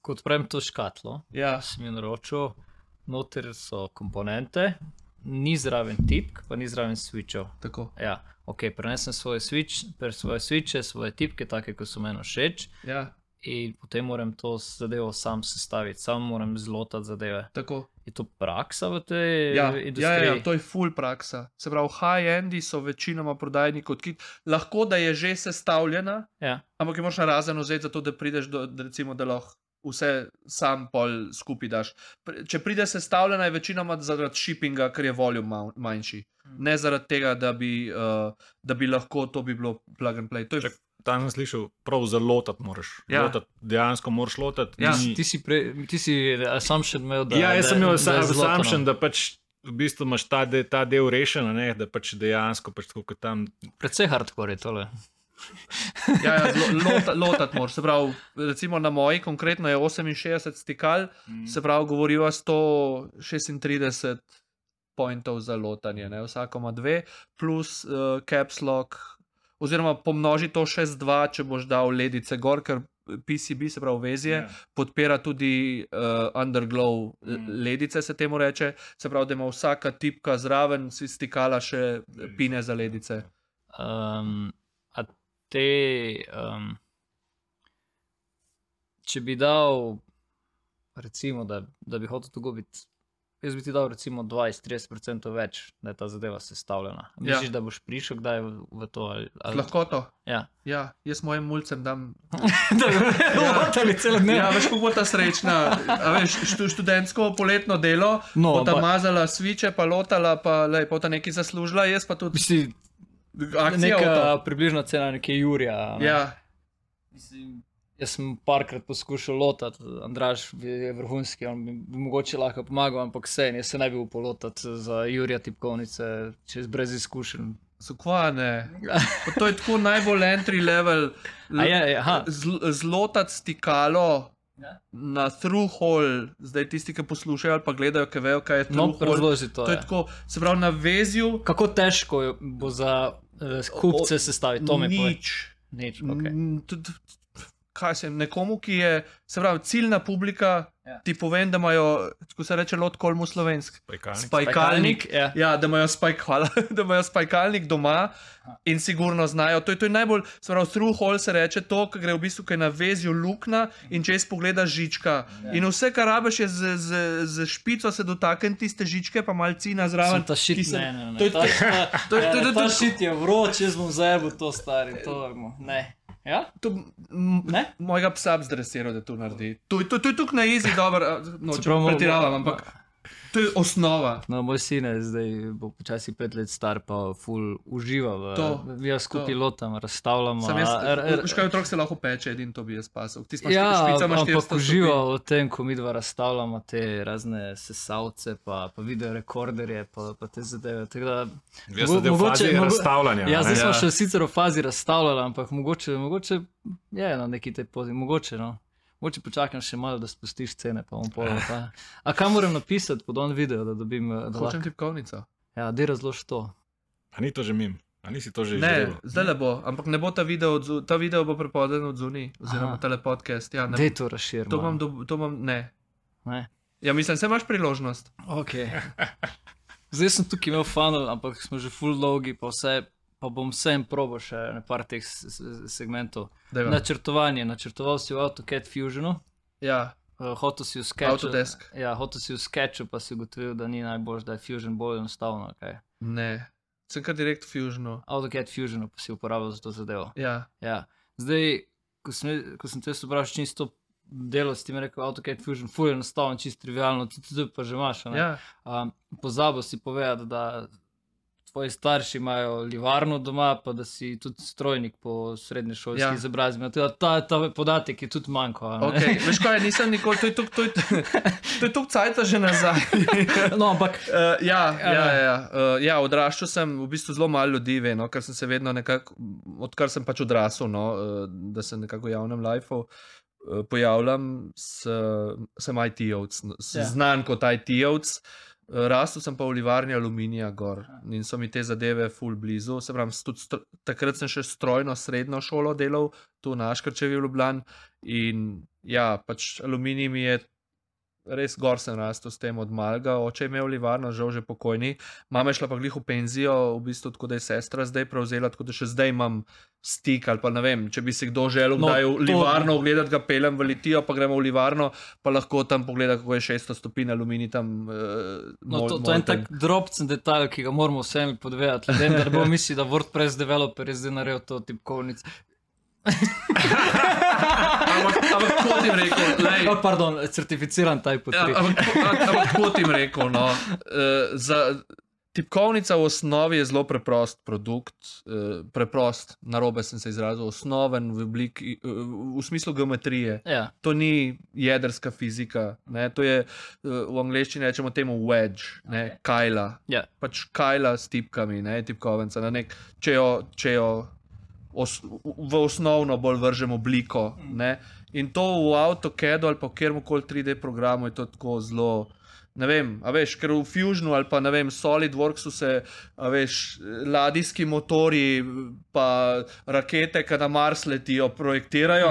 kot pravim to škatlo, ja, sem jo naročil, noter so komponente, ni zraven tipk, pa ni zraven switchov. tako. Ja, ok, prenesem svoje, switch, svoje switche, svoje tipke, take, kot so meni všeč, Ja, in potem moram to zadevo sam sestaviti, sam moram zlotati zadeve. tako. Je to praksa v tej Ja, ja, industriji? ja, ja, to je full praksa. Se pravi, high-endi so večinoma prodajni kot kit. Lahko da je že sestavljena, ja. ampak jo moraš na razen vzeti, zato da prideš do, da recimo, da lahko vse sam pol skupaj daš. Če pride sestavljena, je večinoma zaradi shippinga, ker je volum manjši. Ne zaradi tega, da bi, uh, da bi lahko to bi bilo plug and play. To je, Čak, tam sem slišal, prav zalotati moraš. Ja. Lotati, dejansko moraš lotati. Ja, ni- Ti si, pre, ti si assumption imel, da ja, jaz sem da- imel da assumption, da pač v bistvu imaš ta, de, ta del rešen, a ne, da pač dejansko pač tako kot tam. Predvsej hardcore je tole. ja, ja, lota, lotati moraš. Se pravi, recimo na moji konkretno je 68 stikal, se pravi, govoriva 136 pointov za lotanje, ne? vsako ima dve, plus uh, caps lock, oziroma pomnoži to še z dva, če boš dal ledice gor, ker PCB, se pravi, vezje, Ja. podpira tudi uh, underglow mm. Mm. ledice, se temu reče. Se pravi, da ima vsaka tipka zraven, si stikala še pine za ledice. Um, a te, um, če bi dal, recimo, da, da bi hotel to gubiti, jaz bi ti dal recimo 20-30% več, da je ta zadeva sestavljena. Ja. Misliš, da boš prišel kdaj v, v to? Ali, ali... Lahko to. Ja. Ja, jaz mojim mulcem dam da bi lahko celo dne. Ja, veš, kako bo ta srečna. A Veš, štu, študentsko poletno delo, No, bo ta ampak- mazala sviče, pa lotala, pa lepo ta nekaj zaslužila, jaz pa tudi Misli, akcija. neka približna cena neke Jurija. ne. Ja, Mislim, jaz sem parkrat poskušal lotati, Andraš je vrhunski, on bi, bi mogoče lahko pomagal, ampak vse, jaz se ne bi upal lotati za Jurija tipkovnice, čez brez izkušenj. Sukvane. To je tako najbolj entry level. Je, je. Zl- Zlotati stikalo Ja. na through hole, zdaj tisti, ki poslušajo ali pa gledajo, ki vejo, kaj je No, through hole. razloži to. To je ja. tako, se pravi, na vezju. Kako težko bo za uh, kupce sestaviti, to. Nič. Nič, okay. Kaj se nekomu, ki je, se pravi, ciljna publika, Ja. ti povem, da imajo, kako se reče, lotkolmu slovensk. Spajkalnik. Spajkalnik. ja. Ja, da imajo, spajk, hvala, da imajo spajkalnik doma in sigurno znajo. To je, to je najbolj, se pravi, hole se reče to, ki gre v bistvu, ki je na vezju luknja in če pogleda žička. Ja. In vse, kar rabiš, je z, z, z špico se dotakniti tiste žičke, pa malcina zraven. Sem ta šit, ki se- ne, ne, ne. to je- Ta- ta- to je- to je- ja, to je- Ta šit je vroč, jaz bom zajebil to stari, to vemo. Ne. Ja? To, mojega psa bi zdresiral, da to naredi. To, to, to je tukaj na izi, dobro, no, če Čeprav mo- pretiravam, ampak to je osnova. No, moj sin je zdaj bo počasi pet let star, pa ful uživa v To, Jaz skupaj lotam, razstavljamo. Sam jaz, a- r- r- veš kaj otrok se lahko peče, edin to bi jaz pasal. Ti imaš Ja, špica, imaš ampak uživa v tem, ko mi dva razstavljamo te razne sesalce, pa, pa video rekorderje, pa, pa te zadeve. tako Da, Jaz sem mogoče- fazi mogo- razstavljanja. ja, zdaj smo Ja. še sicer v fazi razstavljali, ampak mogoče, mogoče je na neki tej poti, mogoče. No. Mogoče počakam še malo, da spustiš cene, pa bom povedal. Pa. A kaj moram napisati pod on video, da dobim, eh, da Hočem lahko? tipkovnico. Ja, da razlož to. A ni to že mim, a nisi to že Ne, izvedel? zdaj le bo, ampak ne bo ta video, odzu, ta video bo prepoden od zunaj, oziroma Aha. tale podcast. Ja, ne, Dej to razširiti. to imam, do, to imam, ne. Ne. Ja, mislim, se imaš priložnost. Okay. Zdaj sem tukaj imel fanov, ampak smo že full logi, pa vse. Pa bom vsem probo še nekaj teh s- s- segmentov. Dajva. Načrtovanje, načrtoval si v AutoCAD Fusionu, Ja, uh, hotel si v Sketchu. Autodesk. Ja, hotel si v Sketchu, pa si ugotovil, da ni najboljš, da je Fusion bolj enostavno. Okay. ne. Sem kar direkt v Fusionu. AutoCAD Fusionu pa si uporabljal za to zadevo. Ja, Ja. Zdaj, ko sem, ko sem te vprašal, če nisi to delal, si ti mi rekel, AutoCAD Fusion, full enostavno, čisto trivialno, tudi tu pa že imaš. ja. Um, pozabil si povedati, da tvoji starši imajo livarno doma, pa da si tudi strojnik po srednji šolski Ja. izobrazbi. Ta, ta, ta podatek je tudi manjko. Okay. Veš kaj, nisem nikoli, to je tuk, to je, to je tuk cajta že nazaj. No, ampak Uh, ja, ja, ja, ja. Uh, ja, odraščal sem v bistvu zelo malo ljudi, ve, no, ker sem se vedno nekako, odkar sem pač odrasel, no, uh, da se nekako v javnem lifeu pojavljam, s, sem IT-ovc, ja. znan kot IT-ovc. Uh, Rastel sem pa v livarni aluminija gor in so mi te zadeve full blizu. Se pravi, s- tudi stro, takrat sem še strojno srednjo šolo delal, tu na Aškrčevi v Ljubljani. In ja, pač aluminij mi je res gor sem rastel s tem od malega. Oče je imel livarno, žal že pokojni. Mama je šla pa glih v penzijo, v bistvu tako da je sestra zdaj prevzela, tako da še zdaj imam stik ali pa ne vem, če bi si kdo želel, No, da je v to- livarno ogledati, ga pelem v Litijo, pa gremo v livarno, pa lahko tam pogleda, kako je 600 stopinj aluminij tam. Uh, no, to, to je en tak drobcen detajl, ki ga moramo vsem podvedati. Ljudem, da ne bo misli, da WordPress developer je zdaj naredil to tipkovnico. Ampak, ampak kot jim rekel, lej, Oh, pardon, certificiran type Ja, 3. ampak, ampak kot jim rekel, no, uh, za, tipkovnica v osnovi je zelo preprost produkt, uh, preprost, narobe sem se izrazil, osnoven v, obliki, uh, v smislu geometrije. Ja, To ni jedrska fizika, ne? to je uh, v angleščini rečemo temu wedge, ne, Ok. kajla. ja. Pač kajla s tipkami, ne tipkovnica. Na nek, če jo, če jo os, v osnovno bolj vržemo obliko. Ne? In to v AutoCAD ali pa kjerkoli 3D programu je to tako zelo. Ne vem, a veš, ker v Fusionu ali pa ne vem, SolidWorksu se, a veš, ladijski motori, pa rakete, ki na Mars letijo, projektirajo,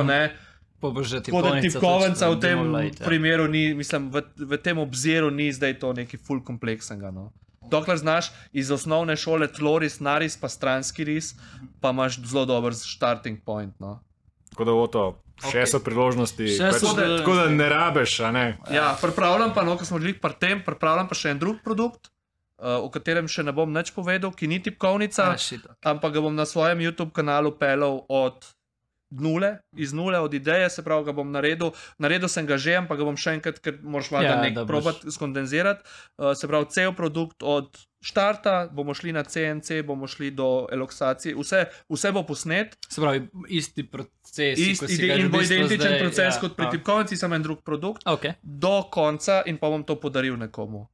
bo že Tako da tipkovnica v tem ja. primeru ni, mislim, v, v tem obziru ni zdaj to nekaj full kompleksnega. No. Dokler znaš iz osnovne šole tloris, naris, pa stranski ris, pa imaš zelo dober starting point. No. Tako da bo to. Še Ok. so priložnosti, Še pač, so tako da ne rabeš, a ne. Ja, pripravljam pa, no, ko smo že pri tem, pripravljam pa še en drug produkt, uh, o katerem še ne bom nič povedal, ki ni tipkovnica, Ah, shit, ok. ampak ga bom na svojem YouTube kanalu pelal od nule, iz nule, od ideje, se pravi, ga bom naredil. Naredil sem ga že, ampak ga bom še enkrat, ker moraš valjda Ja, ja, da nek boš- probat skondenzirati. Uh, se pravi, cel produkt od štarta, bomo šli na CNC, bomo šli do eloksacije, vse, vse bo posnet. Se pravi, isti proces. Isti in bo identičen zdaj, proces ja, kot pri tipkovnici, samo en drug produkt Okay. do konca in pa bom to podaril nekomu.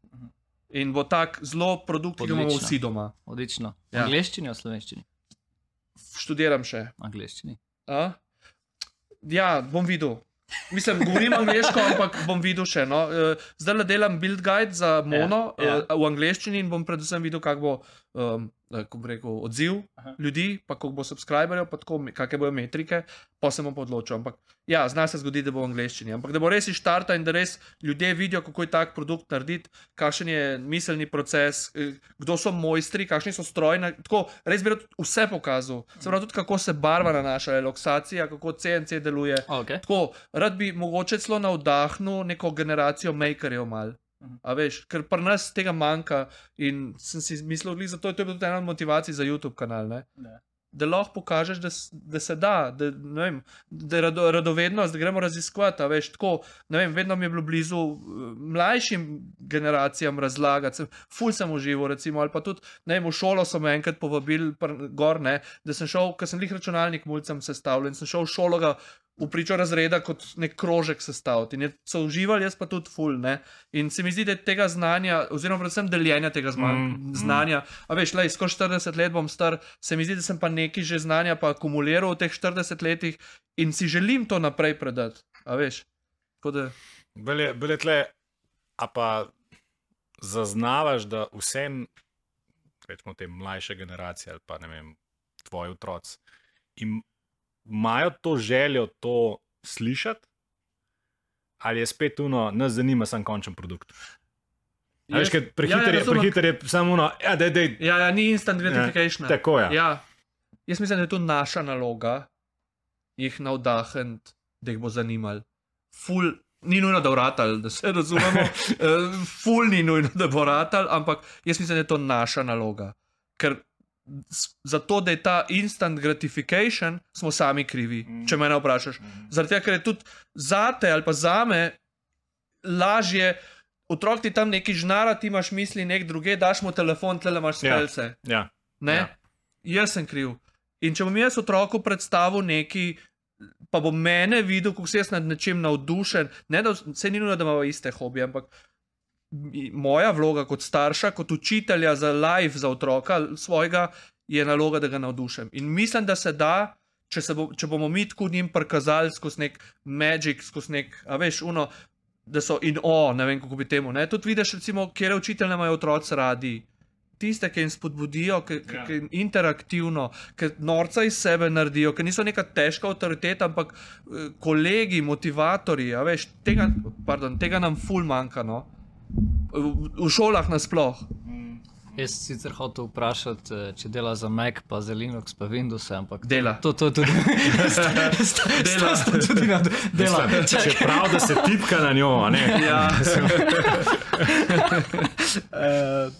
In bo tak zelo produkt, ki ga imamo vsi doma. Odlično. V Ja. angleščini, v slovenščini. Študiram še. V angleščini. A? Ja, bom videl. Mislim, govorim angliško, ampak bom videl še. No. Zdaj le delam build guide za mono Ja, ja. ja, v angleščini in bom predvsem videl, kak bo, um, kako rekel, odziv Aha. ljudi, pa koliko bo subscriberjev, pa tako, kakšne bojo metrike, pa se bom odločil. Ampak ja, zna se zgoditi, da bo v angleščini. Ampak da bo res iz štarta in da res ljudje vidijo, kako je tak produkt narediti, kakšen je miselni proces, eh, kdo so mojstri, kakšni so stroji. na- Tako, res bi rad vse pokazal. Se pravi, tudi kako se barva nanaša, relaksacija, kako CNC deluje. Okay. Tako, rad bi mogoče celo navdahnil neko generacijo makerjev mal. Mhm. A veš, ker pri nas tega manjka in sem si mislil, da to je to tudi ena od motivacij za YouTube kanal. Ne? Ja. Da lahko pokažeš, da, da se da, da, ne vem, da je rado, radovednost, da gremo raziskovati. Veš, tako, ne vem, vedno mi je bilo blizu eh, mlajšim generacijam razlagati. Sem, ful sem užival, recimo, ali pa tudi ne vem, v šolo so me enkrat povabili, gor, ne, da sem šel, ker sem jih računalnik mulcem sestavljen, sem šel v šolo ga v pričo razreda kot nek krožek sestaviti. In so uživali, jaz pa tudi ful. Ne? In se mi zdi, da tega znanja, oziroma predvsem deljenja tega Mm, mm, mm. znanja. A veš, lej, skoro 40 let bom star, se mi zdi, da sem pa nekaj že znanja pa akumuliral v teh 40 letih in si želim to naprej predati. A veš. Tako da, Bele, bele tle, a pa zaznavaš, da vse, rečemo, te mlajše generacije ali pa ne vem, tvoji otroci, im- imajo to željo to slišati, ali je spet uno, nas zanima sam končen produkt. A Veš, prehiter, ja, razumem. prehiter je samo uno, ja, dej, dej, Ja, ja, ni instant gratification. tako je. Ja. Ja. Jaz mislim, da je to naša naloga, jih navdahniti, da jih bo zanimalo. Ful, ni nujno, da vratal, da se razumemo, Eh, ful ni nujno, da bo vratal, ampak jaz mislim, da je to naša naloga. Ker zato, da je ta instant gratification, smo sami krivi, Mm. če me vprašaš. Zaradi tega, ker je tudi zate ali pa zame lažje. Otrok ti tam neki žnara, ti imaš misli nek druge, daš mu telefon, tle imaš Ja. spelce. Ja. Ne? Ja. Ja. Jaz sem kriv. In če bom jaz otroku predstavil nekaj, pa bo mene videl, kako se jaz nad nečem navdušen, ne da se ni nujno, da imamo iste hobije, ampak moja vloga kot starša, kot učitelja za life za otroka svojega, je naloga, da ga navdušim. In mislim, da se da. Če, se bo, če bomo mi tako njim prikazali skozi nek magik, skozi nek, a veš, uno, da so in o, ne vem kako bi temu. Ne? Tudi vidiš, recimo, kje učitelje imajo otroci radi. Tiste, ki jim spodbudijo, ki, Ja. ki interaktivno, ki norca iz sebe naredijo, ki niso neka težka avtoriteta, ampak eh, kolegi, motivatorji. Veš, tega, pardon, tega nam ful manjka. No? V, v šolah nasploh. Jaz sem sicer hotel vprašati, eh, če dela za Mac, pa za Linux, pa Windows, ampak Dela. to, to je tudi. Dela. To je tudi na dela. Mislim, Čeprav da se tipka na njo, a ne. Ja. Uh,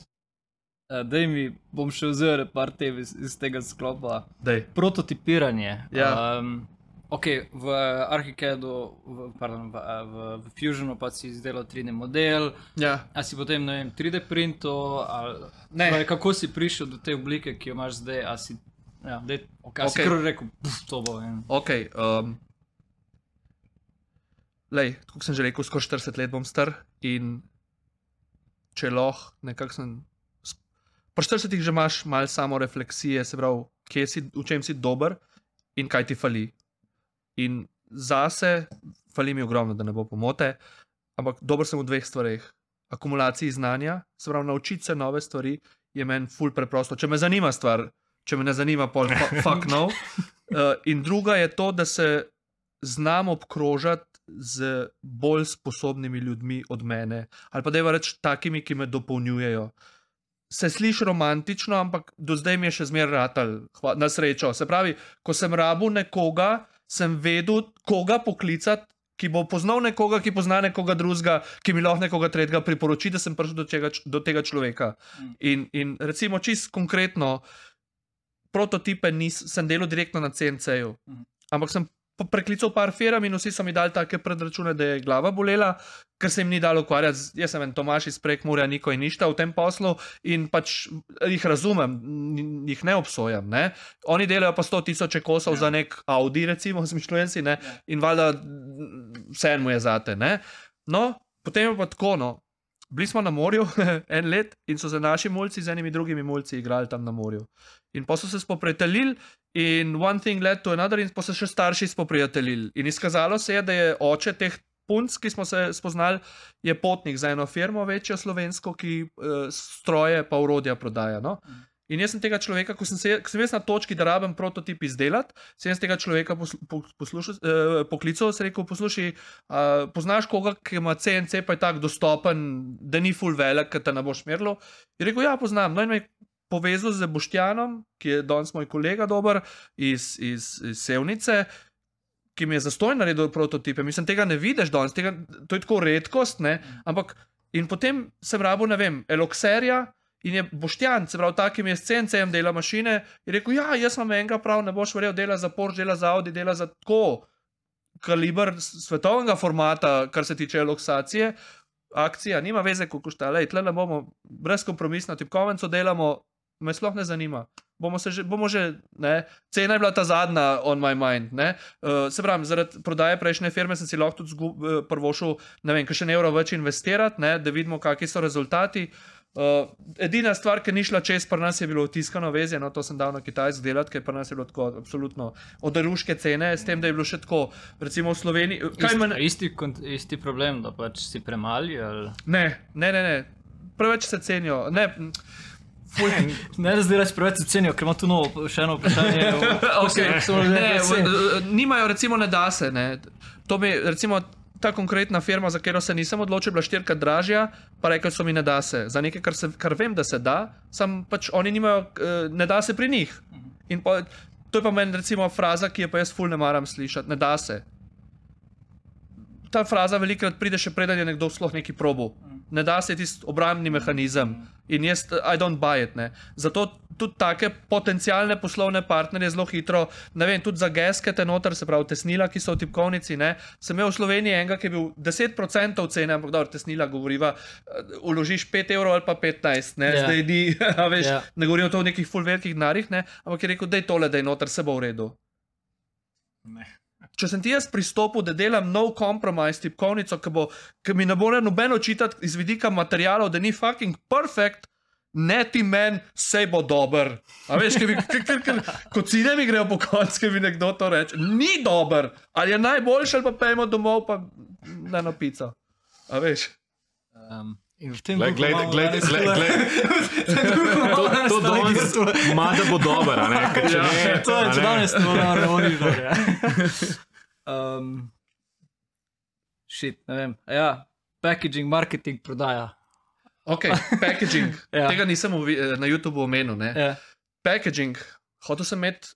Daj mi, bom še vzel par tev iz, iz tega sklopa. Dej. Prototipiranje. Ja. Um, okay, v Arhikedu, v, pardon, v, v, v Fusionu pa si izdelal 3D model, Ja. a si potem ne vem, 3D printo, ali Ne. Torej, kako si prišel do te oblike, ki jo imaš zdaj, a si, ja, dej, okay, a si kar rekel, "Puf, to bo. In, Ok. Um, lej, kot sem že rekel, skoraj 40 let bom star in če lahko nekako sem. Pri 40 že imaš malo samo refleksije, se pravi, si, v čem si dober in kaj ti fali. In zase, fali mi ogromno, da ne bo pomote, ampak dober sem v dveh stvareh. Akumulaciji znanja, se pravi, naučiti se nove stvari je meni ful preprosto. Če me zanima stvar, če me ne zanima, pol fu- fuck no. Uh, in druga je to, da se znam obkrožati z bolj sposobnimi ljudmi od mene, ali pa da je reč takimi, ki me dopolnjujejo. Se sliši romantično, ampak do zdaj mi je še zmeraj ratal, na srečo. Se pravi, ko sem rabu nekoga, sem vedel, koga poklicati. Ki bo poznal nekoga, ki pozna nekoga drugega, ki mi lahko nekoga tretjega priporoči, da sem prišel do tega, č- do tega človeka. Mm. In, in recimo, čist konkretno, prototipe nis, sem delal direktno na CNC-ju. Mhm. Ampak sem preklical par firm in vsi so mi dali take predračune, da je glava bolela, ker se jim ni dalo ukvarjati. z- Jaz sem en Tomaš iz Prekmurja, Niko in ništa v tem poslu in pač jih razumem, jih ne obsojam. Ne? Oni delajo pa 100 tisoč kosov ja. za nek Audi, recimo, zmišljujem si, ne? Ja. in valjda vse mu je zate. Ne? No, potem je pa tako, no. bili smo na morju en let in so se naši mulci z enimi drugimi mulci igrali tam na morju. In pa so se spoprijateljili, in one thing led to another, in pa so se še starši spoprijateljili. In izkazalo se je, da je oče teh punc, ki smo se spoznali, je potnik za eno firmo, večjo slovensko, ki uh, stroje pa urodja prodaja. No? In jaz sem tega človeka, ko sem, se, ko sem jaz na točki, da rabim prototip izdelati, sem jaz tega človeka poslu, po, poslušal, eh, poklical, sem rekel: Poslušaj, uh, poznaš koga, ki ima CNC, pa je tako dostopen, da ni full velik, da te ne boš merilo. Je rekel: Ja, poznam. No, in me je povezal z Boštjanom, ki je danes moj kolega, dober iz, iz, iz Sevnice. Ki mi je zastoj naredil prototipe, mislim, tega ne vidiš danes, tega, to je tako redkost. Ne? Ampak in potem sem rabo, ne vem, elokserja, In je Boštjan, se pravi, takim je SCNC-jem dela mašine, rekel: Ja, jaz sem enega prav, ne boš verjel, dela za Porsche, dela za Audi, dela za tako kaliber svetovnega formata, kar se tiče loksacije. Akcija nima veze, kako šta, le tle ne bomo brezkompromisno tipkovnico delamo, me sploh ne zanima. Bomo, že, bomo že, ne, cena je bila ta zadnja on my mind. Uh, se pravi, zaradi prodaje prejšnje firme sem si lahko tudi uh, prvo šel, ne vem, kaj še evro več investirati, ne, da vidimo, kakšni so rezultati. Uh, edina stvar, ki ni šla čez, pa nas je bilo tiskano vezje, no to sem dal na Kitajsko delati, ker pa nas je bilo tako absolutno odaruške cene, s tem, da je bilo še tako, recimo v Sloveniji. Isti, man... isti, isti problem, da pač si premali? Ali... Ne, ne, ne, ne, preveč se cenijo. Ne, ne da zdaj reči preveč cenijo, ker ima tu novo, še eno vprašanje. okay. ne, ne, nimajo, recimo, ne da se. Ne. To mi, recimo, ta konkretna firma, za katero se nisem odločil, bila štirikrat dražja, pa rekli so mi, ne da se. Za nekaj, kar, se, kar vem, da se da, sam pač oni nimajo, uh, ne da se pri njih. Pa, to je pa meni, recimo, fraza, ki jo pa jaz ful ne maram slišati, ne da se. Ta fraza velikokrat pride še preden je nekdo sploh neki probo. Ne da se tisti obrambni mehanizem. In jaz, I don't buy it. Ne. Zato tudi take potencijalne poslovne partnerje zelo hitro, ne vem, tudi za geske te noter, se pravi, tesnila, ki so v tipkovnici. Ne. Sem imel v Sloveniji enega, ki je bil 10% cene, ampak dobro, tesnila govoriva, uložiš 5 evrov ali pa 15, ne, yeah. Ja. zdaj ni, veš, yeah. Ja. ne govorim o to v nekih full velikih narih, ne, ampak je rekel, da je tole, da je noter, se bo v redu. Ne. Če sem ti jaz pristopil, da delam no compromise tipkovnico, ki, bo, ki mi ne bo nobeno čitati iz vidika materijalov, da ni fucking perfect, ne ti meni, vse bo dober. Veš, kaj, kaj, kaj, kaj, kot si ne mi grejo po koncu, ki mi nekdo to reče, ni dober, ali je najboljši, ali pa pojmo domov, pa na pico. A veš. Um. In v tem času, glede, glede, glede, to danes ima, da bo dobro, ne? Če ja, ne, to je, danes ne bomo naredili dobro. Um, shit, ne vem. Ja, packaging, marketing, prodaja. Ok, packaging. ja. Tega nisem eh, na YouTubu omenil. Ja. Packaging, hotel sem imeti.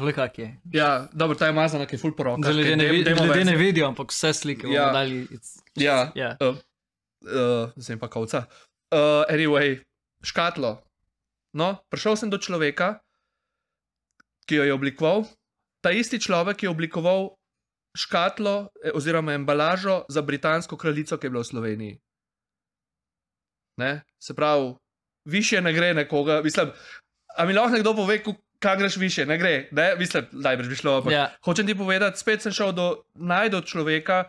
Le kak je. Ja, dobro, ta je mazana, ki je full porok. Ljudje ne, vid ne vidijo, ampak vse slike ja. bomo dali. Ja, ja. Uh, uh, zdaj pa kavca. Uh, anyway, škatlo. No, prišel sem do človeka, ki jo je oblikoval. Ta isti človek je oblikoval škatlo eh, oziroma embalažo za britansko kraljico, ki je bila v Sloveniji. Ne? Se pravi, više ne gre nekoga. Mislim, a mi lahko nekdo pove, kaj greš više, ne gre. Ne? Mislim, da bi šlo. Yeah. Ja. Hočem ti povedati, spet sem šel do najdo človeka,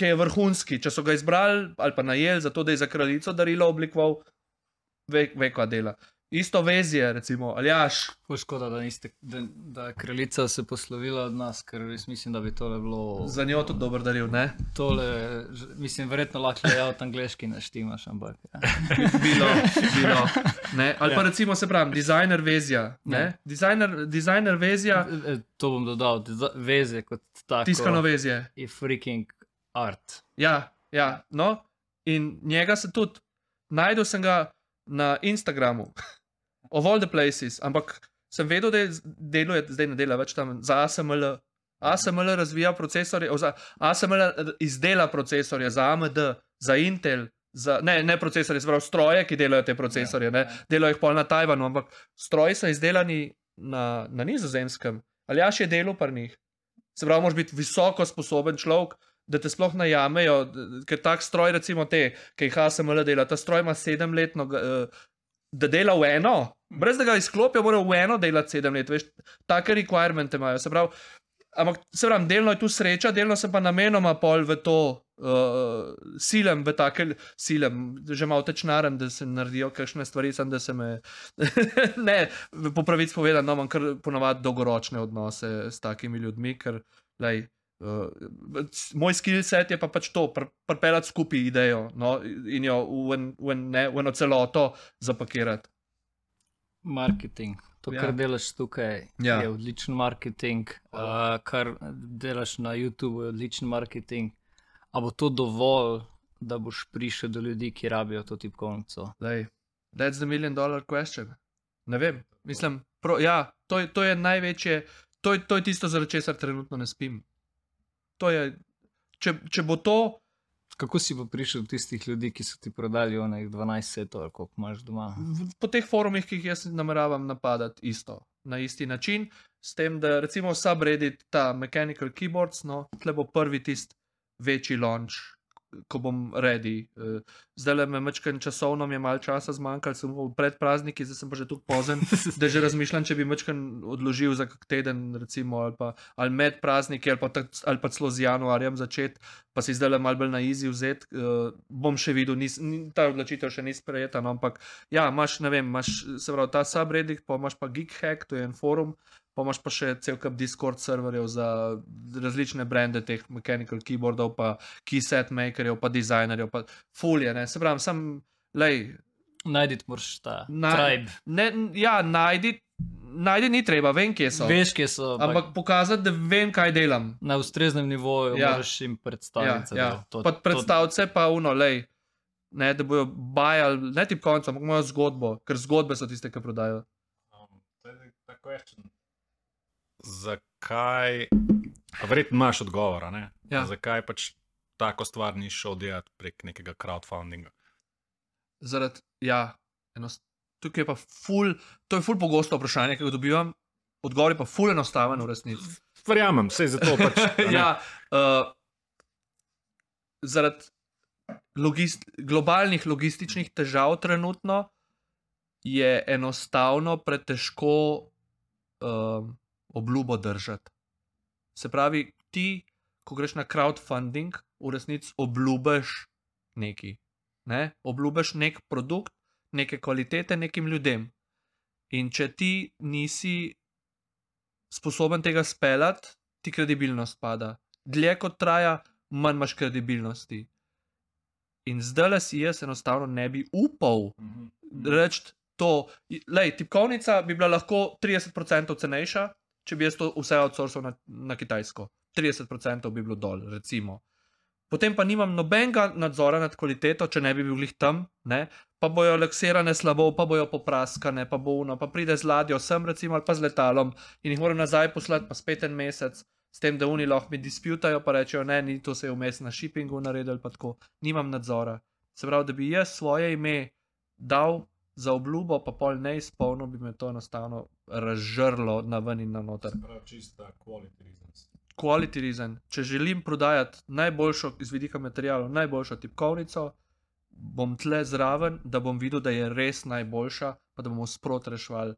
ki je vrhunski. Če so ga izbrali ali pa najeli za to, da je za kraljico darilo oblikoval, ve, ve kva dela. Isto vezje, recimo, ali jaš. Škoda, da, niste, da, da je kraljica se poslovila od nas, ker res mislim, da bi tole bilo. Za njo tudi dober daril, ne? Tole, mislim, verjetno lahko je od angliški naštimaš, ampak. Ja. bilo, bilo. Ne? Ali pa ja. recimo se pravi, dizajner vezja. Ja. Dizajner, dizajner vezja. E, to bom dodal, vezje kot tako. Tiskano vezje. Je freaking art. Ja, ja, no. In njega se tudi, najdel sem ga na Instagramu of all the places, ampak sem vedel, da deluje, zdaj ne dela več tam za ASML. ASML razvija procesore, ASML izdela procesore za AMD, za Intel, za, ne, ne procesore, zelo stroje, ki delajo te procesore, ja, ja. delajo jih pol na Tajvanu, ampak stroji so izdelani na, na nizozemskem. Ali jaš je delo par njih? Se pravi, moraš biti visoko sposoben človek, da te sploh najamejo, ker tak stroj, recimo te, ki jih ASML dela, ta stroj ima sedemletno. Uh, da dela v eno, brez da ga izklopijo, mora v eno delati sedem let, veš, take requirements imajo. Se pravi, ampak se pravi, delno je tu sreča, delno sem pa namenoma pol v to uh, silem v take, silem, že malo tečnaren, da se naredijo kakšne stvari, sem da se me. ne, po pravici povedano, no, imam kar ponavadi dolgoročne odnose s takimi ljudmi, ker lej, uh, moj skill set je pa pač to, pr pripeljati skupaj idejo no, in jo v, en, v, en, ne, v eno celoto zapakirati. Marketing. To, Ja. kar delaš tukaj, Ja. je odličen marketing, uh, kar delaš na YouTubu, je odličen marketing. A bo to dovolj, da boš prišel do ljudi, ki rabijo to tipkovnico? Lej, that's the million dollar question. Ne vem, mislim, pro, ja, to, je, to je največje, to je, to je tisto, zaradi česar trenutno ne spim. Je, če, če bo to, Kako si pa prišel do tistih ljudi, ki so ti prodali onih 12 setov, koliko imaš doma? po teh forumih, ki jih jaz nameravam napadati, isto, na isti način, s tem, da recimo subreddit, ta Mechanical Keyboards, no, tle bo prvi tisti večji launch, ko bom ready. Eh, Zdaj le me mečken časovno, mi je malo časa zmanjkalo, sem pred prazniki, zdaj sem pa že tu pozen, da že razmišljam, če bi mečken odložil za kak teden, recimo, ali, pa, ali med prazniki, ali pa, tak, ali pa celo z januarjem začeti, pa si zdaj le malo bolj na izi vzeti. Uh, bom še videl, nis, ni, ta odločitev še ni sprejeta, no, ampak ja, imaš, ne vem, imaš se pravi ta subreddit, pa imaš pa GeekHack, to je en forum. Pa imaš pa še cel kup Discord serverjev za različne brende teh mechanical keyboardov, pa keyset makerjev, pa dizajnerjev, pa fulje. Ne? Se pravi, sem, lej, Najditi moraš ta Na- tribe. ne, ja, najdi, najdi ni treba, vem, kje so. Veš, kje so. Ampak pokazati, da vem, kaj delam. na ustreznem nivoju Ja. moraš jim Ja, predstaviti. ja. zadevo. To- Pa to- predstavljaj pa uno, lej, ne, da bojo bajali, ne tip konca, ampak imajo zgodbo, ker zgodbe so tiste, ki prodajo. Um, ta question. Zakaj, verjetno imaš odgovor, a ne? Ja. Zakaj pač tako stvar ni šel delati prek nekega crowdfundinga? Zaradi, ja, enost, tukaj je pa ful, to je ful pogosto vprašanje, ki ga dobivam. Odgovor je pa ful enostaven v resnici. Verjamem, vse zato pač. ja, uh, zaradi logist, globalnih logističnih težav trenutno je enostavno pretežko um, obljubo držati. Se pravi, ti, ko greš na crowdfunding, v resnici obljubiš nekaj. Ne? Obljubiš nek produkt, neke kvalitete nekim ljudem. In če ti nisi sposoben tega speljati, ti kredibilnost pada. Dlje kot traja, manj imaš kredibilnosti. In zdaj le si jaz enostavno ne bi upal Mhm. reči to. Lej, tipkovnica bi bila lahko 30% cenejša, če bi jaz to vse outsourcal na, na Kitajsko. 30% bi bilo dol, recimo. Potem pa nimam nobenega nadzora nad kvaliteto, če ne bi bil jih tam, ne? pa bojo leksirane slabo, pa bojo popraskane, pa bo uno, pa pride z ladjo sem, recimo, ali pa z letalom in jih moram nazaj poslati, pa spet en mesec, s tem, da oni lahko mi disputajo, pa rečejo, ne, ni to se je vmes na shippingu naredil, pa tako, nimam nadzora. Se pravi, da bi jaz svoje ime dal za obljubo, pa pol ne izpolnil, bi me to enostavno razžrlo na ven in na noter. Prav čista quality reasons. Quality reason. Če želim prodajati najboljšo iz vidika materijalov, najboljšo tipkovnico, bom tle zraven, da bom videl, da je res najboljša, pa da bomo sproti reševali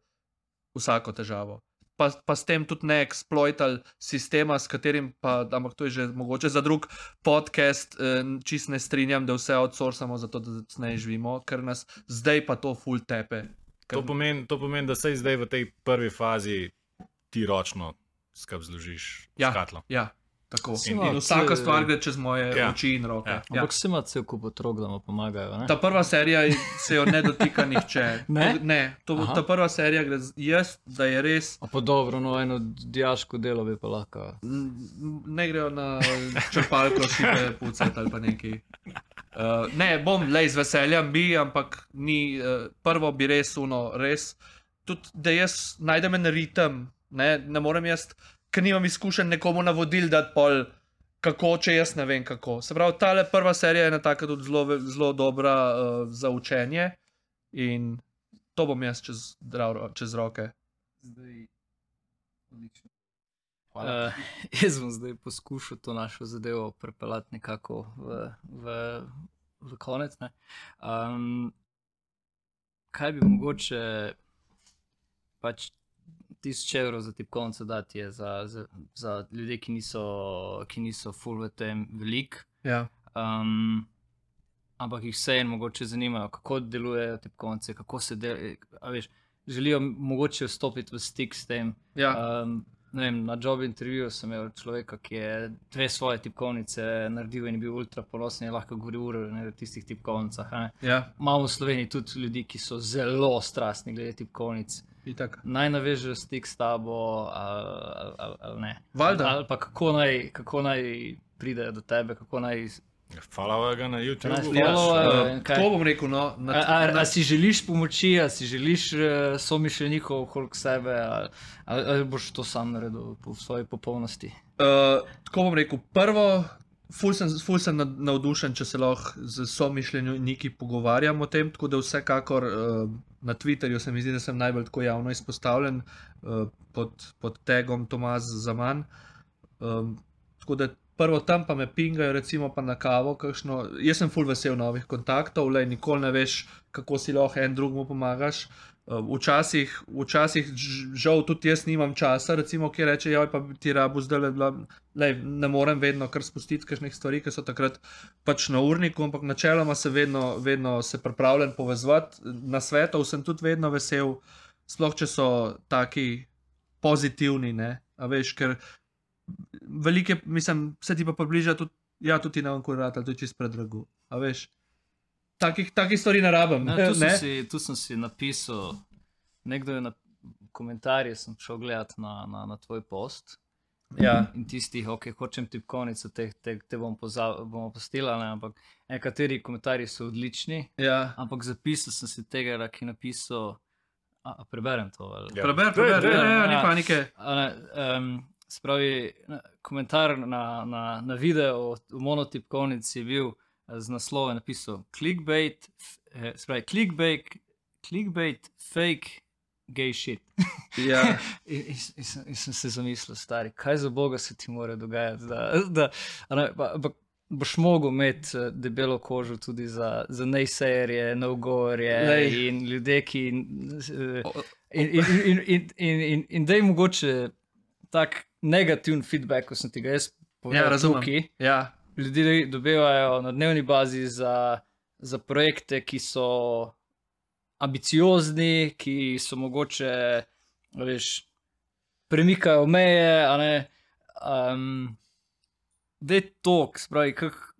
vsako težavo. Pa, pa s tem tudi ne eksploitali sistema, s katerim pa, ampak to je že mogoče za drug podcast, eh, čist ne strinjam, da vse outsourcamo, zato da ne živimo, ker nas zdaj pa to full tepe. Ker, To pomeni, to pomeni, da se zdaj v tej prvi fazi ti ročno skrb zložiš Ja. Ja, tako. In, in vsaka stvar gre čez moje Ja. oči in roke. Ja. Ja. Ampak se ima cel kup otrok, da mu pomagajo. Ne? Ta prva serija se jo ne dotika nihče. Ne? ne to, Aha. ta prva serija gre jaz, da je res. A pa dobro, no eno diaško delo bi pa lahko. Ne grejo na črpalko, šipe, pucati ali pa neki. Uh, ne, bom le z veseljem bi, ampak ni, uh, prvo bi res uno, res. Tudi, da jaz najdem en ritem, ne, ne morem jaz, ker nimam izkušenj nekomu navodil, da pol. Kako, če jaz ne vem kako. Se pravi, ta prva serija je ena taka tudi zelo, zelo dobra uh, za učenje in to bom jaz čez, drav, čez roke. Zdaj, odlično. Uh, jaz bom zdaj poskušal to našo zadevo pripeljati nekako v, v, v konec. ne. Um, kaj bi mogoče pač tisoč evrov za tipkovnico dati je za, za, za ljudi, ki niso, ki niso full v tem velik. Ja. Um, ampak jih vseeno mogoče zanimajo, kako delujejo te konce, kako se delajo. Želijo mogoče vstopiti v stik s tem. Ja. Um, vem, na job intervjuju sem imel človeka, ki je dve svoje tipkovnice naredil in je bil ultra ponosen in lahko govoril ure o tistih tipkovnicah. Ja, Imamo v Sloveniji tudi ljudi, ki so zelo strastni glede tipkovnic. Itak. Naj navežejo stik s tabo, ali, ali, ali, ali ne. Valjda. Ali pa kako naj, kako naj pridejo do tebe, kako naj. Follow ga na Naj YouTubeu. Ja, followajo kaj. Tako bom rekel. No, na, A, a, na, a si želiš pomoči, a si želiš uh, somišljenikov okoli sebe, ali, ali, ali boš to sam naredil po svoji popolnosti? Uh, tako bom rekel, prvo, ful sem, ful sem navdušen, če se lahko z somišljeniki pogovarjam o tem. Tako da vsekakor uh, na Twitterju se mi zdi, da sem najbolj javno izpostavljen uh, pod, pod tagom Tomas Zaman. Um, tako da prvo tam pa me pingajo, recimo pa na kavo. Kakšno. Jaz sem ful vesel novih kontaktov, le nikoli ne veš, kako si lahko en drugemu pomagaš. Uh, Včasih, včasih ž- žal tudi jaz nimam časa, recimo, ki reče: Ja, pa ti rabu zdaj le, lej, ne morem vedno kar spustiti kakšnih stvari, ki so takrat pač na urniku, ampak načeloma se vedno, vedno se pripravljam povezovati. Na svetov sem tudi vedno vesel, sploh če so taki pozitivni, ne, a veš, ker velike, mislim, se ti pa približa tudi, ja, tudi na to je čist predrago, a veš. Takih, takih stvari ne rabim. Ne, tu, sem ne? si, tu sem si napisal, nekdo je na komentarje sem šel gledati na, na, na tvoj post. Ja. In tistih, ok, hočem tipkovnico, te, te, te bom poza- bomo postili, ampak nekateri komentarji so odlični. Ja. Ampak zapisal sem si tega, ki je napisal. A, a preberem to. Ali? Ja. Preber, Daj, preber, daj, ja, ja, ja. ni panike. Ne, um, spravi, na- komentar na, na, na video v monotipkovnici je bil z naslovom napisal clickbait, eh, spravi, clickbait, clickbait, fake, gay shit. Ja. In, in, in, sem, in sem se zamislil, stari, kaj za boga se ti mora dogajati. Da, da, ne, pa, pa, boš mogel imeti eh, debelo kožo tudi za, za nejsejerje, no-govorje Glej. in ljudje, ki. eh, O- In, in, in, in, in, in, in da je mogoče tak negativen feedback, kot sem ti ga jaz povedal. Ja, razumem. tukaj, Ja, Ljudje dobivajo na dnevni bazi za, za projekte, ki so ambiciozni, ki so mogoče, veš, premikajo meje. Um, da je to, spravi, kak,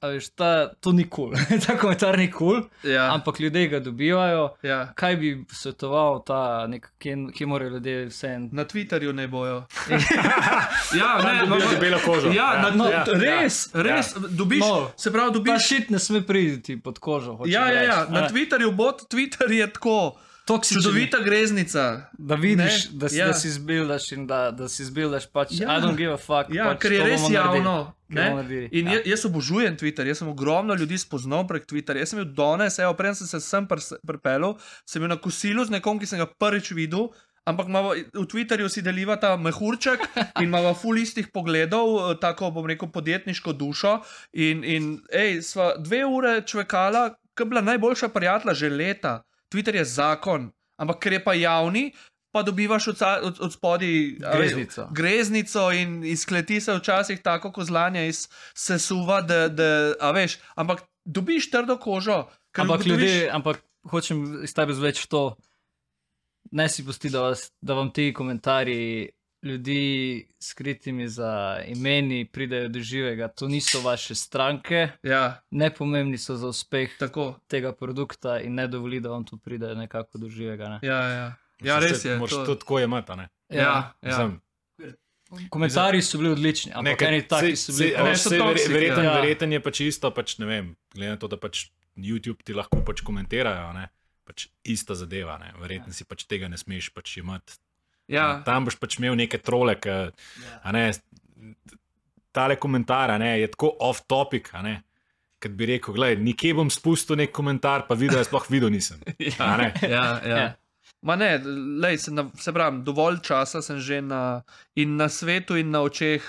a veš, ta, to ni kul, cool. ta komentar ni kul, cool, ja, ampak ljudje ga dobivajo. ja. Kaj bi svetoval ta, nek, kje, kje morajo ljudje vseeno Na Twitterju ne bojo. ja, ne, dobijo no, debelo kožo. Ja, Ja, no, ja, res, ja, res. Dobiš, No. se pravi, Ta dobiš. šit ne sme priti pod kožo. Ja, ja, ja, na A ne, Twitterju bo, Twitter je tako. Toksičen, Čudovita greznica. Da vidiš, Ne, da, si, ja. da si zbildaš in da, da si zbildaš. Pač, Ja. I don't give a fuck. Ja, pač ker je res javno. In ja. ja. jaz obožujem Twitter, jaz sem ogromno ljudi spoznal prek Twitterja. Jaz sem bil danes, evo, preden sem se sem pripeljal, sem bil na kosilu z nekom, ki sem ga prvič videl. Ampak imamo, v Twitterju si deliva ta mehurček in imamo ful istih pogledov, eh, tako bom rekel, podjetniško dušo. In, in ej, sva dve ure čvekala, ki je bila najboljša prijatelja že leta. Twitter je zakon, ampak ker je pa javni, pa dobivaš od, od, od spodaj a veš, Greznico. greznico in izkleti se včasih tako kozlanje iz sesuva, da, da a veš, ampak dobiš trdo kožo. Ampak ugotoviš- ljudje, ampak hočem iz tebe zveč to. Ne si pusti, da, vas, da vam ti komentarji ljudi s skritimi za imeni pridejo do živega. To niso vaše stranke, Ja, nepomembni so za uspeh tako. tega produkta in ne dovoli, da vam to pride nekako do živega. Ne? Ja, ja. ja res je. Moraš to- to tako imeti. a ne. Ja, ja. Mislim, Komentarji so bili odlični, ampak Nekaj- eni taki sej- so bili. sej- pa- a veš, Ne, so sej verje- toksik, Verjetno ja. verjeten je pač isto, pač, ne vem, glede na to, da pač YouTube ti lahko pač komentirajo. Ne? Pač ista zadeva, ne? verjetno si pač tega ne smeš pač imeti. Ja. Tam boš pač imel neke trole, ki, a ne, tale komentar a ne, je tako off-topic. a ne, Kad bi rekel, gledaj, nikje bom spustil nek komentar, pa video sploh videl nisem. a ne. Ja, ja. Ja. Ma ne, lej, se, na, se pravim, dovolj časa sem že na, in na svetu, in na očeh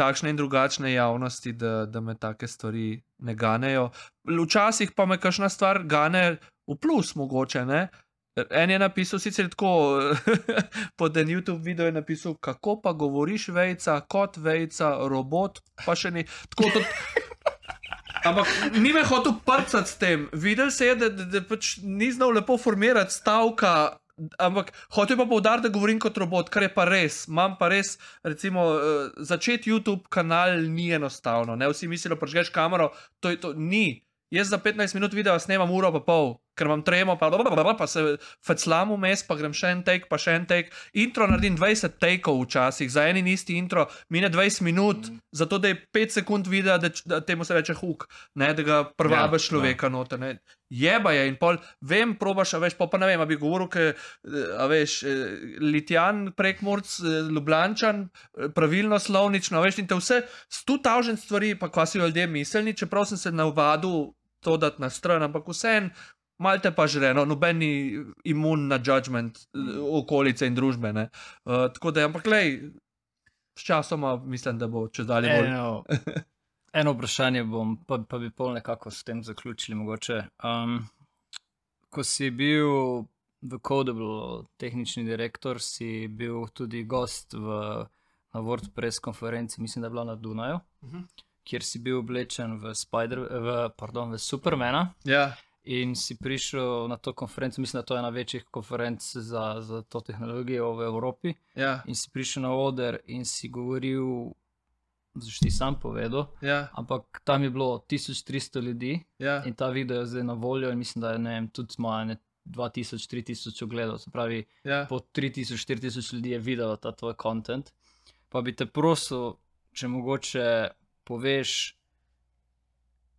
takšne in drugačne javnosti, da, da me take stvari ne ganejo. Včasih pa me kakšna stvar gane v plus, mogoče. Ne? En je napisal, sicer tako, pod en YouTube video je napisal, kako pa govoriš vejca, kot vejca, robot, pa še ni. Tako, to, Ampak ni me hotel prcati s tem. Videl se je, da, da, da pač ni znal lepo formirati stavka. Ampak hotel pa poudariti, da govorim kot robot, kar je pa res. Imam pa res, recimo, uh, začeti YouTube kanal ni enostavno. Ne? Vsi mislijo, da prežgeš kamero, to, je, to ni. Jaz za 15 minut videa snemam uro pa pol, ker imam tremo, pa, pa se feclam vmes, pa grem še en take, pa še en take. Intro naredim 20 takeov včasih, za en in isti intro mine 20 minut, mm. zato da je 5 sekund videa, da, da temu se reče huk, ne, da ga prvabe ja, človeka ja. noter. Ne. Jeba je in pol, vem, probaš, a veš, pa, pa ne vem, bi govoril, ker, a veš, Litjan, prekmorc, Ljubljančan, pravilno slovnično, veš, in te vse, stu tavžen stvari, pa kva si ljudje miselni, čeprav sem se navadil to dati na stran, ampak vseeno, malo te pa žre, no, noben ni imun na judgment eh, okolice in družbe. Uh, tako da, ampak, lej, s časoma mislim, da bo če dalje bolj. Eno, eno vprašanje bom, pa, pa bi pol nekako s tem zaključili. Um, ko si bil v Codable, tehnični direktor, si bil tudi gost v, na WordPress konferenci, mislim, da je bila na Dunaju. Uh mhm. -huh kjer si bil oblečen v, Spider, v, pardon, v Supermana. Ja. In si prišel na to konferenco, mislim, da to je ena večjih konferenc za, za to tehnologijo v Evropi. Ja. In si prišel na oder in si govoril, zdaj ti sam povedal. Ja. Ampak tam je bilo 1300 ljudi ja. in ta video je zdaj na voljo. In mislim, da je ne, tudi malo 2000-3000 ogledov. Se pravi, ja. po 3000-4000 ljudi je videlo ta tvoj kontent. Pa bi te prosil, če mogoče poveš,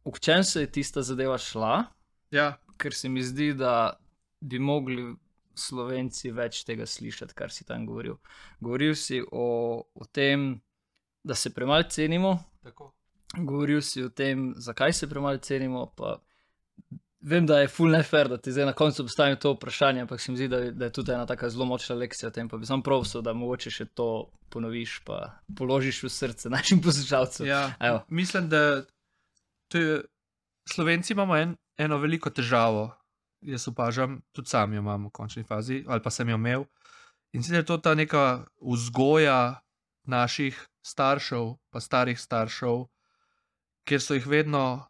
v čem se je tista zadeva šla. Ja. Ker se mi zdi, da bi mogli slovenci več tega slišati, kar si tam govoril. Govoril si o, o tem, da se premalo cenimo. Tako. Govoril si o tem, zakaj se premalo cenimo. Vem, da je full nefer, da ti zdaj na koncu postavim to vprašanje, ampak se mi zdi, da, da je tudi ena tako zelo močna lekcija o tem. Pa bi sam prosil, da mogoče še to ponoviš, pa položiš v srce našim poslušalcem. Ja, mislim, da je, Slovenci imamo en, eno veliko težavo. Jaz opažam, tudi sam jo imam v končni fazi, ali pa sem jo imel. In sicer je to ta neka vzgoja naših staršev, pa starih staršev, kjer so jih vedno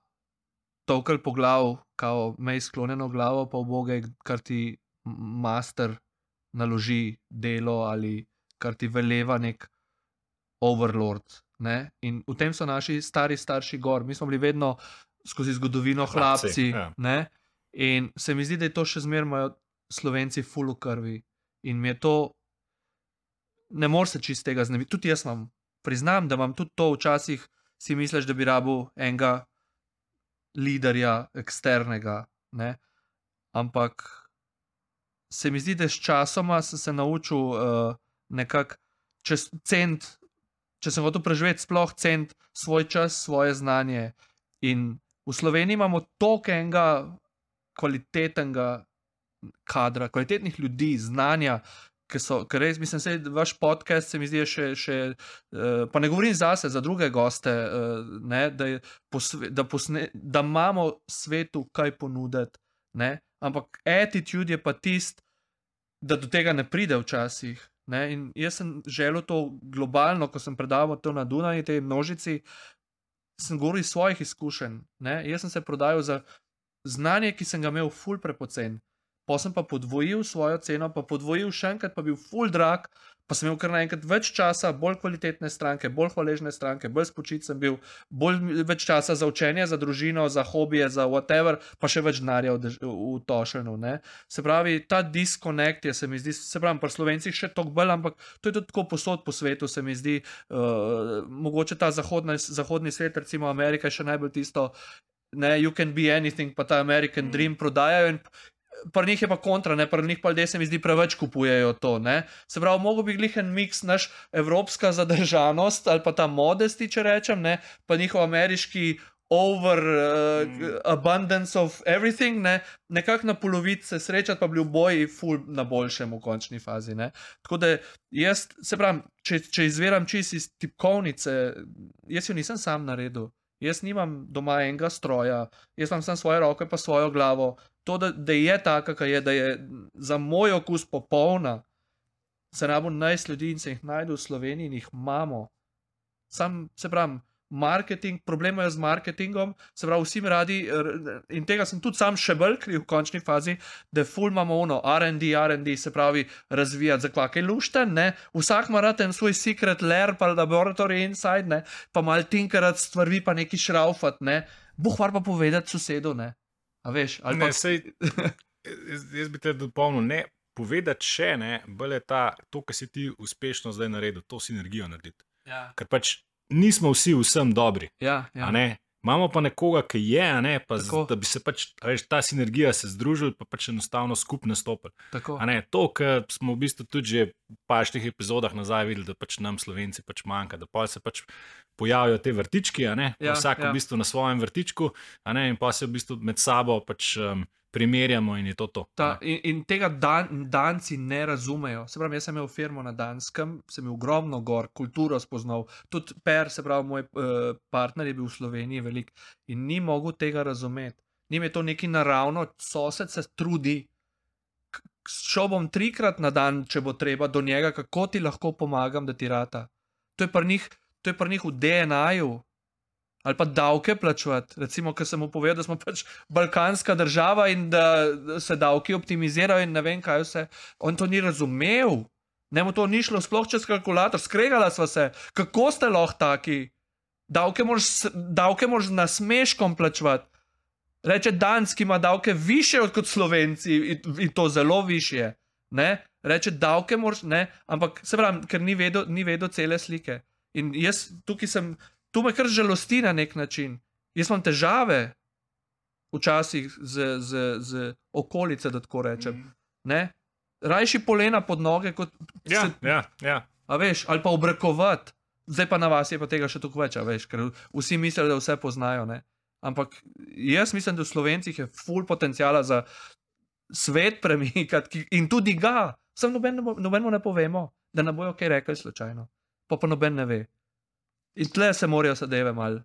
tokal po glavu, kao mej sklonjeno glavo, pa v boge, kar ti master naloži delo ali kar ti veleva nek overlord. Ne? In v tem so naši stari starši gor. Mi smo bili vedno skozi zgodovino hlapci. Ja. In se mi zdi, da je to še zmeraj imajo slovenci fulu krvi. In mi je to, ne moreš se čist tega znebiti. Tudi jaz vam priznam, da imam tudi to včasih, si misliš, da bi rabu enega liderja eksternega. Ne? Ampak se mi zdi, da s časoma sem se naučil. Uh, nekako čez cent, če sem hotel preživeti, sploh cent svoj čas, svoje znanje. In v Sloveniji imamo toliko enega kvalitetnega kadra, kvalitetnih ljudi, znanja. Ker so, ker res mislim, da je vaš podcast, se mi zdi, še, še uh, pa ne govorim zase, za druge goste, uh, ne, da, posve, da, posne, da imamo svetu kaj ponuditi. Ne, ampak attitude je pa tisti, da do tega ne pride včasih. Ne? In jaz sem želel to globalno, ko sem predaval to na Dunaju, tej množici, sem govoril iz svojih izkušenj. Ne? Jaz sem se prodajal za znanje, ki sem ga imel, ful prepocen. Pa sem pa podvojil svojo ceno, pa podvojil še enkrat, pa bil ful drag, pa sem imel kar naenkrat več časa, bolj kvalitetne stranke, bolj hvaležne stranke, bolj spočit sem bil, bolj več časa za učenje, za družino, za hobije, za whatever, pa še več denarja v, v tošenu. Ne? Se pravi, ta diskonekt je, se mi zdi, se pravi, pri slovencih še toliko bolj, ampak to je tudi tako posod po svetu, se mi zdi, uh, mogoče ta zahodna, zahodni svet, recimo Amerika, je še najbolj tisto. Ne, you can be anything, pa ta American mm. Dream prodajajo. In, pri njih je pa kontra, ne, pri njih pa ljudje se mi zdi preveč kupujejo to. Ne. Se pravi, mogo bi jih en miks, naš evropska zadržanost ali pa ta modesti, če rečem, ne, pa njihov ameriški. Over uh, mm. abundance of everything, ne? nekako na polovici se srečati, pa bi v boji, ful na boljšem v končni fazi. Ne? Tako da jaz, se pravi, če, če izviram čist iz tipkovnice, jaz jo nisem sam naredil. Jaz nimam doma enega stroja, jaz imam samo svoje roke, pa svojo glavo, to, da, da je taka, kak je, da je za moj okus popolna, se rabo najst ljudi in se jih najdu v Sloveniji in jih imamo. Sam se pravim, marketing, problemajo z marketingom, se pravi, vsi mi radi, in tega sem tudi sam še bolj kriv v končni fazi, da ful imamo ono, RD, RD, se pravi, razvijati za kvake lušten, ne, vsak ima rad en svoj secret lair, pa laboratory inside, ne, pa mal tinkarat stvari, pa neki šraufat, ne, boh var pa povedati sosedu, ne, a veš, ali Ne, pa sej, jaz, jaz bi te dopolnil, ne povedati še, ne, bolj je ta, to, kar si ti uspešno zdaj naredil, to sinergijo narediti. ja, Ker pač nismo vsi vsem dobri. ja, Ja. Imamo pa nekoga, ki je, ne, pa z, da bi se pač, veš, ta sinergija se združila, pa pač enostavno tako. A Ne, to, kar smo v bistvu tudi že v paštih epizodah nazaj videli, da pač nam slovenci pač manjka, da pa se pač pojavijo te vrtički, ne, Ja, vsak ja. v bistvu na svojem vrtičku, ne, in pa se v bistvu med sabo pač um, primerjamo in je to to. Ta, in, in tega dan, danci ne razumejo. Se pravi, jaz sem imel firmo na Danskem, sem imel ogromno gor, kulturo spoznal, tudi Per, se pravi, moj uh, partner je bil v Sloveniji velik in ni mogel tega razumeti. Njim je to nekaj naravno, sosed se trudi. Šel bom trikrat na dan, če bo treba, do njega, kako ti lahko pomagam, da ti rata. To je pri njih, to je pri njih v DNA-ju. Ali pa davke plačevati. Recimo, ker sem mu povedal, da smo pač balkanska država in da se davki optimizirajo, in ne vem, kaj vse. On to ni razumel. Ne mu to ni šlo sploh čez kalkulator, skregala sva se, kako ste lahko taki. Davke moraš, davke moraš na smeškom plačevati. Reče Danski ima davke više kot Slovenci in, in to zelo više. Ne? Reče davke moraš, ne, ampak se pravi, ker ni vedel, ni vedel cele slike. In jaz tukaj sem, tu me kar žalosti na nek način. Jaz imam težave včasih z, z, z okolice, da tako rečem. Ne? Rajši polena pod noge, kot Ja, se, ja, ja. a veš, ali pa obrekovati. Zdaj pa na vas je pa tega še toliko več, veš, ker vsi mislijo, da vse poznajo. Ne? Ampak jaz mislim, da v Slovencih je full potencijala za svet premikati in tudi ga. Sam noben, ne bo- nobenemu ne povemo, da ne bojo kaj rekli slučajno. Pa pa noben ne ve. In tle se morajo zadeve mal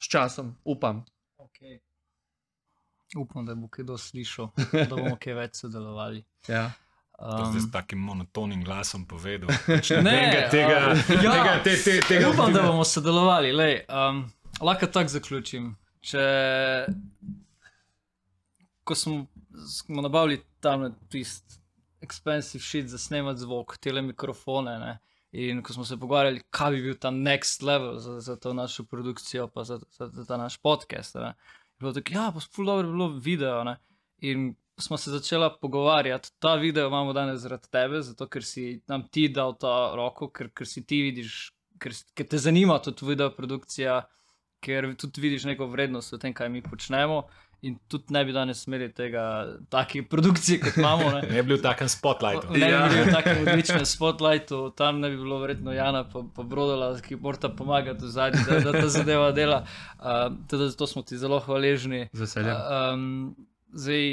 s časom, upam. Okay. Upam, da bo kdo slišal, da bomo kaj več sodelovali. Ja. To Um, zdaj s takim monotonim glasom povedal. Ne, nobenega tega, um, ja. tega, te, te, tega Upam, da bomo sodelovali. Lej, um, lahko tako zaključim. Če, ko smo, smo nabavili tam tisti expensive shit za snemati zvok, tele mikrofone. Ne, in ko smo se pogovarjali, kaj bi bil ta next level za, za to našo produkcijo, pa za, za, za ta naš podcast. Ne, je bilo tako, ja, pa sploh dobro bi bilo video. Ne, in smo se začela pogovarjati. Ta video imamo danes zaradi tebe, zato ker si nam ti dal ta roko, ker, ker si ti vidiš, ker, ker te zanima tudi video produkcija, ker tudi vidiš neko vrednost v tem, kaj mi počnemo. In tudi ne bi danes imeli tega, take produkcije, kot imamo. Ne. Ne bi bil v takem spotlightu. Ne Ja. bi bil v takem odličnem spotlightu, tam ne bi bilo verjetno Jana pa, pa Brodala, ki morata pomagati v zadnji, da, da ta zadeva dela. Uh, teda zato smo ti zelo hvaležni. Z veseljem. Um, zdaj,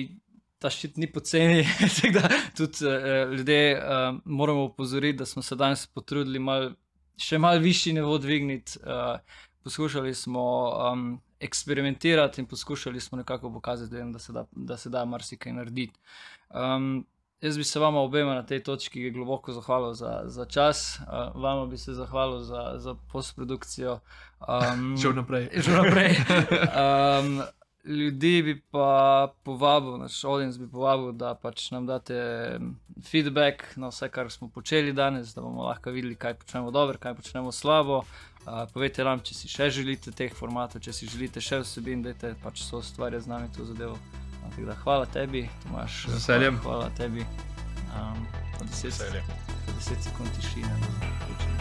ta ščit ni poceni, tako da tudi uh, ljudje uh, moramo upozoriti, da smo se danes potrudili mal, še malo višji nivo dvigniti. Uh, poskušali smo um, eksperimentirati in poskušali smo nekako pokazati, ljudem, da se da, da, se da marsikaj narediti. Um, Jaz bi se vama obema na tej točki globoko zahvalil za, za čas, uh, vama bi se zahvalil za, za postprodukcijo. Um, Že vnaprej. Že naprej. Um, ljudi bi pa povabil, naš audience bi povabil, da pač nam date feedback na vse, kar smo počeli danes, da bomo lahko videli, kaj počnemo dobro, kaj počnemo slabo. Uh, povejte nam, če si še želite teh formatov, če si želite še vsebin, dajte pač so stvari z nami to zadevo. No, tako da hvala tebi, Tomaš. Z veseljem. Hvala, hvala tebi. Um, po 10 Veselje. po 10 sekund tišine.